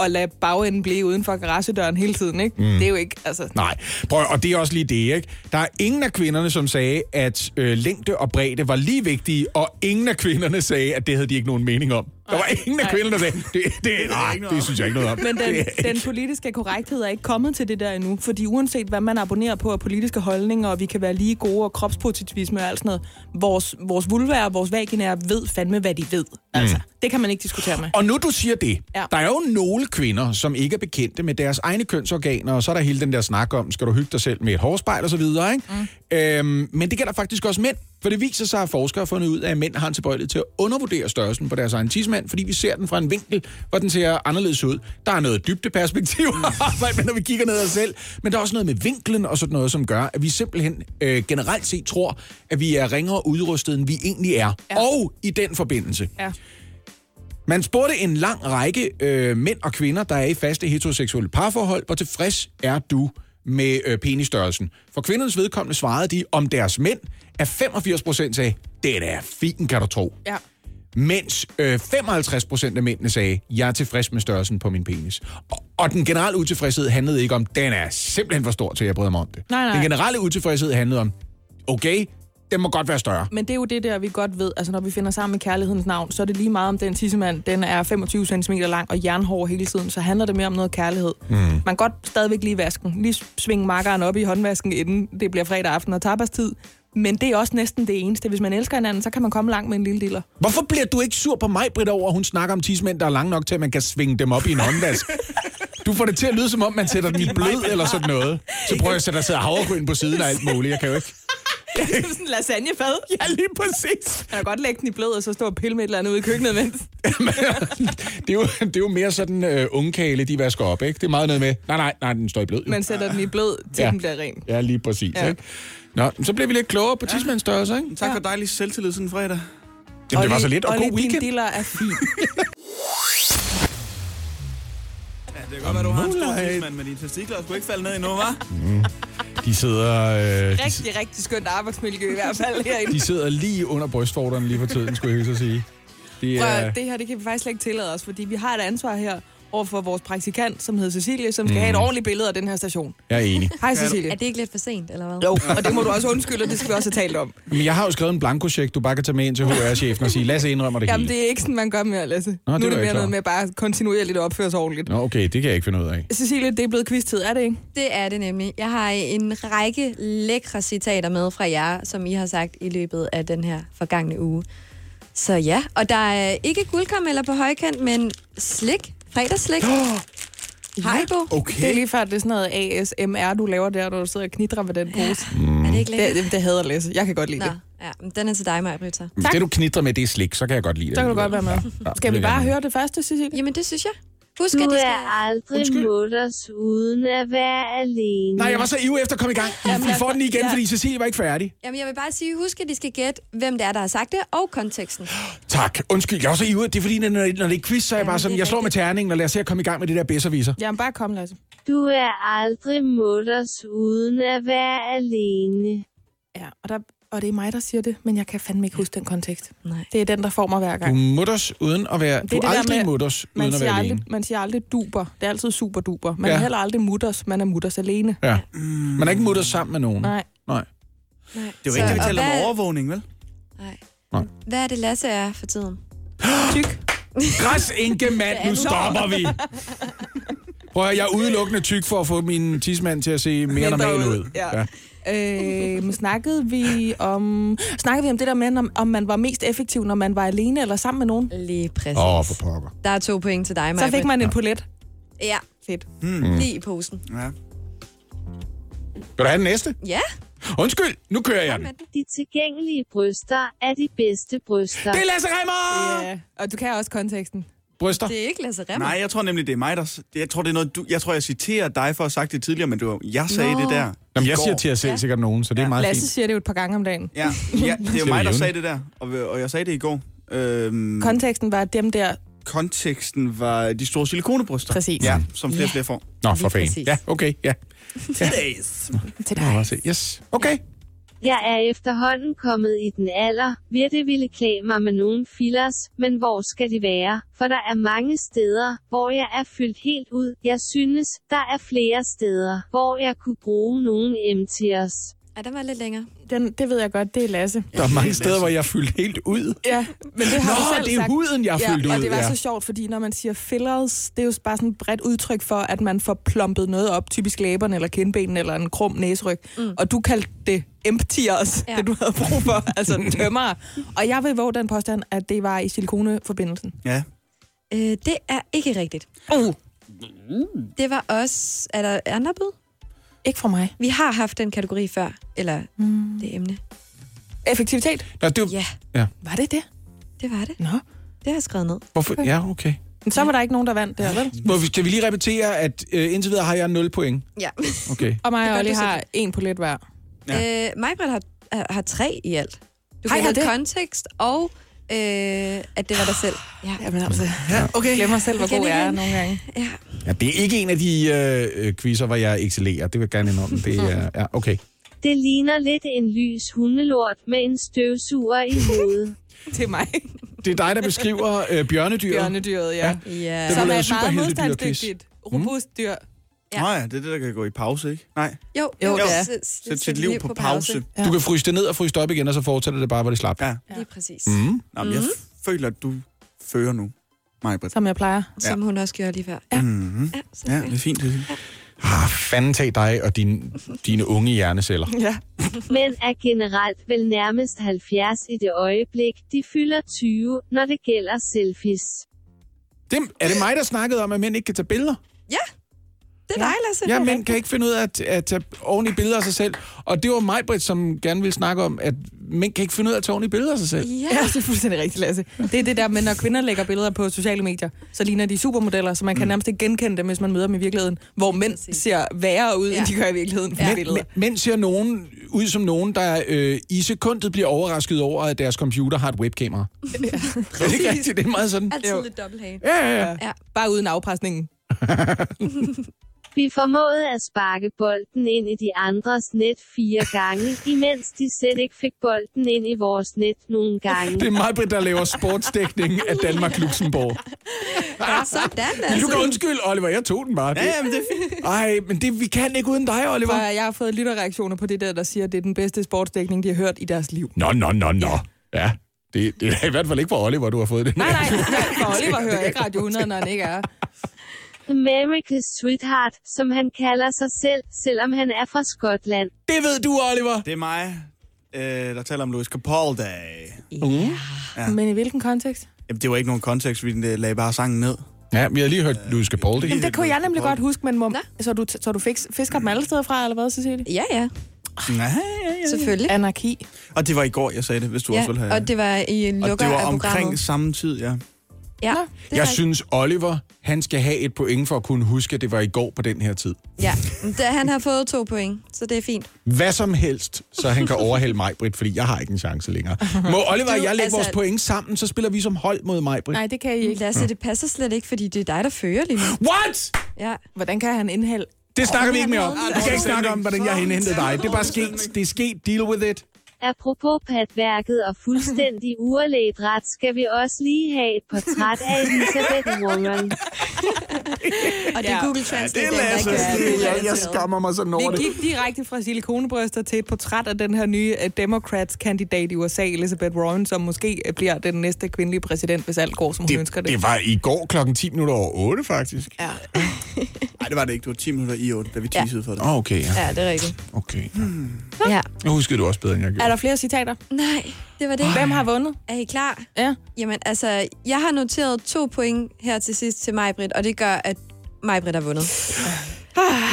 at lade bagenden blive uden for garagedøren hele tiden, ikke? Mm. Det er jo ikke, altså... Nej, prøv, og det er også lige det, ikke? Der er ingen af kvinderne, som sagde, at øh, længde og bredde var lige vigtige, og ingen af kvinderne sagde, at det havde de ikke nogen mening om. Der var ingen af kvinderne, der sagde, det, det, nej, det synes jeg ikke noget om. Men den, den politiske korrekthed er ikke kommet til det der endnu, fordi uanset hvad man abonnerer på af politiske holdninger, og vi kan være lige gode og kropspositivisme og alt sådan noget, vores, vores vulva og vores vaginaer ved fandme, hvad de ved. Altså, det kan man ikke diskutere med. Og nu du siger det, Ja. ja. der er jo nogle kvinder, som ikke er bekendte med deres egne kønsorganer, og så er der hele den der snak om, skal du hygge dig selv med et hårspejl og så videre, ikke? Mm. Øhm, men det gælder faktisk også mænd, for det viser sig, at forskere har fundet ud af, at mænd har en tilbøjelighed til at undervurdere størrelsen på deres egen tidsmand, fordi vi ser den fra en vinkel, hvor den ser anderledes ud. Der er noget dybdeperspektiv, <laughs> men når vi kigger ned ad os selv, men der er også noget med vinklen og sådan noget, som gør, at vi simpelthen øh, generelt set tror, at vi er ringere udrustet, end vi egentlig er. Ja. Og i den forbindelse, Ja. man spurgte en lang række øh, mænd og kvinder, der er i faste heteroseksuelle parforhold, hvor tilfreds er du med øh, penisstørrelsen. For kvindernes vedkommende svarede de om deres mænd, at 85 procent sagde, det er da fint, kan du tro. Ja. Mens øh, 55 procent af mændene sagde, jeg er tilfreds med størrelsen på min penis. Og, og den generelle utilfredshed handlede ikke om, den er simpelthen for stor til, at jeg bryder mig om det. Nej, nej. Den generelle utilfredshed handlede om, okay, den må godt være større. Men det er jo det der, vi godt ved. Altså, når vi finder sammen i kærlighedens navn, så er det lige meget om den tissemand, den er 25 cm lang og jernhård hele tiden. Så handler det mere om noget kærlighed. Mm. Man kan godt stadigvæk lige vasken. Lige svinge makkeren op i håndvasken, inden det bliver fredag aften og tapastid. Men det er også næsten det eneste. Hvis man elsker hinanden, så kan man komme langt med en lille diller. Hvorfor bliver du ikke sur på mig, Britt, over, at hun snakker om tidsmænd, der er lange nok til, at man kan svinge dem op i en håndvask? Du får det til at lyde, som om man sætter den i blød eller sådan noget. Så prøver jeg at sætte der sidder havregryn på siden og alt muligt. Jeg kan jo ikke. <laughs> Det er sådan en lasagnefad. Ja, lige præcis. Man kan godt lægge den i blød, og så stå og pille med et eller andet ude i køkkenet, mens... <laughs> Det er jo, det er jo mere sådan uh, ungkale, de vasker op, ikke? Det er meget noget med, nej, nej, nej, den står i blød. jo. Man sætter den i blød, til Ja. den bliver ren. Ja, lige præcis, ja. ikke? Nå, så bliver vi lidt klogere på tidsmandsstørrelse, ikke? Tak for dejlig selvtillid sådan en fredag. Jamen, det var så lidt, og Olli, god weekend. din diller er fin. <laughs> Ja, det kan godt være, du har en stor tidsmand, men dine testikler skulle ikke falde ned endnu, hva'? De sidder, øh, de, Rigtig, rigtig skønt arbejdsmiljø i hvert fald herinde. de sidder lige under brystvorterne lige for tiden, skulle jeg så sige. Det Prøv, er, at- det her det kan vi faktisk slet ikke tillade os, fordi vi har et ansvar her over for vores praktikant, som hedder Cecilie, som skal Mm. have et ordentligt billede af den her station. jeg er enig. Hej Cecilie. Er det ikke lidt for sent, eller hvad? Jo, og det må du også undskylde, og det skal vi også have talt om. Men jeg har jo skrevet en blankocheck, du bare kan tage med ind til HR-chefen og sige, Lasse indrømmer det Jamen, hele. det er ikke sådan, man gør mere, Lasse. det nu er det mere klar. noget med bare kontinuerligt at opføre sig ordentligt. Nå, okay, det kan jeg ikke finde ud af. Cecilie, det er blevet quiz-tid, er det ikke? Det er det nemlig. Jeg har en række lækre citater med fra jer, som I har sagt i løbet af den her forgangne uge. Så ja, og der er ikke guldkarameller på højkant, men slik, fredagsslik. Haribo. Det er lige før, det er sådan noget ASMR, du laver der, når du sidder og knitrer med den pose. Er det ikke Det, lækkert? det, det hader Lasse. Jeg kan godt lide Nå, det. Ja, men den er til dig, Maja Britta. Hvis det, du knitrer med, det er slik, så kan jeg godt lide det. Så kan du godt være med. Ja, Skal det vi bare høre det første, Cecilie? Jamen, det synes jeg. Husk, Du at de skal... er aldrig mutters uden at være alene. Nej, jeg var så ivrig efter at komme i gang. Jamen, Vi får den igen, ja. fordi Cecilie var ikke færdig. Jamen, jeg vil bare sige, husk, at de skal gætte, hvem det er, der har sagt det, og konteksten. Tak. Undskyld, jeg var så ivrig. Det er fordi, når, når det er quiz, så er jeg bare sådan, jeg slår med terningen, og lad os se at komme i gang med det der bedserviser. Jamen, bare kom, Lasse. Du er aldrig mutters uden at være alene. Ja, og, der, og det er mig, der siger det, men jeg kan fandme ikke huske den kontekst. Nej. Det er den, der får mig hver Du gang. mutters uden at være... Det Du det aldrig med- mutters Man uden at siger, være aldrig, alene. man siger aldrig duber. Det er altid super duper. Man Ja. er heller aldrig mutters. Man er mutters alene. Ja. Man er ikke mutters sammen med nogen. Nej. Nej. Nej. Det er jo ikke det, vi taler om hvad- overvågning, vel? Hvad er det, Lasse er for tiden? <gasps> Tyk. Græs, Inge, mand, <laughs> nu stopper vi. <laughs> Prøv at jeg er udelukkende tyk for at få min tidsmand til at se mere normal ud, ud. ja. Øh, snakkede vi om snakkede vi om det der med, om, om man var mest effektiv, når man var alene eller sammen med nogen? Lige præcis. Åh, oh, for pokker. Der er to point til dig, Så fik man en polet. Ja, Fedt. Hmm. lige i posen. Ja. Vil du have den næste? Ja. Undskyld, nu kører jeg den. De tilgængelige bryster er de bedste bryster. Det er Lasse Remmer! Ja, og du kan også konteksten. Bryster. Det er ikke Lasse Remmer. Nej, jeg tror nemlig, det er mig, der... Jeg tror, det er noget, du... Jeg tror, jeg citerer dig for at have sagt det tidligere, men du... jeg sagde Nå. det der. Jamen, jeg siger til jer selv Ja. sikkert nogen, så det er meget Lasse fint. siger det jo et par gange om dagen. Ja, <laughs> ja det er jo mig, der sagde det der, og, og jeg sagde det i går. Øhm, Konteksten var dem der... konteksten var de store silikonebryster. Præcis. Ja, som flere og Ja. flere får. Nå, for fanden. Ja, okay, ja. Today's. Til Må jeg dig. Yes, okay. Jeg er efterhånden kommet i den alder, hvor det ville klæde mig med nogle fillers, men hvor skal de være? For der er mange steder, hvor jeg er fyldt helt ud. Jeg synes, der er flere steder, hvor jeg kunne bruge nogle MT'ers. Ja, den var lidt længere. Den, det ved jeg godt, det er Lasse. Der er mange steder, hvor jeg er fyldt helt ud. Ja, men det har Nå, du selv det er sagt. huden, jeg har ja, fyldt og ud, det var ja. så sjovt, fordi når man siger fillers, det er jo bare sådan et bredt udtryk for, at man får plumpet noget op, typisk læberne eller kindbenen eller en krum næseryg. Mm. Og du kaldte det emptiers. Ja. det du havde brug for, <laughs> altså tømmer. Og jeg vil våge den påstand, at det var i silikoneforbindelsen. Ja. Øh, det er ikke rigtigt. Uh. Det var også... Er der andre bud? Ikke fra mig. Vi har haft den kategori før, eller mm. det emne. Effektivitet? Nå, det, var- Ja, ja. Var det det? det var det. Nå. Det har jeg skrevet ned. Hvorfor? Ja, okay. Men så var der ikke nogen, der vandt der, vel? Må vi, skal vi lige repetere, at øh, indtil videre har jeg 0 point? Ja. Okay. Og mig og Olli har en på lidt hver. Ja. Øh, Majbrit har, har, har tre i alt. Du Har kan have kontekst, og øh, at det var dig selv. Ja, Jamen altså, ja, okay. jeg glemmer selv, hvor god jeg er nogle gange. ja. Ja, det er ikke en af de øh, øh, quizzer, hvor jeg excellerer. Det vil jeg gerne indrømme. Det er, <laughs> ja, okay. Det ligner lidt en lys hundelort med en støvsuger i hovedet. <laughs> Til mig. Det er dig, der beskriver øh, bjørnedyret. Bjørnedyret, ja. Ja. ja. Det Som er meget modstandsdygtigt, robust dyr. Ja. Nå ja, det er det, der kan gå i pause, ikke? Nej. Jo, Jo, jo, det er. Sæt, Sæt sit liv på pause. Ja. Du kan fryse det ned og fryse det op igen, og så fortsætter det bare, hvor det slap. Ja. Lige præcis. Mm. Nå, men jeg f- føler, at du fører nu, Majbrit. Som jeg plejer. Som hun også gjorde lige før. Ja. Mm-hmm. Ja, så Ja, det er fint. Det er fint. Ah, fanden tag dig og din, dine unge hjerneceller. Ja. Men er generelt vel nærmest 70 i det øjeblik, de fylder 20, når det gælder selfies. Det, er det mig, der snakkede om, at mænd ikke kan tage billeder? Ja, det er dig, Lasse. Ja, er mænd kan ikke finde ud af at, at tage ordentlige billeder af sig selv. Og det var mig, Britt, som gerne ville snakke om, at mænd kan ikke finde ud af at tage ordentlige billeder af sig selv. Ja. Ja, det er fuldstændig rigtigt, Lasse. Det er det der med, når kvinder lægger billeder på sociale medier, så ligner de supermodeller, så man kan nærmest ikke genkende dem, hvis man møder dem i virkeligheden. Hvor mænd ser værre ud, ja. end de gør i virkeligheden ja. Men, men, mænd ser nogen ud som nogen, der øh, i sekundet bliver overrasket over, at deres computer har et webkamera. Ja. <laughs> er det ikke rigtigt? Det er meget sådan. Altid Jo. lidt dobbelthage. Ja, ja, ja. Ja. Bare uden afpresningen. <laughs> Vi formåede at sparke bolden ind i de andres net fire gange, imens de selv ikke fik bolden ind i vores net nogle gange. Det er mig, Britt, der laver sportsdækning af Danmark-Luxembourg. Ja, sådan, Men altså. du kan undskylde, Oliver, jeg tog den bare. Ja, ja, men det er fint. Ej, men det, vi kan ikke uden dig, Oliver. For jeg har fået lytterreaktioner på det der, der siger, at det er den bedste sportsdækning, de har hørt i deres liv. Nå, nå, nå, nå. Ja, det, det er i hvert fald ikke for Oliver, du har fået det. Nej, nej, nej, for Oliver hører ikke Radio 100, når han ikke er. America's Sweetheart, som han kalder sig selv, selvom han er fra Skotland. Det ved du, Oliver. Det er mig, øh, der taler om Louis Capaldi. Mm. Ja. Men i hvilken kontekst? Jamen, det var ikke nogen kontekst, vi lagde bare sangen ned. Ja, vi har lige hørt Louis Capaldi. Jamen, det kunne jeg nemlig godt huske, men må, så du, så du fik, fisker dem alle steder fra, eller hvad, Cecilie? Ja, ja. Nej, ja, ja. Selvfølgelig. Anarki. Og det var i går, jeg sagde det, hvis du Ja, også ville have... og det var i en og lukker det var omkring samme tid, ja. Ja, det Jeg synes, Oliver, han skal have et point for at kunne huske, at det var i går på den her tid. Ja, men da, han har fået to point, så det er fint. Hvad som helst, så han kan overhælde mig, Britt, fordi jeg har ikke en chance længere. Må Oliver og jeg lægge altså- vores point sammen, så spiller vi som hold mod mig, Britt. Nej, det kan I ikke. Lasse, det passer slet ikke, fordi det er dig, der fører lige nu. What? Ja. Hvordan kan han indhælde? Det snakker vi ikke mere om. Vi skal ikke snakke om, hvordan jeg har indhentet dig. Det er bare sket. Det er sket. Deal with it. Apropos patværket og fuldstændig <laughs> uerlædt ret, skal vi også lige have et portræt af Elisabeth Warren. Og det er Google Translate, det er der Lasse. ikke er Jeg, jeg skammer mig sådan over Vi det. gik direkte fra silikonebryster til et portræt af den her nye uh, Democrats-kandidat i USA, Elizabeth Warren, som måske uh, bliver den næste kvindelige præsident, hvis alt går, som hun ønsker Det, det. det var i går klokken 10 minutter over 8, faktisk. Ja. <laughs> Nej, det var det ikke. Det var 10 minutter i 8, da vi Ja. teasede for det. Okay, ja. Ja, det er rigtigt. Okay. Ja. Jeg husker du også bedre, end jeg gjorde. Er der flere citater? Nej, det var det. Hvem har vundet? Er I klar? Ja. Jamen, altså, jeg har noteret to point her til sidst til Majbrit, og det gør, at Majbrit har vundet.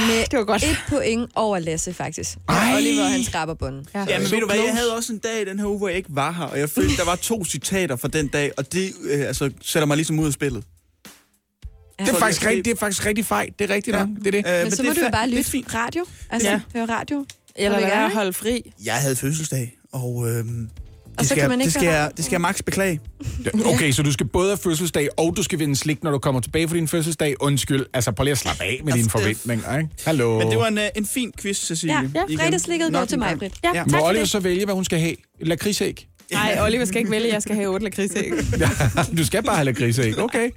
Med det var godt. et point over Lasse, faktisk. Ej. Oliver, han skraber bunden. Ja. Ja, men ved du hvad, jeg havde også en dag i den her uge, hvor jeg ikke var her, og jeg følte, der var to citater fra den dag, og det øh, altså, sætter mig ligesom ud af spillet. Det er, faktisk rigtig, det er faktisk rigtig fejl. Det er rigtigt Ja. nok. Det er det. Øh, Men så det må du jo bare lytte radio. Altså, Ja. høre radio. Eller lad være at holde fri. Jeg havde fødselsdag, og øh, Og det, så skal, kan man ikke det, skal jeg, det skal jeg max beklage. Okay, så du skal både have fødselsdag, og du skal vinde slik, når du kommer tilbage fra din fødselsdag. Undskyld. Altså, prøv lige at slappe af med dine forventninger, ikke? Hallo. Men det var en, øh, en fin quiz, Cecilie. Ja, ja Igen. fredagslikket går til mig. Britt. Ja, Ja. Må Oliver så vælge, hvad hun skal have? Lakridsæg? Nej, Oliver skal ikke vælge, jeg skal have otte lakridsæg. <laughs> du skal bare have lakridsæg, okay.